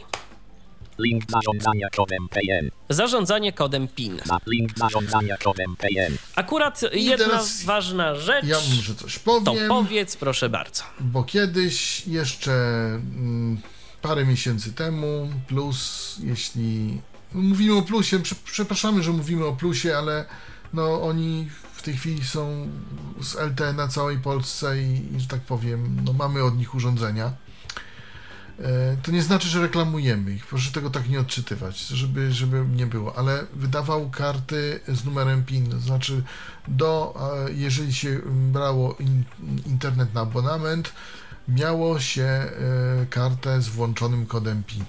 Link zarządzania kodem PN. Zarządzanie kodem PIN. Link zarządzania kodem PN. Akurat jedna teraz ważna rzecz. Ja może coś To powiem, powiedz, proszę bardzo. bo kiedyś jeszcze mm, parę miesięcy temu, plus jeśli mówimy o plusie, prze, przepraszamy, że mówimy o plusie, ale no oni w tej chwili są z LTE na całej Polsce i, i że tak powiem, no mamy od nich urządzenia. E, To nie znaczy, że reklamujemy ich, proszę tego tak nie odczytywać, żeby, żeby nie było, ale wydawał karty z numerem PIN, to znaczy do, e, jeżeli się brało in, internet na abonament, miało się e, kartę z włączonym kodem PIN.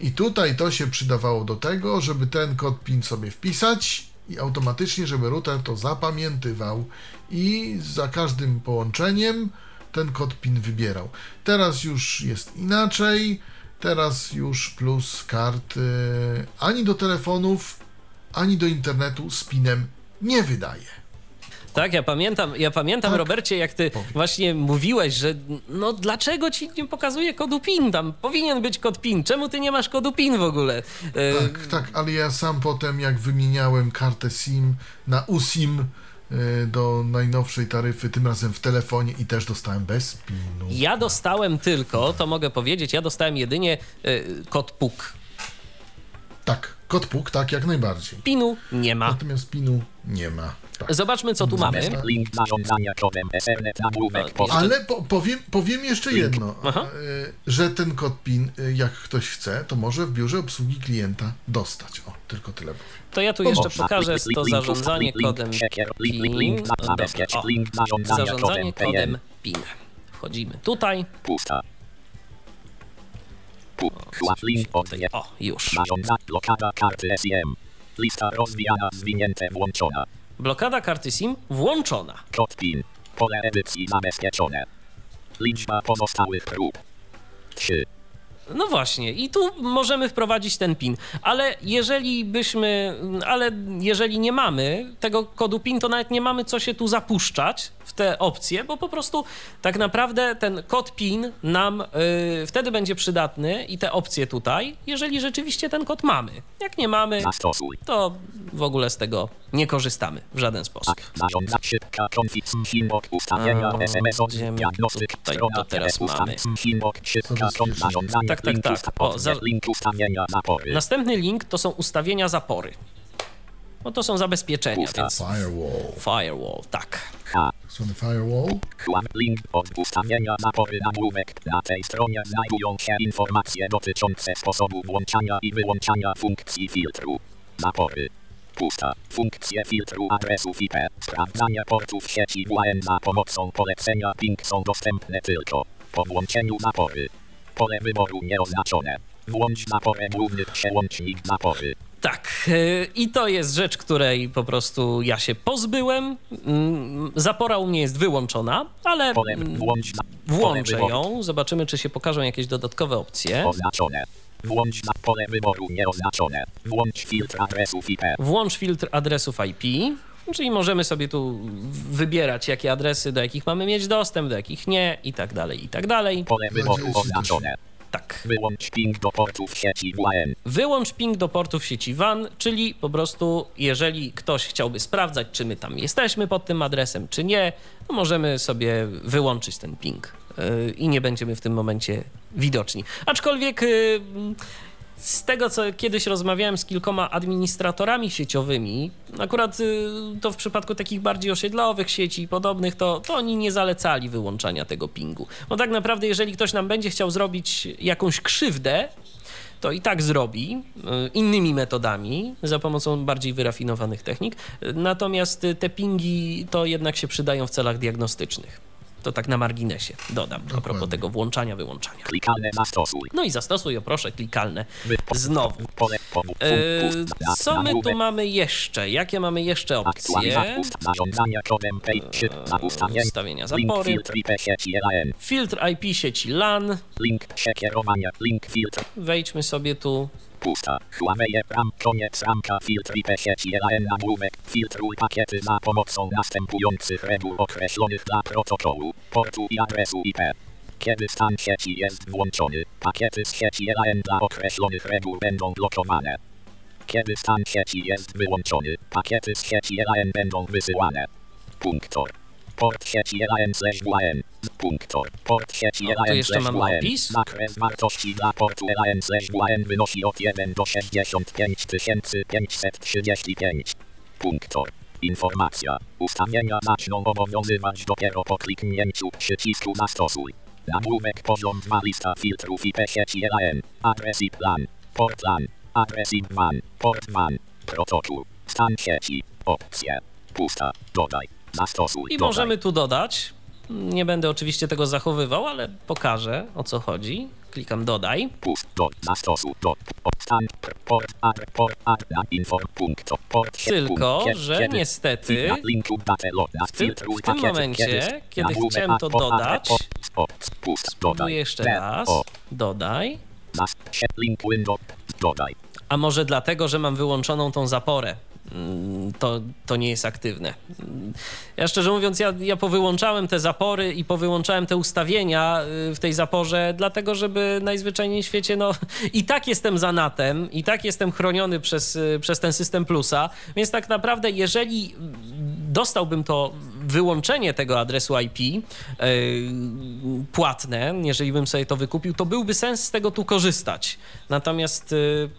I tutaj to się przydawało do tego, żeby ten kod PIN sobie wpisać i automatycznie, żeby router to zapamiętywał i za każdym połączeniem ten kod PIN wybierał. Teraz już jest inaczej. Teraz już plus kart y, ani do telefonów, ani do internetu z PINem nie wydaje. Tak, ja pamiętam, ja pamiętam Tak. Robercie, jak ty Powiem. właśnie mówiłeś, że no dlaczego ci nie pokazuje kodu PIN? Tam powinien być kod PIN. Czemu ty nie masz kodu PIN w ogóle? Tak, tak, ale ja sam potem, jak wymieniałem kartę SIM na USIM do najnowszej taryfy, tym razem w telefonie i też dostałem bez PIN-u. Ja dostałem tylko, to mogę powiedzieć, ja dostałem jedynie e, kod PUK. Tak, kod PUK, tak, jak najbardziej. PIN-u nie ma. Natomiast PIN-u nie ma. Tak. Zobaczmy, co tu mamy. Ale po, powiem, powiem jeszcze jedno, Aha. y, że ten kod PIN, y, jak ktoś chce, to może w biurze obsługi klienta dostać. O, tylko tyle powiem. To ja tu jeszcze pokażę to zarządzanie kodem PIN. o. Zarządzanie kodem. PIN. Wchodzimy tutaj. Pusta. Odwiedź. O, już. Zarządza blokada karty SIM. Lista rozwijana zwinięte włączona. Blokada karty SIM włączona. Kod PIN. Pole edycji zabezpieczone. Liczba pozostałych prób. 3. No właśnie, i tu możemy wprowadzić ten PIN, ale jeżeli byśmy, ale jeżeli nie mamy tego kodu PIN, to nawet nie mamy co się tu zapuszczać w te opcje, bo po prostu tak naprawdę ten kod PIN nam y, wtedy będzie przydatny i te opcje tutaj, jeżeli rzeczywiście ten kod mamy. Jak nie mamy, Zastosuj. to w ogóle z tego nie korzystamy w żaden sposób. Tak. Zarządza szybka konfig Symbok ustawienia SMS od diagnostyk strona teraz mamy? Tak, tak, tak. O, za- link ustawienia zapory. Następny link to są ustawienia zapory. No to są zabezpieczenia, więc Firewall. firewall, tak. Zwany firewall. Link od ustawienia zapory nagłówek. Na tej stronie znajdują się informacje dotyczące sposobu włączania i wyłączania funkcji filtru. Zapory. Pusta. Funkcje filtru adresów IP. Sprawdzanie portów sieci WLAN za pomocą polecenia ping są dostępne tylko po włączeniu zapory. Pole wyboru nieoznaczone. Włącz zaporę główny przełącznik zapory. Tak, yy, i to jest rzecz, której po prostu ja się pozbyłem. Mm, Zapora u mnie jest wyłączona, ale mm, włączę ją. Zobaczymy, czy się pokażą jakieś dodatkowe opcje. Oznaczone. Włącz pole wyboru nieoznaczone. Włącz filtr adresów IP. Włącz filtr adresów IP, czyli możemy sobie tu wybierać, jakie adresy, do jakich mamy mieć dostęp, do jakich nie i tak dalej, i tak dalej. Pole wyboru oznaczone. Tak. Wyłącz ping do portów sieci WLAN. Wyłącz ping do portów sieci WAN, czyli po prostu jeżeli ktoś chciałby sprawdzać, czy my tam jesteśmy pod tym adresem, czy nie, to możemy sobie wyłączyć ten ping yy, i nie będziemy w tym momencie widoczni. Aczkolwiek yy, z tego, co kiedyś rozmawiałem z kilkoma administratorami sieciowymi, akurat yy, to w przypadku takich bardziej osiedlowych sieci i podobnych, to, to oni nie zalecali wyłączania tego pingu. Bo tak naprawdę, jeżeli ktoś nam będzie chciał zrobić jakąś krzywdę, to i tak zrobi y, innymi metodami, za pomocą bardziej wyrafinowanych technik. Y, Natomiast y, te pingi to jednak się przydają w celach diagnostycznych. To tak na marginesie dodam, a propos Dokładnie. tego włączania, wyłączania. Klikalne zastosuj. No i zastosuj, o proszę, klikalne znowu. E, co my tu mamy jeszcze? Jakie mamy jeszcze opcje? Aktualizacja ust- zarządzania kodem page 3 na ustawienie. Ustawienia zapory. filtr IP sieci LAN. Filtr IP sieci LAN. Link przekierowania. Link filtr. Wejdźmy sobie tu. Pusta. Huawei RAM. Koniec ramka. Filtr IP sieci LAN nagłówek. Filtruj pakiety za pomocą następujących reguł określonych dla protokołu, portu i adresu IP. Kiedy stan sieci jest włączony, pakiety z sieci LAN dla określonych reguł będą blokowane. Kiedy stan sieci jest wyłączony, pakiety z sieci LAN będą wysyłane. Punktor. Port sieci LAN slash WLAN. Punktor. Port sieci O, tu jeszcze slash mamy WLAN. opis. Zakres wartości dla portu LAN slash WLAN wynosi od 1 do 65 535. Punktor. Informacja. Ustawienia zaczną obowiązywać dopiero po kliknięciu przycisku zastosuj. Nagłówek poziom 2 lista filtrów IP sieci LAN. Adres IP LAN. Port LAN. Adres IP WAN. Port WAN. Protokół. Stan sieci. Opcje. Pusta. Dodaj. Zastosuj. I dodaj. możemy tu dodać. Nie będę oczywiście tego zachowywał, ale pokażę o co chodzi. Klikam dodaj. Pust, do, zastosuj, do, port, ad, port, ad, na, inform, punkt, port, Tylko, że niestety w tym- w tym momencie, kiedy chciałem to dodać, Spróbuję jeszcze raz. Dodaj. A może dlatego, że mam wyłączoną tą zaporę. Mm, To, to nie jest aktywne. Ja szczerze mówiąc, ja, ja powyłączałem te zapory i powyłączałem te ustawienia y, w tej zaporze, dlatego żeby najzwyczajniej w świecie, no i tak jestem za natem, i tak jestem chroniony przez, y, przez ten system plusa, więc tak naprawdę, jeżeli dostałbym to wyłączenie tego adresu IP yy, płatne, jeżeli bym sobie to wykupił, to byłby sens z tego tu korzystać. Natomiast yy,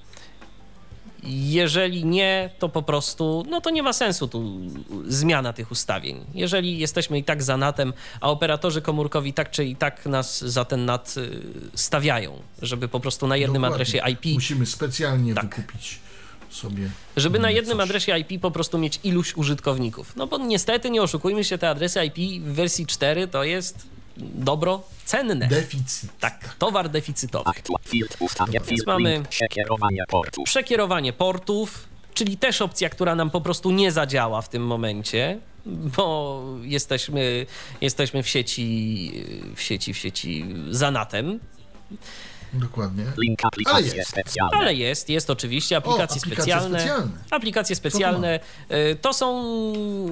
jeżeli nie, to po prostu, no to nie ma sensu tu zmiana tych ustawień. Jeżeli jesteśmy i tak za natem, a operatorzy komórkowi tak czy i tak nas za ten nat y, stawiają, żeby po prostu na jednym Dokładnie. adresie IP Musimy specjalnie Tak. wykupić sobie. żeby na jednym coś. adresie IP po prostu mieć iluś użytkowników. No bo niestety, nie oszukujmy się, te adresy IP w wersji 4 to jest dobro cenne. Deficyt. tak, towar deficytowy. Aktua, filtr, ustawię, filtr, mamy- link, przekierowanie portu. Przekierowanie portów, czyli też opcja, która nam po prostu nie zadziała w tym momencie, bo jesteśmy, jesteśmy w sieci, w sieci, w sieci za natem, Dokładnie. Link aplikacje jest. specjalne. ale jest, jest oczywiście aplikacje, aplikacje specjalne. specjalne. Aplikacje specjalne y, to są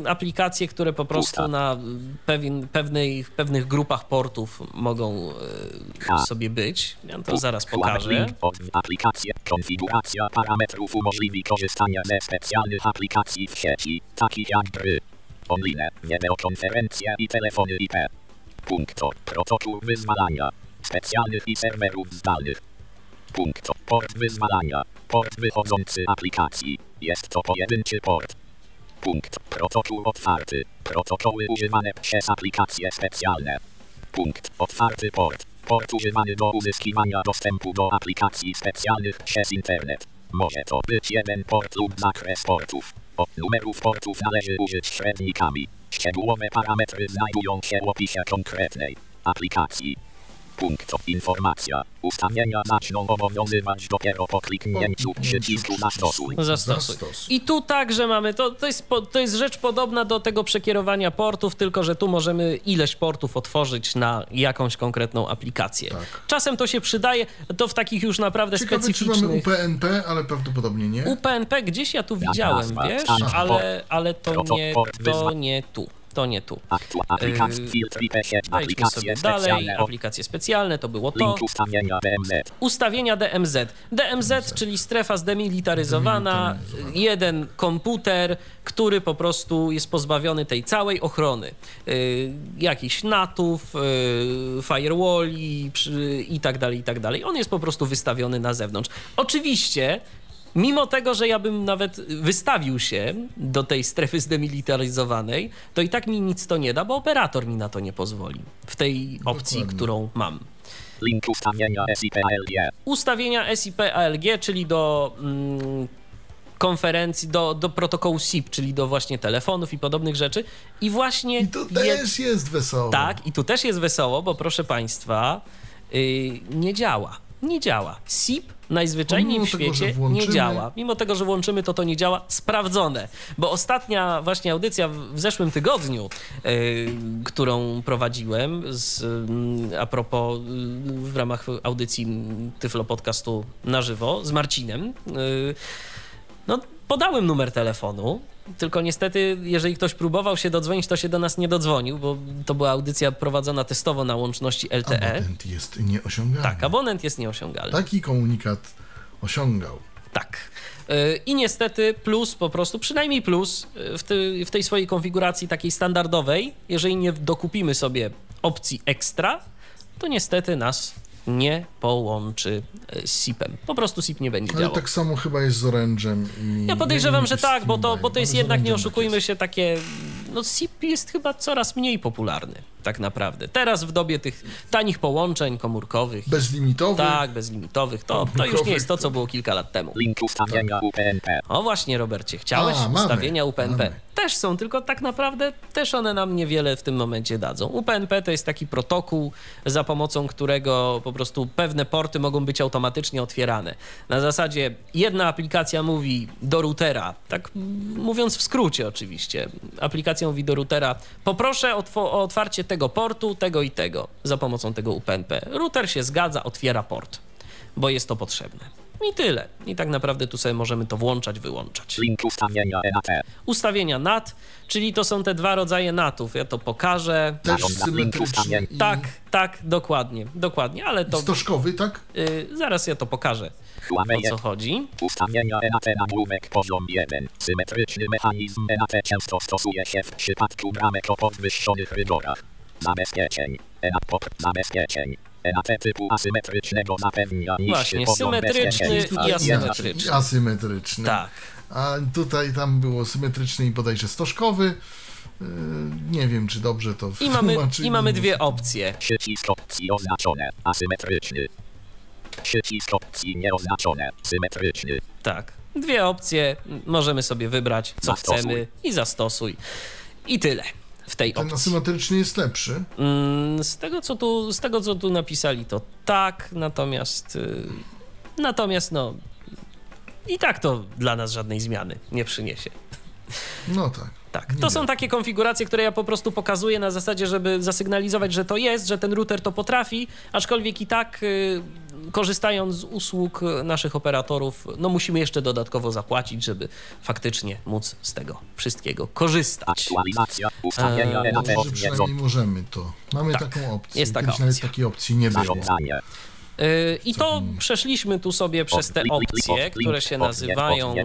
aplikacje, które po prostu Pusta. na pewien, pewnej, pewnych grupach portów mogą y, Ha. sobie być. Ja to zaraz pokażę. Link od aplikacje. Konfiguracja parametrów umożliwi korzystanie ze specjalnych aplikacji w sieci, takich jak gry, online, wideokonferencje i telefony IP. Punkto. Protokół wyzwalania. Specjalnych i serwerów zdalnych. Punkto. Port wyzwalania. Port wychodzący aplikacji. Jest to pojedynczy port. Punkt. Protokół otwarty. Protokoły używane przez aplikacje specjalne. Punkt. Otwarty port. Port używany do uzyskiwania dostępu do aplikacji specjalnych przez internet. Może to być jeden port lub zakres portów. Od numerów portów należy użyć średnikami. Szczegółowe parametry znajdują się w opisie konkretnej aplikacji. Punkt. Informacja. Ustawienia zaczną obowiązywać dopiero po kliknięciu przycisku zastosuj. Zastosuj. Zastosuj. I tu także mamy, to, to, jest, to jest rzecz podobna do tego przekierowania portów, tylko że tu możemy ileś portów otworzyć na jakąś konkretną aplikację. Tak. Czasem to się przydaje, to w takich już naprawdę Ciekawe, czy mamy specyficznych... UPnP, ale prawdopodobnie nie. UPnP gdzieś ja tu widziałem, wiesz, ale, ale to, nie, to nie tu. To nie tu. Yy, aplikacje sobie dalej. Aplikacje specjalne to było to. Ustawienia DMZ. Ustawienia DMZ. DMZ, czyli strefa zdemilitaryzowana, jeden komputer, który po prostu jest pozbawiony tej całej ochrony. Yy, jakichś natów, yy, firewalli i tak dalej, i tak dalej. On jest po prostu wystawiony na zewnątrz. Oczywiście. Mimo tego, że ja bym nawet wystawił się do tej strefy zdemilitaryzowanej, to i tak mi nic to nie da, bo operator mi na to nie pozwoli w tej opcji, Dokładnie. którą mam Link ustawienia SIP-ALG. ustawienia SIP ALG, czyli do mm, konferencji, do, do protokołu SIP, czyli do właśnie telefonów i podobnych rzeczy. I właśnie. I to je- też jest wesoło. tak, i tu też jest wesoło, bo proszę Państwa, yy, nie działa. Nie działa. SIP najzwyczajniej Pomimo w tego, świecie nie włączymy- działa. Mimo tego, że włączymy, to to nie działa. Sprawdzone. Bo ostatnia właśnie audycja w, zeszłym tygodniu, yy, którą prowadziłem z, yy, a propos yy, w ramach audycji Tyflo Podcastu na żywo z Marcinem, yy, no, podałem numer telefonu, tylko niestety, jeżeli ktoś próbował się dodzwonić, to się do nas nie dodzwonił, bo to była audycja prowadzona testowo na łączności LTE. Abonent jest nieosiągalny. Tak, abonent jest nieosiągalny. Taki komunikat osiągał. Tak. Yy, I niestety plus po prostu, przynajmniej plus yy, w, ty, w tej swojej konfiguracji takiej standardowej, jeżeli nie dokupimy sobie opcji ekstra, to niestety nas nie połączy yy, z SIP-em. Po prostu SIP nie będzie Ale działał. tak samo chyba jest z Orange'em. Ja podejrzewam, że tak, bo to, bo to jest jednak, nie oszukujmy się, takie. No, SIP jest chyba coraz mniej popularny, tak naprawdę. Teraz w dobie tych tanich połączeń komórkowych, Bezlimitowy. tak, bezlimitowych, to, to już nie jest to, co było kilka lat temu. Link ustawienia UPnP. O właśnie, Robercie, chciałeś A, mamy, ustawienia UPnP. mamy. Też są, tylko tak naprawdę też one nam niewiele w tym momencie dadzą. UPnP to jest taki protokół, za pomocą którego po prostu pewne porty mogą być automatycznie otwierane. Na zasadzie jedna aplikacja mówi do routera, tak mówiąc w skrócie oczywiście, aplikacja mówi do routera, poproszę o, o otwarcie tego portu, tego i tego, za pomocą tego UPnP. Router się zgadza, otwiera port, bo jest to potrzebne. I tyle. I tak naprawdę tu sobie możemy to włączać, wyłączać. Link ustawienia NAT. Ustawienia NAT, czyli to są te dwa rodzaje NATów. Ja to pokażę. Też na symetryczny. Tak, tak, dokładnie, dokładnie, ale to Stożkowy, tak? y, zaraz ja to pokażę, o co chodzi. Ustawienia NAT nagłówek poziom 1. Symetryczny mechanizm NAT często stosuje się w przypadku bramek o podwyższonych rygorach. Zabezpieczeń. NAT pop zabezpieczeń. NAT typu asymetrycznego zapewnia niższy Właśnie, poziom symetryczny bezpieczeństwa. i asymetryczny. I asymetryczny. Tak. A tutaj tam było symetryczny i bodajże stożkowy. Yy, Nie wiem, czy dobrze to I mamy. I mamy dwie opcje. Przycisk opcji oznaczone. Asymetryczny. Przycisk opcji nieoznaczone. Symetryczny. Tak. Dwie opcje, możemy sobie wybrać, co Zastosuj. chcemy i zastosuj. I tyle w tej Ten opcji. asymetryczny jest lepszy. Mm, Z tego, co tu, z tego, co tu napisali, to tak, natomiast. y, Natomiast, no. I tak to dla nas żadnej zmiany nie przyniesie. No tak. Tak, to są takie konfiguracje, które ja po prostu pokazuję na zasadzie, żeby zasygnalizować, że to jest, że ten router to potrafi, aczkolwiek i tak y, korzystając z usług y, naszych operatorów, no musimy jeszcze dodatkowo zapłacić, żeby faktycznie móc z tego wszystkiego korzystać. Eee, NAT Że odwiedzą. przynajmniej możemy to. Mamy Tak, taką opcję. jest taka Kiedyś nawet opcja. takiej opcji nie było. Y, I to przeszliśmy tu sobie przez te opcje, które się nazywają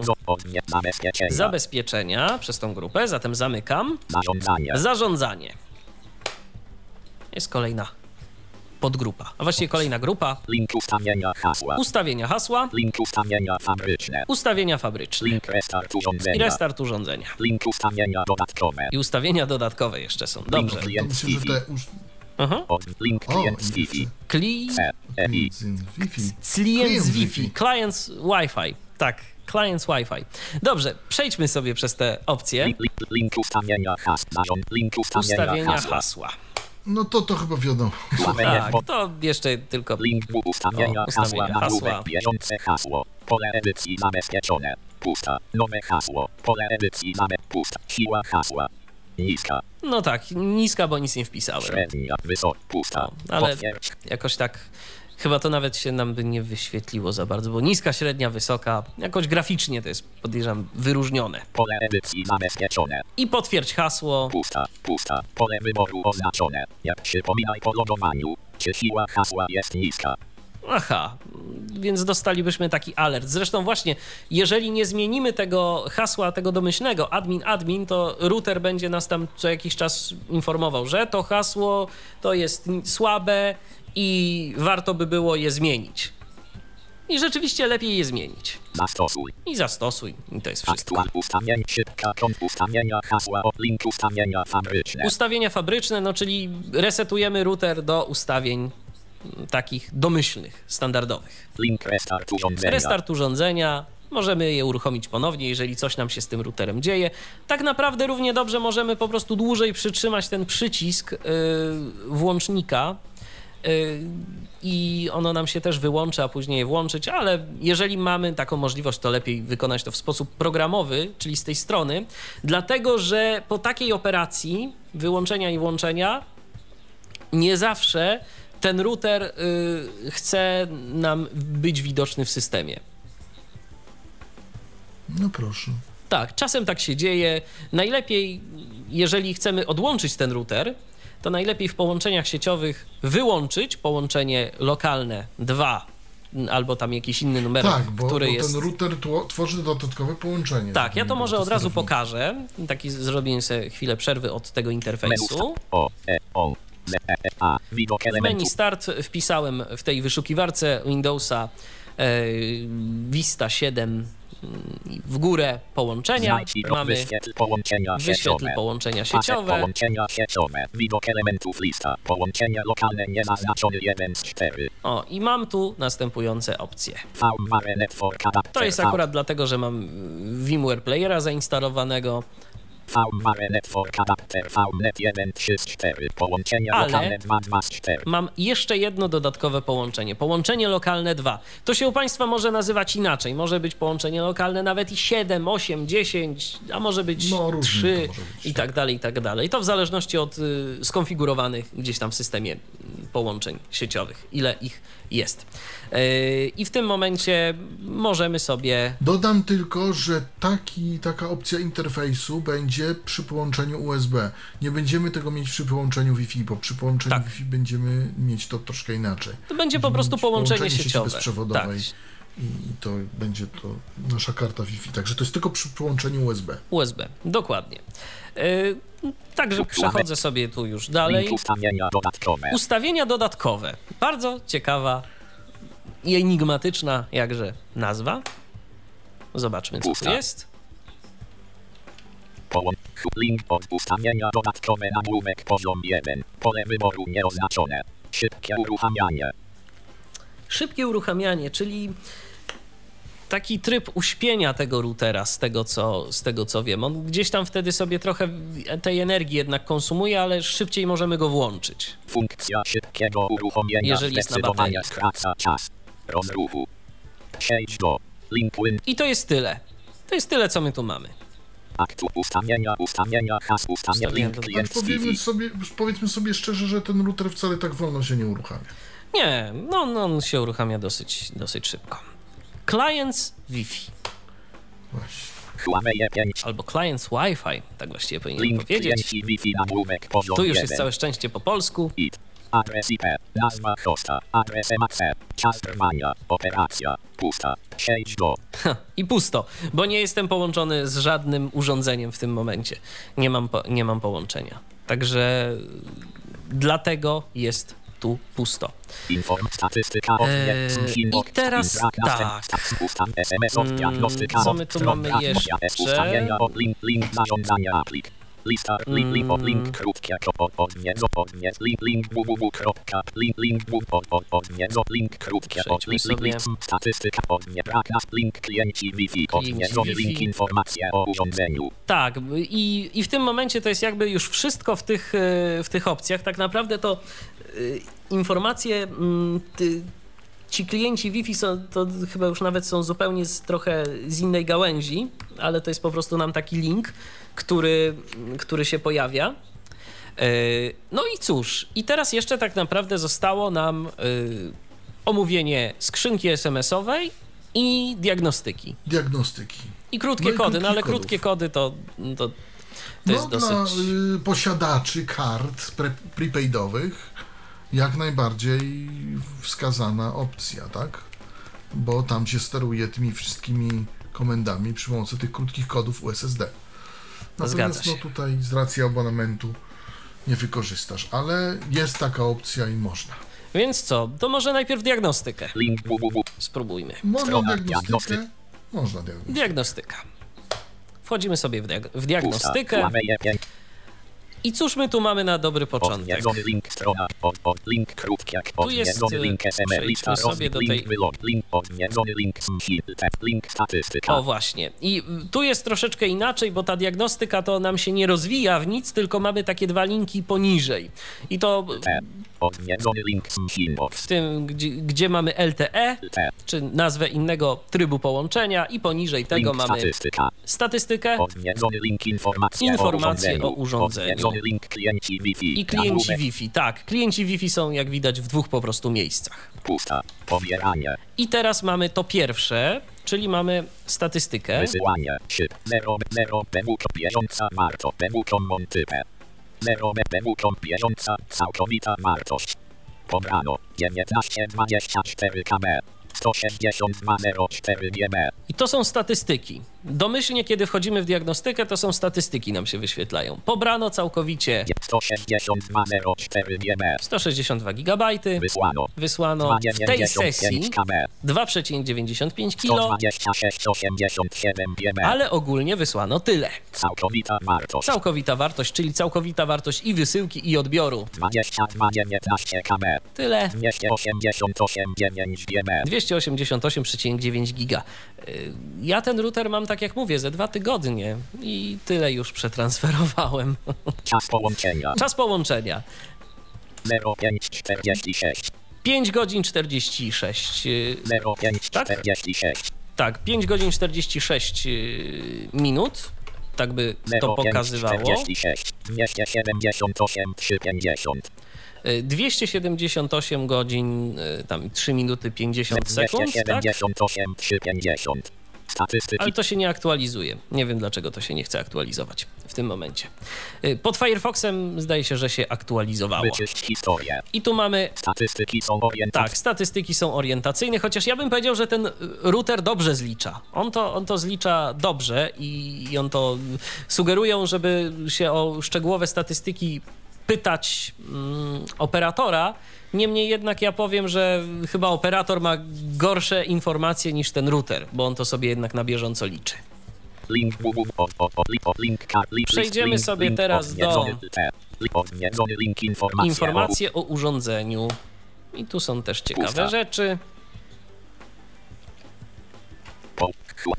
Zabezpieczenia. przez tą grupę, zatem zamykam. Zarządzanie. Jest kolejna podgrupa. A właściwie kolejna grupa. Link ustawienia hasła. Ustawienia hasła, Link ustawienia fabryczne. ustawienia fabryczne Link restart i urządzenia. restart urządzenia. Link ustawienia dodatkowe. I ustawienia dodatkowe jeszcze są. Dobrze. Link. Aha. Link klient i Wi-Fi. Klient z Klient Wi-Fi. Wi-Fi. Clients Wi-Fi. Tak, clients Wi-Fi. Dobrze, przejdźmy sobie przez te opcje. Link, link, link ustawienia hasła. Link ustawienia, Ustawienia hasła. hasła. No to to chyba wiadomo. Tak, to jeszcze tylko Link ustawienia hasła. hasła. bieżące hasło. Pole edycji zabezpieczone. Pusta. Nowe hasło. Pole edycji zabe... Pusta. Siła hasła. Niska. No tak, niska, bo nic nie wpisałem. Średnia. Wysoka. Pusta. No, ale Potwierdź. jakoś tak chyba to nawet się nam by nie wyświetliło za bardzo, bo niska, średnia, wysoka, jakoś graficznie to jest, podejrzewam, wyróżnione. Pole edycji zabezpieczone. I potwierdź hasło. Pusta, pusta. Pole wyboru oznaczone. Jak przypominaj po logowaniu, czy siła hasła jest niska. Aha, więc dostalibyśmy taki alert. Zresztą właśnie, jeżeli nie zmienimy tego hasła, tego domyślnego admin, admin, to router będzie nas tam co jakiś czas informował, że to hasło to jest słabe i warto by było je zmienić. I rzeczywiście lepiej je zmienić. Zastosuj. I zastosuj. I to jest wszystko. Aktual ustawień szybka kąt ustawienia hasła od link ustawienia fabryczne. Ustawienia fabryczne, no czyli resetujemy router do ustawień mm, takich domyślnych, standardowych. Link restart urządzenia. Restart urządzenia, możemy je uruchomić ponownie, jeżeli coś nam się z tym routerem dzieje. Tak naprawdę równie dobrze możemy po prostu dłużej przytrzymać ten przycisk yy, włącznika i ono nam się też wyłączy, a później je włączyć, ale jeżeli mamy taką możliwość, to lepiej wykonać to w sposób programowy, czyli z tej strony, dlatego że po takiej operacji wyłączenia i włączenia nie zawsze ten router y, chce nam być widoczny w systemie. No proszę. Tak, czasem tak się dzieje. Najlepiej, jeżeli chcemy odłączyć ten router, to najlepiej w połączeniach sieciowych wyłączyć połączenie lokalne 2 albo tam jakiś inny numer, Tak, bo, który bo jest. ten router tworzy dodatkowe połączenie. Tak, ja to może od razu pokażę. Taki zrobię sobie chwilę przerwy od tego interfejsu. W menu. Start wpisałem w tej wyszukiwarce Windowsa e, Vista 7 mm, w górę połączenia. Mamy wyświetl połączenia sieciowe. połączenia sieciowe. Połączenia sieciowe. Widok elementów lista. Połączenia lokalne niezaznaczone 1 z 4. O, i mam tu następujące opcje. To jest akurat dlatego, że mam VMware Playera zainstalowanego, VMware Network Adapter VNet 1 3 z 4. Połączenia Ale- lokalne 2 2 z 4. mam jeszcze jedno dodatkowe połączenie. Połączenie lokalne 2. To się u Państwa może nazywać inaczej. Może być połączenie lokalne nawet i 7, 8, 10, a może być No, różnie 3 to może być, i tak dalej, i tak dalej. To w zależności od y, skonfigurowanych gdzieś tam w systemie y, połączeń sieciowych, ile ich jest. Yy, I w tym momencie możemy sobie Dodam tylko, że taki, taka opcja interfejsu będzie przy połączeniu USB. Nie będziemy tego mieć przy połączeniu Wi-Fi, bo przy połączeniu Tak. Wi-Fi będziemy mieć to troszkę inaczej. To będzie po Będziemy prostu mieć połączenie sieci sieciowe. bezprzewodowej Tak. i to będzie to nasza karta Wi-Fi. Także to jest tylko przy połączeniu USB. USB, dokładnie. Yy, Także przechodzę sobie tu już dalej. Ustawienia dodatkowe. Ustawienia dodatkowe. Bardzo ciekawa i enigmatyczna jakże nazwa. Zobaczmy, co tu jest. Link od ustawienia dodatkowe nagłówek poziom 1. Pole wyboru nieoznaczone. Szybkie uruchamianie. Szybkie uruchamianie, czyli taki tryb uśpienia tego routera, z tego, co, z tego co wiem. On gdzieś tam wtedy sobie trochę tej energii jednak konsumuje, ale szybciej możemy go włączyć. Funkcja szybkiego uruchomienia Jeżeli jest na baterii. skraca czas rozruchu. Przejdź do link win I to jest tyle. To jest tyle, co my tu mamy. aktu ustawienia ustawienia has ustawienia Ustawienia link klient Powiedzmy sobie, powiedzmy sobie szczerze, że ten router wcale tak wolno się nie uruchamia. Nie, no, no on się uruchamia dosyć, dosyć szybko. Clients Wi-Fi Właśnie. Huawei 5 albo Clients Wi-Fi, tak właściwie powinienem link powiedzieć. Tu już 1. jest całe szczęście po polsku. Adres IP, nazwa hosta, adres MAC, czas trwania, operacja, pusta, do Ha, I pusto, bo nie jestem połączony z żadnym urządzeniem w tym momencie. Nie mam, po, nie mam połączenia. Także dlatego jest prostu pusto. Eee, i teraz tak. Mm, co my tu mamy jeszcze? Lista, link, link, od Mm. link, krótkie, kro- od, od, niezo, od, nie, link, link, www, kropka, link, link, w, od, od, od, niezo, link, krótkie, od, link, link, statystyka, od, nie, brak, nas- link, klienci Wi-Fi, od, Klienci niezo, Wi-Fi. link, informacje o urządzeniu. Tak, i, i w tym momencie to jest jakby już wszystko w tych, e, w tych opcjach. Tak naprawdę to y, informacje, mm, ty, ci klienci Wi-Fi są, to chyba już nawet są zupełnie z, trochę z innej gałęzi, ale to jest po prostu nam taki link, który, który się pojawia. E, No i cóż, i teraz jeszcze tak naprawdę zostało nam y, omówienie skrzynki SMS-owej i diagnostyki. Diagnostyki. I krótkie No i kody, no ale krótkich krótkie kodów. kody to, to, to No jest dla dosyć... y, posiadaczy kart pre, prepaidowych jak najbardziej wskazana opcja, tak? Bo tam się steruje tymi wszystkimi komendami przy pomocy tych krótkich kodów USSD. Natomiast no tutaj z racji abonamentu nie wykorzystasz, ale jest taka opcja i można. Więc co, to może najpierw diagnostykę Link, www, spróbujmy. Można diagnostykę? diagnostyk. Można diagnostykę. Diagnostyka. Wchodzimy sobie w, diag- w diagnostykę i cóż my tu mamy na dobry początek? Link strona, od, od link krótki jak Tu jest, odwiedzony link SMS, przejdźmy sobie do tej- link statystyka. O właśnie. I tu jest troszeczkę inaczej, bo ta diagnostyka to nam się nie rozwija w nic, tylko mamy takie dwa linki poniżej. I to T, odwiedzony link smhit, w tym, gdzie, gdzie mamy LTE, T, czy nazwę innego trybu połączenia i poniżej tego link mamy statystyka, statystykę odwiedzony link informacje, Informacje o urządzeniu, link klienci Wi-Fi, i klienci Wi-Fi. Tak, klienci Wi-Fi są jak widać w dwóch po prostu miejscach. pusta, pobieranie, I teraz mamy to pierwsze, czyli mamy statystykę. wysyłanie, szyb, 0, 0, pewuczo bieżąca warto, 0, pewuczo bieżąca, całkowita wartość. Pobrano, 1924 KB, 16204 GB. I to są statystyki. Domyślnie, kiedy wchodzimy w diagnostykę, to są statystyki nam się wyświetlają. Pobrano całkowicie 16204 GB. 162 GB, Wysłano. wysłano w tej sesji 295 KB. 2,95 kg, 126,87 GB. ale ogólnie wysłano tyle. Całkowita wartość. Całkowita wartość, czyli całkowita wartość i wysyłki, i odbioru. 22,19 KB. Tyle. 288,9 GB. 288,9 giga. Y, Ja ten router mam, tak jak mówię, ze dwa tygodnie i tyle już przetransferowałem. Czas połączenia. Czas połączenia 0546. 5 godzin 46. y, 0546. Tak, 5 godzin 46 y, minut. Tak by to pokazywało. 0546. 278 350. Y, 278 godzin, y, tam 3 minuty 50 sekund, tak? 278 350. Statystyki. Ale to się nie aktualizuje. Nie wiem dlaczego to się nie chce aktualizować w tym momencie. Y, Pod Firefoxem zdaje się, że się aktualizowało. I tu mamy Statystyki są orientacyjne. Tak, statystyki są orientacyjne, chociaż ja bym powiedział, że ten router dobrze zlicza. On to, on to zlicza dobrze i, i on to sugerują, żeby się o szczegółowe statystyki pytać mm, operatora. Niemniej jednak ja powiem, że chyba operator ma gorsze informacje niż ten router, bo on to sobie jednak na bieżąco liczy. Przejdziemy sobie teraz do-. Informacje o urządzeniu. I tu są też ciekawe rzeczy.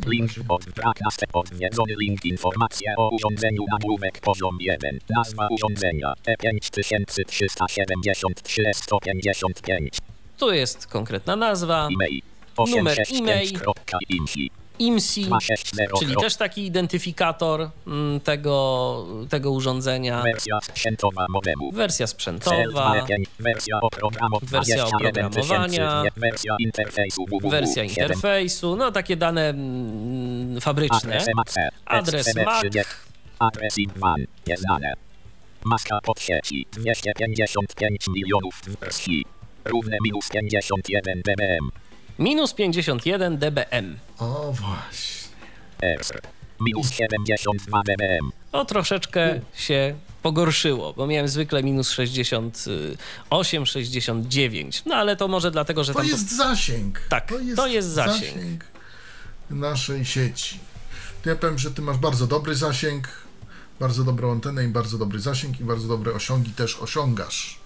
Link od brak następ odwiedzony link informacje o urządzeniu nagłówek poziom 1. Nazwa urządzenia E E5373 155. Tu jest konkretna nazwa. E-mail. Numer 865.info. IMSI. 260. Czyli też taki identyfikator mm, tego, tego urządzenia. Wersja sprzętowa modemu. Wersja sprzętowa, Wersja oprogramowania. Wersja interfejsu wersja 7. interfejsu, no takie dane mm, fabryczne. Adres MAC. Adres IBAN. Nieznane. Maska pod sieci. 255 milionów wersji. Równe minus 51 dBm. Minus 51 dBm. O właśnie. Minus 72 dBm. O, troszeczkę się pogorszyło, bo miałem zwykle minus 68, 69. No ale to może dlatego, że To tam... jest zasięg. Tak, to jest zasięg. naszej sieci. To ja powiem, że ty masz bardzo dobry zasięg, bardzo dobrą antenę i bardzo dobry zasięg i bardzo dobre osiągi też osiągasz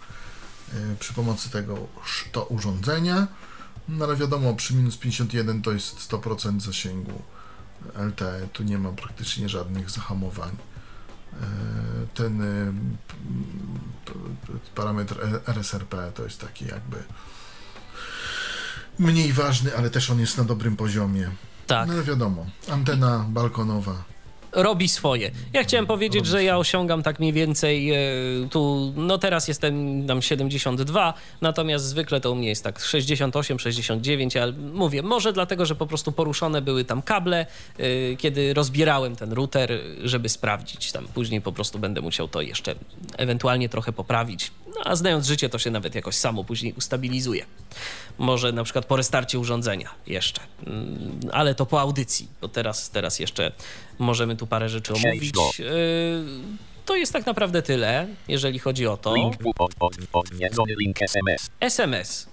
e, przy pomocy tego to urządzenia. No ale wiadomo, przy minus 51 to jest 100% zasięgu LTE, tu nie ma praktycznie żadnych zahamowań. E, Ten e, parametr RSRP to jest taki jakby mniej ważny, ale też on jest na dobrym poziomie. Tak. No ale wiadomo, antena balkonowa. Robi swoje. Ja chciałem powiedzieć, że ja osiągam tak mniej więcej e, tu, no teraz jestem tam 72, natomiast zwykle to u mnie jest tak 68, 69, ale mówię, może dlatego, że po prostu poruszone były tam kable, e, kiedy rozbierałem ten router, żeby sprawdzić. Tam później po prostu będę musiał to jeszcze ewentualnie trochę poprawić. No, a znając życie, to się nawet jakoś samo później ustabilizuje. Może na przykład po restarcie urządzenia jeszcze, Mm, ale to po audycji, bo teraz, teraz jeszcze możemy tu parę rzeczy omówić. Yy, To jest tak naprawdę tyle, jeżeli chodzi o to. Link SMS. SMS.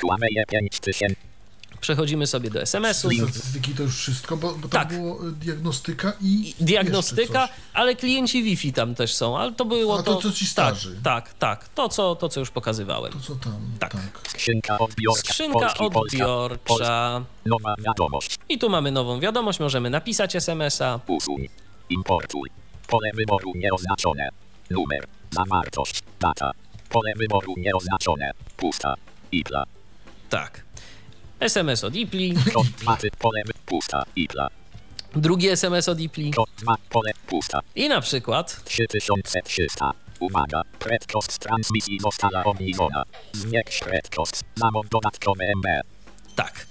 Huawei 5000. Przechodzimy sobie do SMS-u. Statystyki to już wszystko, bo, bo tam Tak. było y, diagnostyka i. I Diagnostyka, ale klienci Wi-Fi tam też są, ale to było A to, co ci starzy. Tak, tak, tak. To, co, to, co już pokazywałem. To co tam? Tak. Skrzynka odbiorcza. Skrzynka Polski, Polska, Polska. odbiorcza. Nowa wiadomość. I tu mamy nową wiadomość, możemy napisać SMS-a. Usuń. Importuj. Pole wyboru nieoznaczone. Numer. Zawartość. Data. Pole wyboru nieoznaczone. Pusta. Ipla. Tak. SMS od Ipli, Kod 2. Pole wy... Pusta. Ipla. drugi SMS od Ipli Kod 2. Pole. Pusta. i na przykład 3300. Uwaga. Prędkość transmisji została obniżona. Zwiększ prędkość. Zamów dodatkowe MB. Tak.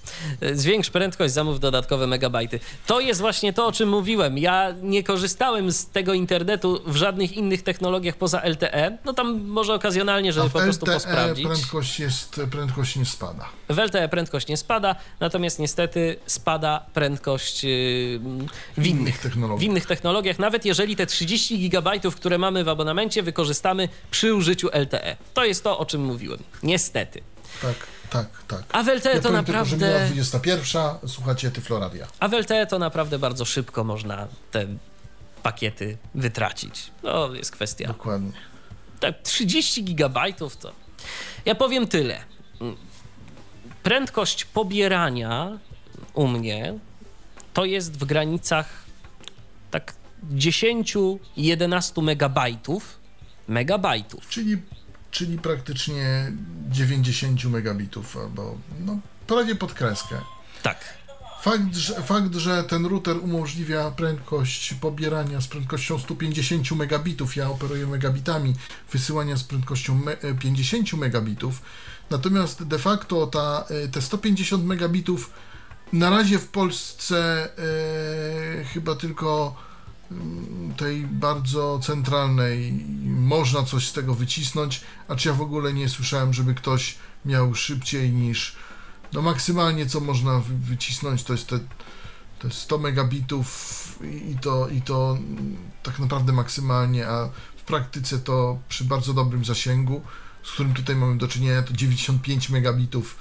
Zwiększ prędkość, zamów dodatkowe megabajty. To jest właśnie to, o czym mówiłem. Ja nie korzystałem z tego internetu w żadnych innych technologiach poza LTE. No tam może okazjonalnie, żeby w po prostu LTE posprawdzić. prędkość, jest, prędkość nie spada. W LTE prędkość nie spada, natomiast niestety spada prędkość yy, w innych, innych technologiach. w innych technologiach, nawet jeżeli te 30 gigabajtów, które mamy w abonamencie, wykorzystamy przy użyciu LTE. To jest to, o czym mówiłem. Niestety. Tak, tak, tak. A w LTE ja to tylko, że naprawdę... minęła 21, słuchacie Tyfloradia. A w LTE to naprawdę bardzo szybko można te pakiety wytracić. To jest kwestia. Dokładnie. Tak, 30 gigabajtów to. Ja powiem tyle. Prędkość pobierania u mnie to jest w granicach tak 10-11 megabajtów. Megabajtów. Czyli, czyli praktycznie 90 megabitów, albo no, prawie pod kreskę. Tak. Fakt że, fakt, że ten router umożliwia prędkość pobierania z prędkością 150 megabitów, ja operuję megabitami, wysyłania z prędkością me, e, 50 megabitów, natomiast de facto ta, e, te 150 megabitów na razie w Polsce e, chyba tylko tej bardzo centralnej można coś z tego wycisnąć, a czy ja w ogóle nie słyszałem, żeby ktoś miał szybciej niż no maksymalnie co można wy- wycisnąć to jest te, te 100 megabitów i to, i to tak naprawdę maksymalnie, a w praktyce to przy bardzo dobrym zasięgu, z którym tutaj mamy do czynienia, to 95 megabitów,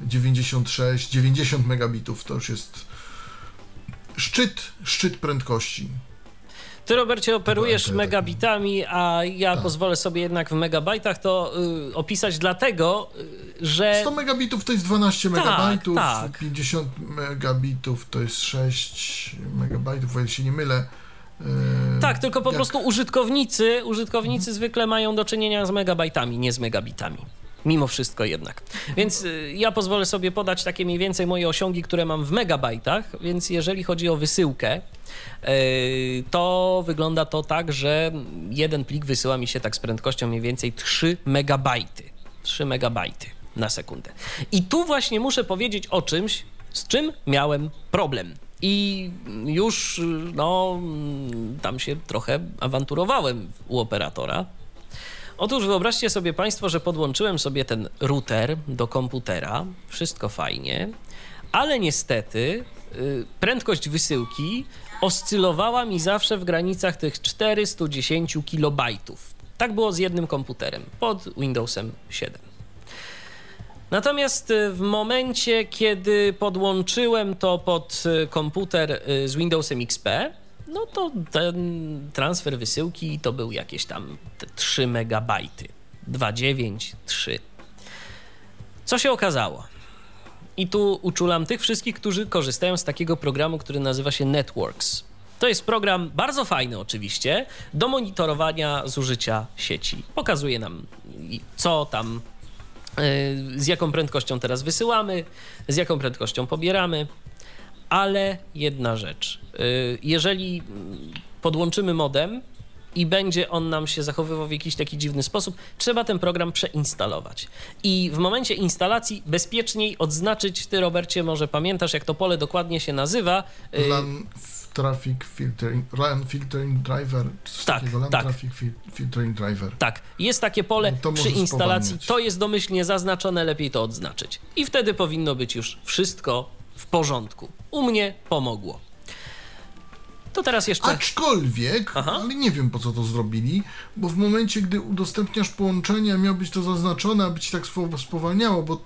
96, 90 megabitów to już jest szczyt, szczyt prędkości. Ty, Robercie, operujesz megabitami, a ja Tak. pozwolę sobie jednak w megabajtach to y, opisać dlatego, y, że 100 megabitów to jest 12 Tak, megabajtów, tak. 50 megabitów to jest 6 megabajtów, o ile się nie mylę. Yy, Tak, tylko po jak- prostu użytkownicy, użytkownicy zwykle mają do czynienia z megabajtami, nie z megabitami. Mimo wszystko jednak. Więc y, ja pozwolę sobie podać takie mniej więcej moje osiągi, które mam w megabajtach, więc jeżeli chodzi o wysyłkę, y, to wygląda to tak, że jeden plik wysyła mi się tak z prędkością mniej więcej 3 megabajty. 3 megabajty na sekundę. I tu właśnie muszę powiedzieć o czymś, z czym miałem problem. I już, y, no, tam się trochę awanturowałem u operatora. Otóż wyobraźcie sobie Państwo, że podłączyłem sobie ten router do komputera, wszystko fajnie, ale niestety y, prędkość wysyłki oscylowała mi zawsze w granicach tych 410 kilobajtów. Tak było z jednym komputerem pod Windowsem 7. Natomiast y, w momencie, kiedy podłączyłem to pod y, komputer y, z Windowsem XP, no to ten transfer wysyłki to był jakieś tam 3 megabajty. 2,9, 3. Co się okazało? I tu uczulam tych wszystkich, którzy korzystają z takiego programu, który nazywa się Networks. To jest program bardzo fajny oczywiście do monitorowania zużycia sieci. Pokazuje nam co tam z jaką prędkością teraz wysyłamy, z jaką prędkością pobieramy. Ale jedna rzecz. Jeżeli podłączymy modem i będzie on nam się zachowywał w jakiś taki dziwny sposób, trzeba ten program przeinstalować. I w momencie instalacji bezpieczniej odznaczyć, ty Robercie może pamiętasz, jak to pole dokładnie się nazywa. LAN Traffic Filtering, LAN Filtering Driver, coś tak, takiego, LAN tak. Traffic Filtering Driver. Tak, jest takie pole no przy instalacji, spowalniać. to jest domyślnie zaznaczone, lepiej to odznaczyć. I wtedy powinno być już wszystko w porządku. U mnie pomogło. To teraz jeszcze. Aczkolwiek, Aha. ale nie wiem po co to zrobili, bo w momencie, gdy udostępniasz połączenie, miało być to zaznaczone, aby ci tak spowalniało, bo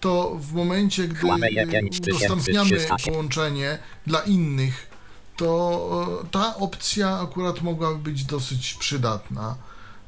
to w momencie, gdy udostępniamy połączenie dla innych, to e, ta opcja akurat mogłaby być dosyć przydatna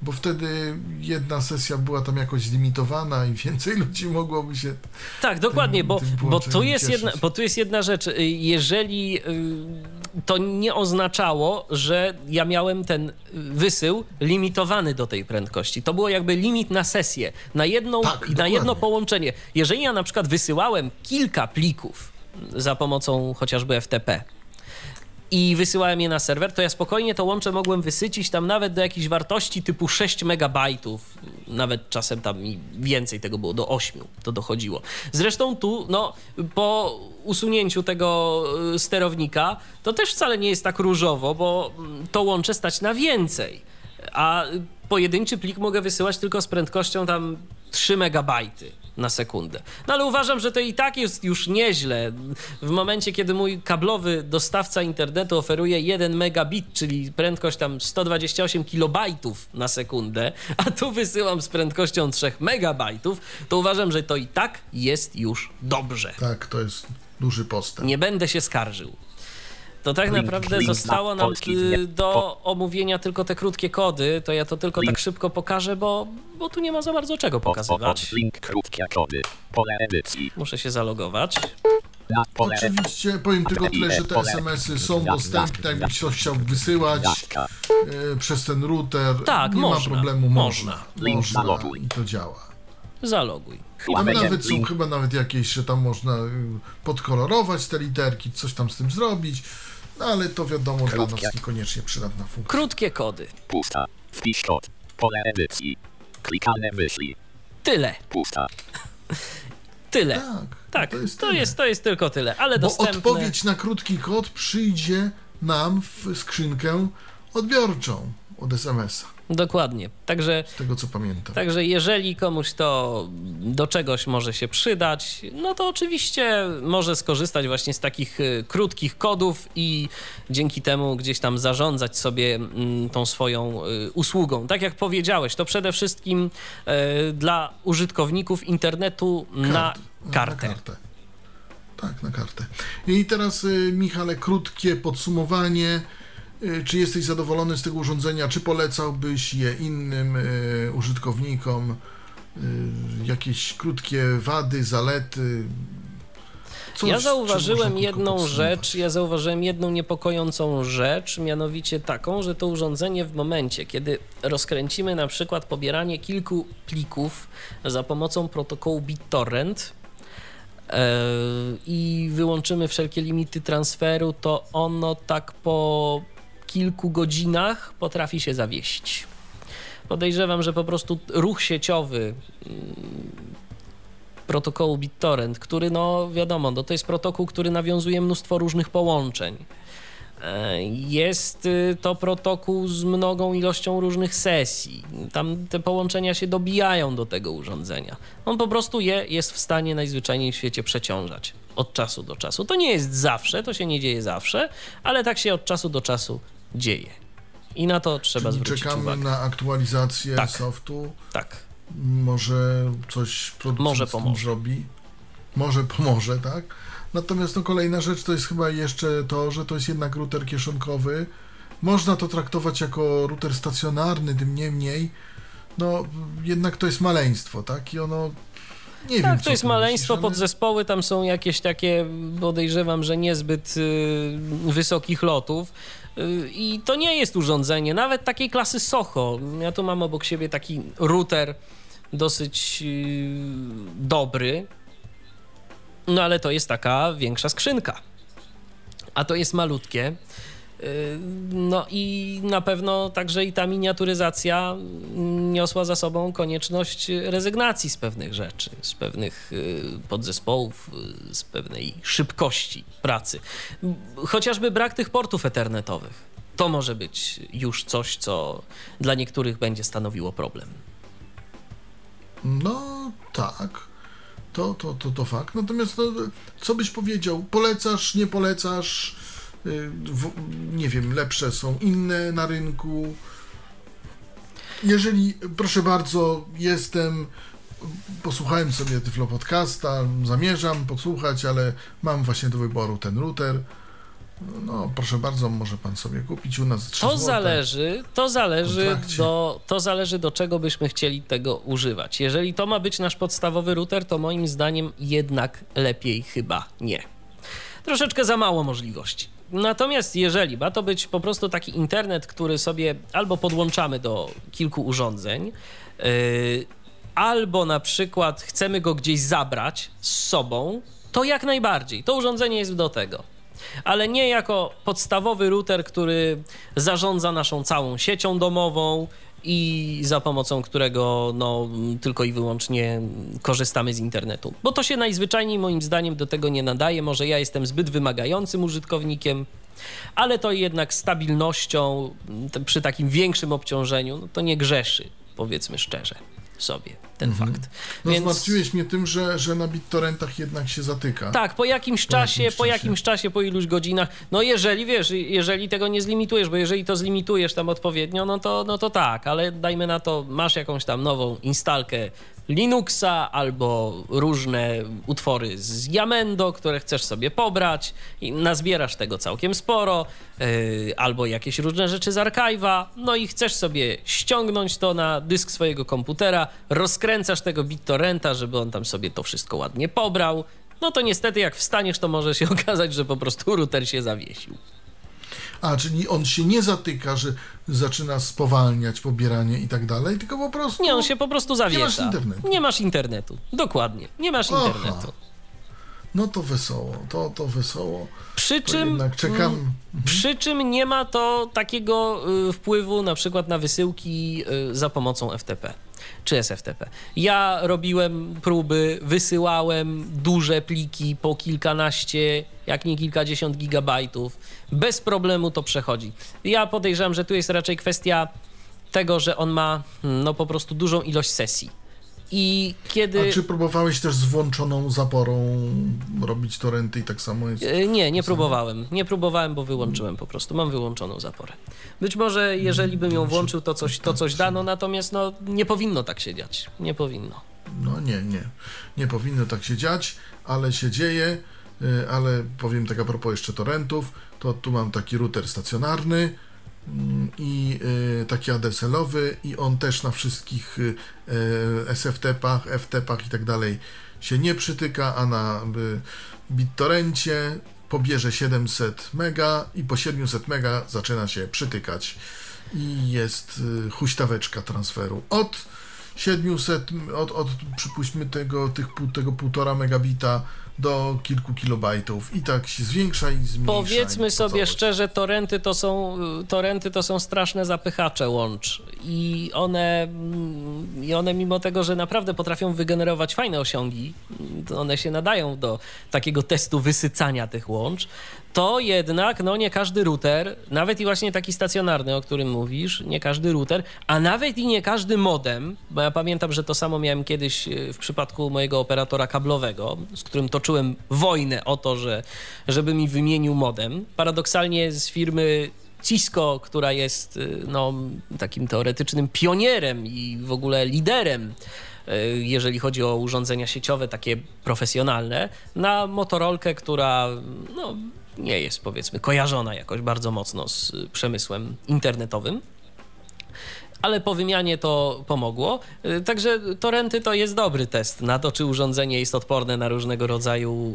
bo wtedy jedna sesja była tam jakoś zlimitowana i więcej ludzi mogłoby się. Tak, dokładnie, tym, bo, tym bo, tu jest jedna, bo tu jest jedna rzecz. Jeżeli y, to nie oznaczało, że ja miałem ten wysył limitowany do tej prędkości. To było jakby limit na sesję, na, jedną, tak, na jedno połączenie. Jeżeli ja na przykład wysyłałem kilka plików za pomocą chociażby FTP, i wysyłałem je na serwer, to ja spokojnie to łącze mogłem wysycić tam nawet do jakiejś wartości typu 6 megabajtów, nawet czasem tam więcej tego było, do 8 to dochodziło. Zresztą tu, no, po usunięciu tego y, sterownika, to też wcale nie jest tak różowo, bo mm, to łącze stać na więcej, a pojedynczy plik mogę wysyłać tylko z prędkością tam 3 megabajty na sekundę. No ale uważam, że to i tak jest już nieźle. W momencie, kiedy mój kablowy dostawca internetu oferuje 1 megabit, czyli prędkość tam 128 kilobajtów na sekundę, a tu wysyłam z prędkością 3 megabajtów, to uważam, że to i tak jest już dobrze. Tak, to jest duży postęp. Nie będę się skarżył to tak naprawdę zostało nam do omówienia tylko te krótkie kody. To ja to tylko tak szybko pokażę, bo, bo tu nie ma za bardzo czego pokazywać. Link krótkie kody. Pole edycji. Muszę się zalogować. Oczywiście powiem tylko tyle, że te SMS-y są dostępne, jakby ktoś chciał wysyłać e, przez ten router. Tak, nie można, ma problemu, można. Można, można i to działa. Zaloguj. Tam nawet są chyba nawet jakieś, że tam można y, podkolorować te literki, coś tam z tym zrobić. No ale to wiadomo Krótkie. dla nas niekoniecznie przydatna funkcja. Krótkie kody. Pusta. Wpisz kod. Pole edycji. Klikalne wyślij. Tyle. Pusta. Tyle. Tak. Tak, to jest, to jest, to jest tylko tyle, ale Bo dostępne... odpowiedź na krótki kod przyjdzie nam w skrzynkę odbiorczą od SMS-a. Dokładnie. Także, Z tego co pamiętam. Także jeżeli komuś to do czegoś może się przydać, no to oczywiście może skorzystać właśnie z takich y, krótkich kodów i dzięki temu gdzieś tam zarządzać sobie mm, tą swoją y, usługą. Tak jak powiedziałeś, to przede wszystkim y, dla użytkowników internetu Kart. na kartę. Na kartę. Tak, na kartę. I teraz, Michale, krótkie podsumowanie czy jesteś zadowolony z tego urządzenia? Czy polecałbyś je innym y, użytkownikom? Y, jakieś krótkie wady, zalety? Coś, ja zauważyłem jedną rzecz, ja zauważyłem jedną niepokojącą rzecz, mianowicie taką, że to urządzenie w momencie, kiedy rozkręcimy na przykład pobieranie kilku plików za pomocą protokołu BitTorrent, e, i wyłączymy wszelkie limity transferu, to ono tak po kilku godzinach potrafi się zawiesić. Podejrzewam, że po prostu ruch sieciowy mm, protokołu BitTorrent, który no wiadomo, no, to jest protokół, który nawiązuje mnóstwo różnych połączeń. E, jest y, to protokół z mnogą ilością różnych sesji. Tam te połączenia się dobijają do tego urządzenia. On po prostu je jest w stanie najzwyczajniej w świecie przeciążać od czasu do czasu. To nie jest zawsze, to się nie dzieje zawsze, ale tak się od czasu do czasu dzieje. I na to trzeba Czyli zwrócić czekamy uwagę. na aktualizację Tak. softu. Tak. Może coś producent Może pomoże. zrobi. Może pomoże, tak? Natomiast no, kolejna rzecz to jest chyba jeszcze to, że to jest jednak router kieszonkowy. Można to traktować jako router stacjonarny, tym niemniej, no jednak to jest maleństwo, tak? I ono. Nie wiem, Tak, co to jest maleństwo, myślisz, podzespoły, tam są jakieś takie, podejrzewam, że niezbyt y, wysokich lotów. I to nie jest urządzenie, nawet takiej klasy Soho. Ja tu mam obok siebie taki router dosyć y, dobry, no ale to jest taka większa skrzynka. A to jest malutkie. Y, No i na pewno także i ta miniaturyzacja niosła za sobą konieczność rezygnacji z pewnych rzeczy, z pewnych y, podzespołów, y, z pewnej szybkości pracy. Chociażby brak tych portów ethernetowych. To może być już coś, co dla niektórych będzie stanowiło problem. No tak. To, to, to, to fakt. Natomiast no, co byś powiedział? Polecasz, nie polecasz? Y, W, nie wiem, lepsze są inne na rynku. Jeżeli, proszę bardzo, jestem, posłuchałem sobie Tyflo Podcasta, zamierzam posłuchać, ale mam właśnie do wyboru ten router. No, proszę bardzo, może pan sobie kupić u nas 3 To złote. zależy, to zależy do, to zależy do czego byśmy chcieli tego używać. Jeżeli to ma być nasz podstawowy router, to moim zdaniem jednak lepiej chyba nie. Troszeczkę za mało możliwości. Natomiast jeżeli ma to być po prostu taki internet, który sobie albo podłączamy do kilku urządzeń, yy, albo na przykład chcemy go gdzieś zabrać z sobą, to jak najbardziej. To urządzenie jest do tego ale nie jako podstawowy router, który zarządza naszą całą siecią domową i za pomocą którego no, tylko i wyłącznie korzystamy z internetu. Bo to się najzwyczajniej moim zdaniem do tego nie nadaje. Może ja jestem zbyt wymagającym użytkownikiem, ale to jednak stabilnością przy takim większym obciążeniu no, to nie grzeszy, powiedzmy szczerze sobie ten fakt. No Więc- zmartwiłeś mnie tym, że, że na BitTorrentach jednak się zatyka. tak, po jakimś czasie, jakimś po czasie. jakimś czasie, po iluś godzinach. No jeżeli wiesz, jeżeli tego nie zlimitujesz, bo jeżeli to zlimitujesz tam odpowiednio, no to, no to tak, ale dajmy na to, masz jakąś tam nową instalkę Linuxa albo różne utwory z Yamendo, które chcesz sobie pobrać i nazbierasz tego całkiem sporo, yy, albo jakieś różne rzeczy z archive'a, no i chcesz sobie ściągnąć to na dysk swojego komputera, rozkręcasz tego BitTorrenta, żeby on tam sobie to wszystko ładnie pobrał, no to niestety jak wstaniesz, to może się okazać, że po prostu router się zawiesił. A, czyli on się nie zatyka, że zaczyna spowalniać pobieranie i tak dalej, tylko po prostu... Nie, on się po prostu zawiesza. masz internetu. Nie masz internetu. Dokładnie. Nie masz Aha. internetu. No to wesoło, to, to wesoło. Przy To czym, czekam. mm, przy czym nie ma to takiego y, wpływu na przykład na wysyłki y, za pomocą FTP czy SFTP. Ja robiłem próby, wysyłałem duże pliki po kilkanaście, jak nie kilkadziesiąt gigabajtów. Bez problemu to przechodzi. Ja podejrzewam, że tu jest raczej kwestia tego, że on ma mm, no po prostu dużą ilość sesji. I kiedy... A czy próbowałeś też z włączoną zaporą robić torenty i tak samo jest? E, Nie, nie próbowałem. Nie próbowałem, bo wyłączyłem po prostu. Mam wyłączoną zaporę. Być może jeżeli bym ją włączył, to coś, to coś dano, natomiast no, nie powinno tak się dziać. Nie powinno. No nie, nie. Nie powinno tak się dziać, ale się dzieje. Y, Ale powiem tak a propos jeszcze torrentów, to tu mam taki router stacjonarny mm, i y, taki ADSL-owy i on też na wszystkich y, SFTP-ach, FTP-ach i tak dalej się nie przytyka, a na BitTorrencie pobierze 700 mega i po 700 mega zaczyna się przytykać. I jest y, huśtaweczka transferu. Od 700, od, od przypuśćmy tego, tych, tego półtora megabita do kilku kilobajtów i tak się zwiększa i zmniejsza. Powiedzmy sobie szczerze, torenty to są, torenty to są straszne zapychacze łącz i one, i one mimo tego, że naprawdę potrafią wygenerować fajne osiągi, to one się nadają do takiego testu wysycania tych łącz, to jednak no nie każdy router, nawet i właśnie taki stacjonarny, o którym mówisz, nie każdy router, a nawet i nie każdy modem, bo ja pamiętam, że to samo miałem kiedyś e, w przypadku mojego operatora kablowego, z którym toczyłem wojnę o to, że, żeby mi wymienił modem. Paradoksalnie z firmy Cisco, która jest y, no, takim teoretycznym pionierem i w ogóle liderem y, jeżeli chodzi o urządzenia sieciowe, takie profesjonalne, na Motorolkę, która no, nie jest powiedzmy kojarzona jakoś bardzo mocno z przemysłem internetowym. Ale po wymianie to pomogło. Y, Także torenty to jest dobry test na to, czy urządzenie jest odporne na różnego rodzaju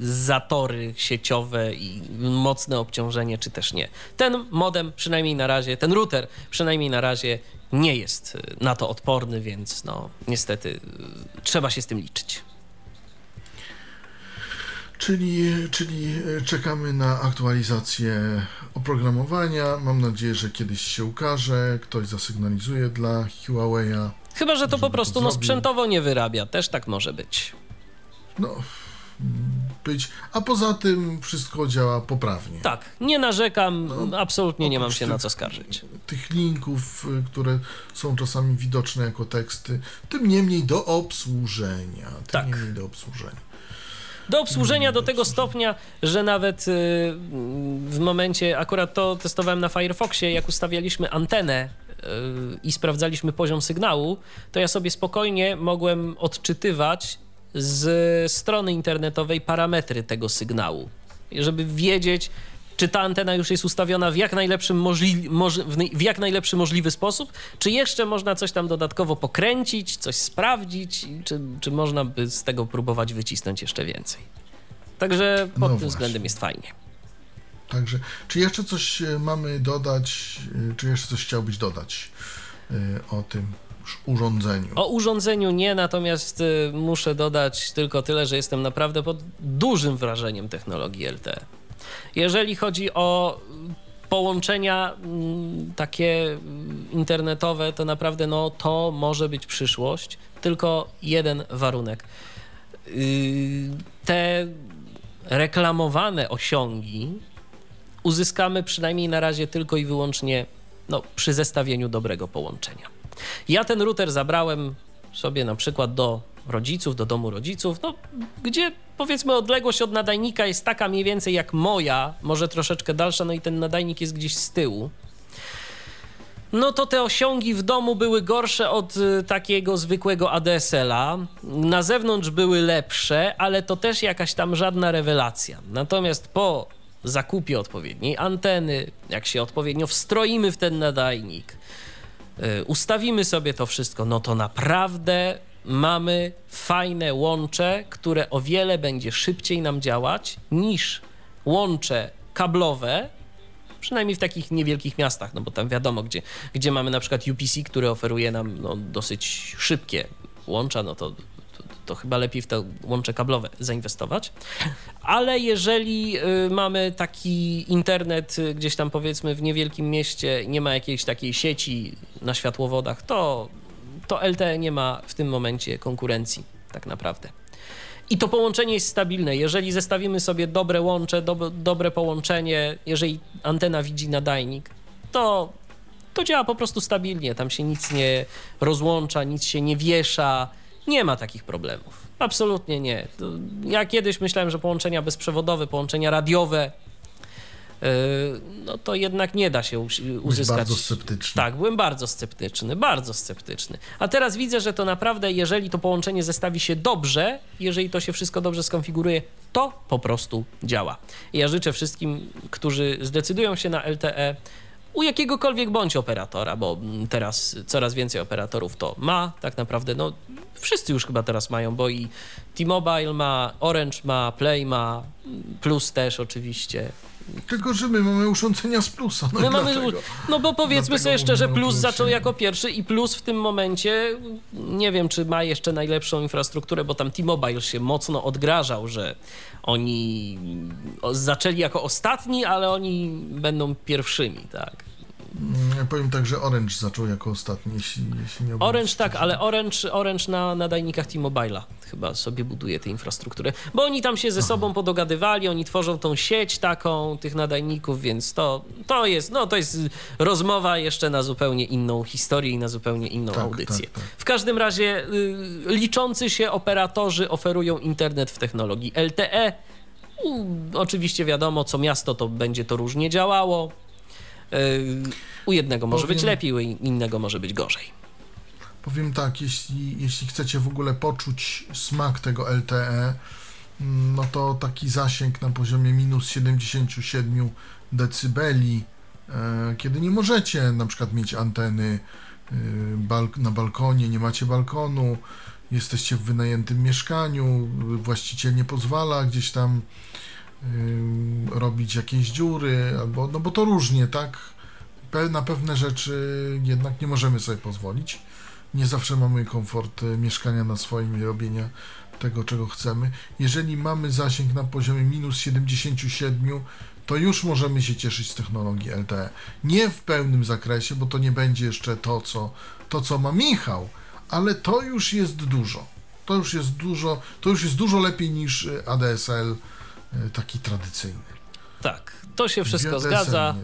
y, zatory sieciowe i mocne obciążenie, czy też nie. Ten modem przynajmniej na razie, ten router przynajmniej na razie nie jest y, na to odporny, więc no niestety trzeba się z tym liczyć. Czyli, czyli e, czekamy na aktualizację oprogramowania. Mam nadzieję, że kiedyś się ukaże, ktoś zasygnalizuje dla Huawei'a. Chyba, że to po to prostu no, zrobił. sprzętowo nie wyrabia, też tak może być. No, być. A poza tym wszystko działa poprawnie. Tak, nie narzekam, No, absolutnie nie mam się na tych- co skarżyć. Tych linków, y, które są czasami widoczne jako teksty, tym niemniej do obsłużenia. Tym Tak. niemniej do obsłużenia. Do obsłużenia do tego stopnia, że nawet y, w momencie, akurat to testowałem na Firefoxie, jak ustawialiśmy antenę y, i sprawdzaliśmy poziom sygnału, to ja sobie spokojnie mogłem odczytywać z strony internetowej parametry tego sygnału, żeby wiedzieć, czy ta antena już jest ustawiona w jak, najlepszym możli- moż- w jak najlepszy możliwy sposób, czy jeszcze można coś tam dodatkowo pokręcić, coś sprawdzić, czy, czy można by z tego próbować wycisnąć jeszcze więcej. Także pod No tym właśnie. względem jest fajnie. Także, czy jeszcze coś e, mamy dodać, e, czy jeszcze coś chciałbyś dodać e, o tym urządzeniu? O urządzeniu nie, natomiast muszę dodać tylko tyle, że jestem naprawdę pod dużym wrażeniem technologii LTE. Jeżeli chodzi o połączenia mm, takie mm, internetowe, to naprawdę no, to może być przyszłość. Tylko jeden warunek. Y, Te reklamowane osiągi uzyskamy przynajmniej na razie tylko i wyłącznie no, przy zestawieniu dobrego połączenia. Ja ten router zabrałem sobie na przykład do rodziców, do domu rodziców, no, gdzie powiedzmy odległość od nadajnika jest taka mniej więcej jak moja, może troszeczkę dalsza, no i ten nadajnik jest gdzieś z tyłu. No to te osiągi w domu były gorsze od y, takiego zwykłego ADSL-a. Na zewnątrz były lepsze, ale to też jakaś tam żadna rewelacja. Natomiast po zakupie odpowiedniej anteny, jak się odpowiednio wstroimy w ten nadajnik, y, ustawimy sobie to wszystko, no to naprawdę mamy fajne łącze, które o wiele będzie szybciej nam działać niż łącze kablowe, przynajmniej w takich niewielkich miastach, no bo tam wiadomo, gdzie, gdzie mamy na przykład UPC, który oferuje nam no, dosyć szybkie łącza, no to, to, to chyba lepiej w te łącze kablowe zainwestować. Ale jeżeli y, mamy taki internet y, gdzieś tam powiedzmy w niewielkim mieście, nie ma jakiejś takiej sieci na światłowodach, to, to LTE nie ma w tym momencie konkurencji tak naprawdę. I to połączenie jest stabilne. Jeżeli zestawimy sobie dobre łącze, dob dobre połączenie, jeżeli antena widzi nadajnik, to, to działa po prostu stabilnie. Tam się nic nie rozłącza, nic się nie wiesza. Nie ma takich problemów. Absolutnie nie. Ja kiedyś myślałem, że połączenia bezprzewodowe, połączenia radiowe, no to jednak nie da się uzyskać. bardzo sceptyczny. Tak, byłem bardzo sceptyczny, bardzo sceptyczny. A teraz widzę, że to naprawdę, jeżeli to połączenie zestawi się dobrze, jeżeli to się wszystko dobrze skonfiguruje, to po prostu działa. I ja życzę wszystkim, którzy zdecydują się na LTE, u jakiegokolwiek bądź operatora, bo teraz coraz więcej operatorów to ma, tak naprawdę, no wszyscy już chyba teraz mają, bo i T-Mobile ma, Orange ma, Play ma, Plus też oczywiście, Tylko, że my mamy urządzenia z plusa. No My mamy, no bo powiedzmy sobie szczerze, Plus zaczął jako pierwszy i Plus w tym momencie, nie wiem czy ma jeszcze najlepszą infrastrukturę, bo tam T-Mobile się mocno odgrażał, że oni zaczęli jako ostatni, ale oni będą pierwszymi, tak. Mm, Ja powiem tak, że Orange zaczął jako ostatni, jeśli, jeśli miałbym... Orange tak, ale Orange, Orange na nadajnikach T-Mobile'a chyba sobie buduje tę infrastrukturę, bo oni tam się ze sobą podogadywali, oni tworzą tą sieć taką tych nadajników, więc to, to jest, no to jest rozmowa jeszcze na zupełnie inną historię i na zupełnie inną Tak, audycję. tak, tak. W każdym razie y, liczący się operatorzy oferują internet w technologii LTE. Oczywiście wiadomo, co miasto to będzie to różnie działało. Y, U jednego może być Powiem- lepiej, u innego może być gorzej. Powiem tak, jeśli, jeśli chcecie w ogóle poczuć smak tego LTE, mm, no to taki zasięg na poziomie minus 77 decybeli, e, kiedy nie możecie na przykład mieć anteny balk- na balkonie, nie macie balkonu, jesteście w wynajętym mieszkaniu, właściciel nie pozwala gdzieś tam robić jakieś dziury, albo, no bo to różnie, tak? Na pewne rzeczy jednak nie możemy sobie pozwolić. Nie zawsze mamy komfort y, mieszkania na swoim i robienia tego, czego chcemy. Jeżeli mamy zasięg na poziomie minus 77, to już możemy się cieszyć z technologii LTE. Nie w pełnym zakresie, bo to nie będzie jeszcze to, co, to, co ma Michał, ale to już jest dużo. To już jest dużo, to już jest dużo lepiej niż y, ADSL y, taki tradycyjny. Tak, to się wszystko zgadza.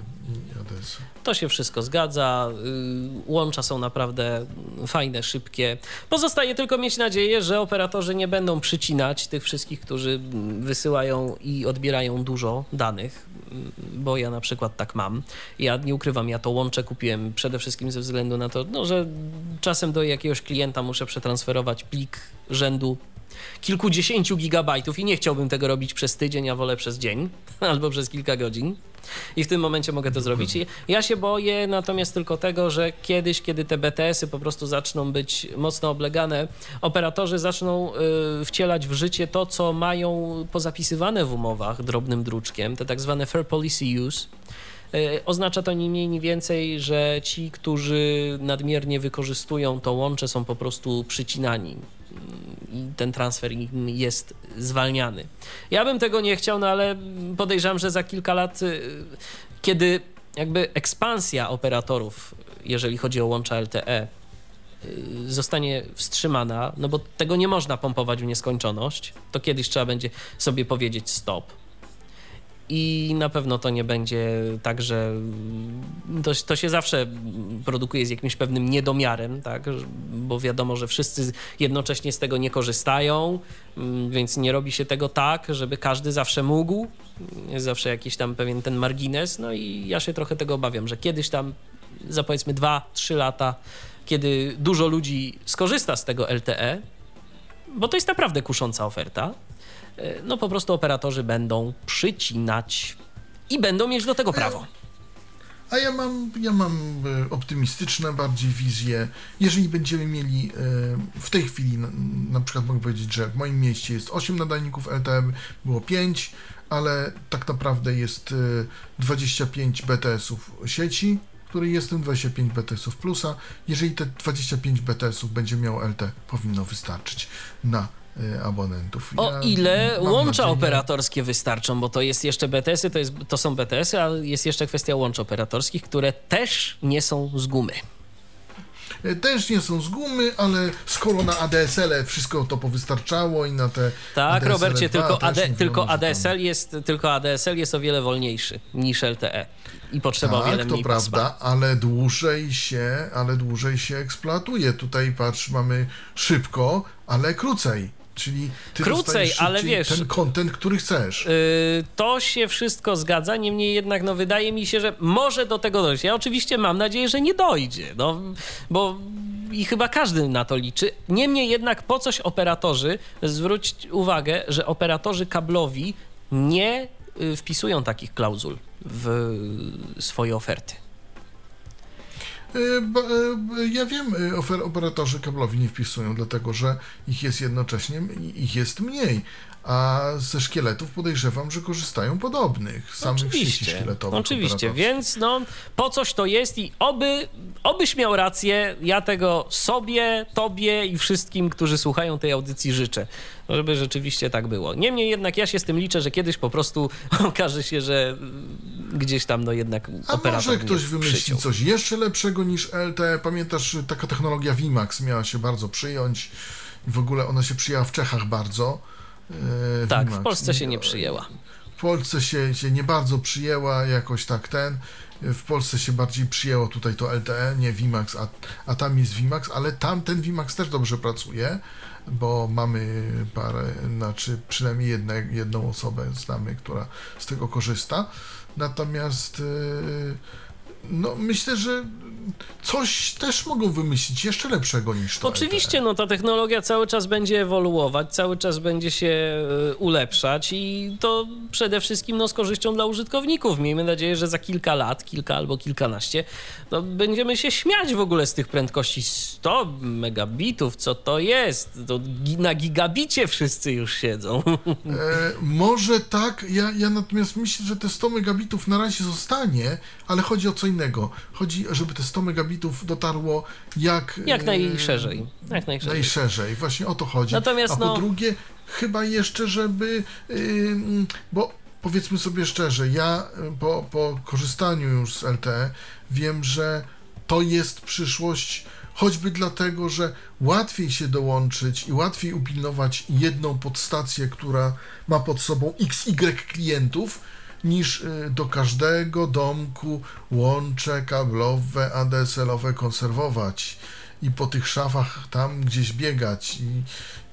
To się wszystko zgadza. y, Łącza są naprawdę fajne, szybkie. Pozostaje tylko mieć nadzieję, że operatorzy nie będą przycinać tych wszystkich, którzy wysyłają i odbierają dużo danych, mm, bo ja na przykład tak mam. Ja nie ukrywam, ja to łącze kupiłem przede wszystkim ze względu na to, no, że czasem do jakiegoś klienta muszę przetransferować plik rzędu kilkudziesięciu gigabajtów i nie chciałbym tego robić przez tydzień, a wolę przez dzień albo przez kilka godzin. I w tym momencie mogę to zrobić. I Ja się boję natomiast tylko tego, że kiedyś, kiedy te BTS-y po prostu zaczną być mocno oblegane, operatorzy zaczną y, wcielać w życie to, co mają pozapisywane w umowach drobnym druczkiem, te tak zwane Fair Policy Use. Y, Oznacza to ni mniej, ni więcej, że ci, którzy nadmiernie wykorzystują to łącze, są po prostu przycinani i ten transfer im jest zwalniany. Ja bym tego nie chciał, no ale podejrzewam, że za kilka lat, y, kiedy jakby ekspansja operatorów, jeżeli chodzi o łącza LTE, y, zostanie wstrzymana, no bo tego nie można pompować w nieskończoność, to kiedyś trzeba będzie sobie powiedzieć stop. I na pewno to nie będzie tak, że to, to się zawsze produkuje z jakimś pewnym niedomiarem, tak? bo wiadomo, że wszyscy jednocześnie z tego nie korzystają, mm, więc nie robi się tego tak, żeby każdy zawsze mógł. Jest zawsze jakiś tam pewien ten margines, no i ja się trochę tego obawiam, że kiedyś tam za powiedzmy 2-3 lata, kiedy dużo ludzi skorzysta z tego LTE, bo to jest naprawdę kusząca oferta, no po prostu operatorzy będą przycinać i będą mieć do tego prawo. A ja mam, ja mam e, optymistyczne bardziej wizje. Jeżeli będziemy mieli e, w tej chwili, na, przykład mogę powiedzieć, że w moim mieście jest 8 nadajników LTE, było 5, ale tak naprawdę jest e, 25 BTS-ów sieci, w której jestem, 25 BTS-ów plusa. Jeżeli te 25 BTS-ów będzie miało LTE, powinno wystarczyć na e, abonentów. O Ja ile łącza nadzieję- operatorskie wystarczą, bo to jest jeszcze BTS-y, to, jest, to są BTS-y, a jest jeszcze kwestia łącz operatorskich, które też nie są z gumy. E, Też nie są z gumy, ale skoro na ADSL wszystko to powystarczało i na te. Tak, ADSL Robercie, tylko, AD, tylko, ADSL jest, tylko ADSL jest o wiele wolniejszy niż LTE i potrzeba o wiele Tak, to mniej pasma. prawda, ale dłużej się, ale dłużej się eksploatuje. Tutaj patrz, mamy szybko, ale krócej. Czyli ty Krócej, ale wiesz- ten kontent, który chcesz. Y, To się wszystko zgadza, niemniej jednak no, wydaje mi się, że może do tego dojść. Ja oczywiście mam nadzieję, że nie dojdzie, no, bo i chyba każdy na to liczy. Niemniej jednak po coś operatorzy, zwróć uwagę, że operatorzy kablowi nie y, wpisują takich klauzul w swoje oferty. Ba- e, Ja wiem, ofer- operatorzy kablowi nie wpisują, dlatego że ich jest jednocześnie, ich jest mniej. A ze szkieletów podejrzewam, że korzystają podobnych, samych sieci Oczywiście, szkieletowych. oczywiście, operatorów. więc no, po coś to jest i oby, obyś miał rację, ja tego sobie, tobie i wszystkim, którzy słuchają tej audycji życzę, żeby rzeczywiście tak było. Niemniej jednak ja się z tym liczę, że kiedyś po prostu okaże się, że gdzieś tam no jednak A operator może ktoś wymyśli przyciął. coś jeszcze lepszego niż LTE? Pamiętasz, taka technologia WiMAX miała się bardzo przyjąć i w ogóle ona się przyjęła w Czechach bardzo. e, Tak, w WiMAX. Polsce się nie przyjęła. W Polsce się, się nie bardzo przyjęła jakoś tak ten. W Polsce się bardziej przyjęło tutaj to LTE, nie WiMAX, a, a tam jest WiMAX, ale tam ten WiMAX też dobrze pracuje, bo mamy parę, znaczy przynajmniej jedne, jedną osobę znamy, która z tego korzysta. Natomiast yy, no, myślę, że coś też mogą wymyślić jeszcze lepszego niż to. Oczywiście, no ta technologia cały czas będzie ewoluować, cały czas będzie się e, ulepszać i to przede wszystkim no, z korzyścią dla użytkowników. Miejmy nadzieję, że za kilka lat, kilka albo kilkanaście, no, będziemy się śmiać w ogóle z tych prędkości 100 megabitów, co to jest? To na gigabicie wszyscy już siedzą. E, może tak, ja, ja natomiast myślę, że te 100 megabitów na razie zostanie, ale chodzi o co innego. Chodzi, żeby te 100 megabitów dotarło jak... Jak e, najszerzej. Jak najszerzej. Najszerzej, właśnie o to chodzi. Natomiast A po no- drugie, chyba jeszcze, żeby... bo powiedzmy sobie szczerze, ja y, po, po korzystaniu już z LTE wiem, że to jest przyszłość choćby dlatego, że łatwiej się dołączyć i łatwiej upilnować jedną podstację, która ma pod sobą XY klientów, niż y, do każdego domku łącze kablowe, ADSL-owe konserwować i po tych szafach tam gdzieś biegać i,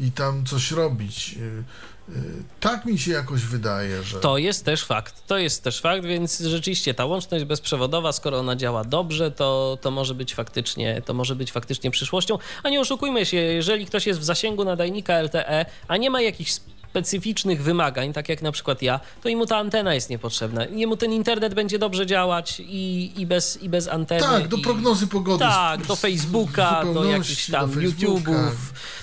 i tam coś robić. Y, y, Tak mi się jakoś wydaje, że. To jest też fakt. To jest też fakt, więc rzeczywiście ta łączność bezprzewodowa, skoro ona działa dobrze, to, to, może być faktycznie, to może być faktycznie przyszłością. A nie oszukujmy się, jeżeli ktoś jest w zasięgu nadajnika LTE, a nie ma jakichś specyficznych wymagań, tak jak na przykład ja, to i mu ta antena jest niepotrzebna. Jemu ten internet będzie dobrze działać i, i, bez, i bez anteny. tak, do i... prognozy pogody. Tak, do Facebooka, do jakichś tam do. YouTube'ów.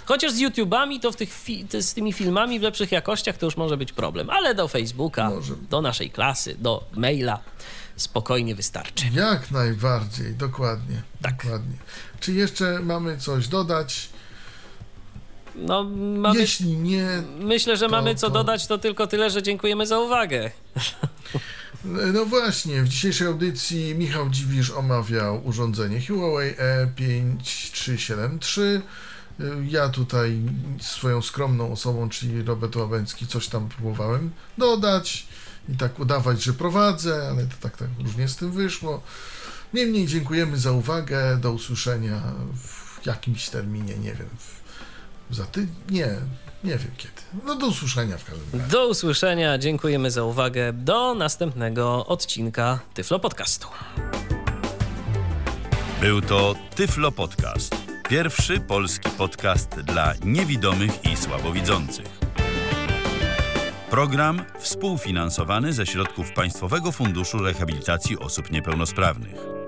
Chociaż z YouTube'ami to w tych fi- z tymi filmami w lepszych jakościach to już może być problem, ale do Facebooka, Może. do naszej klasy, do maila spokojnie wystarczy. Jak najbardziej, dokładnie. Tak. dokładnie. Czy jeszcze mamy coś dodać? No, mamy, Jeśli nie, myślę, że to- mamy co to- dodać, to tylko tyle, że dziękujemy za uwagę. No właśnie, w dzisiejszej audycji Michał Dziwisz omawiał urządzenie Huawei E E5373. Ja tutaj swoją skromną osobą, czyli Robert Łabęcki, coś tam próbowałem dodać i tak udawać, że prowadzę, ale to tak, tak różnie z tym wyszło. Niemniej dziękujemy za uwagę, do usłyszenia w jakimś terminie, nie wiem, za ty... nie, nie wiem kiedy. No do usłyszenia w każdym razie. Do usłyszenia, dziękujemy za uwagę. Do następnego odcinka Tyflo Podcastu. Był to Tyflo Podcast. Pierwszy polski podcast dla niewidomych i słabowidzących. Program współfinansowany ze środków Państwowego Funduszu Rehabilitacji Osób Niepełnosprawnych.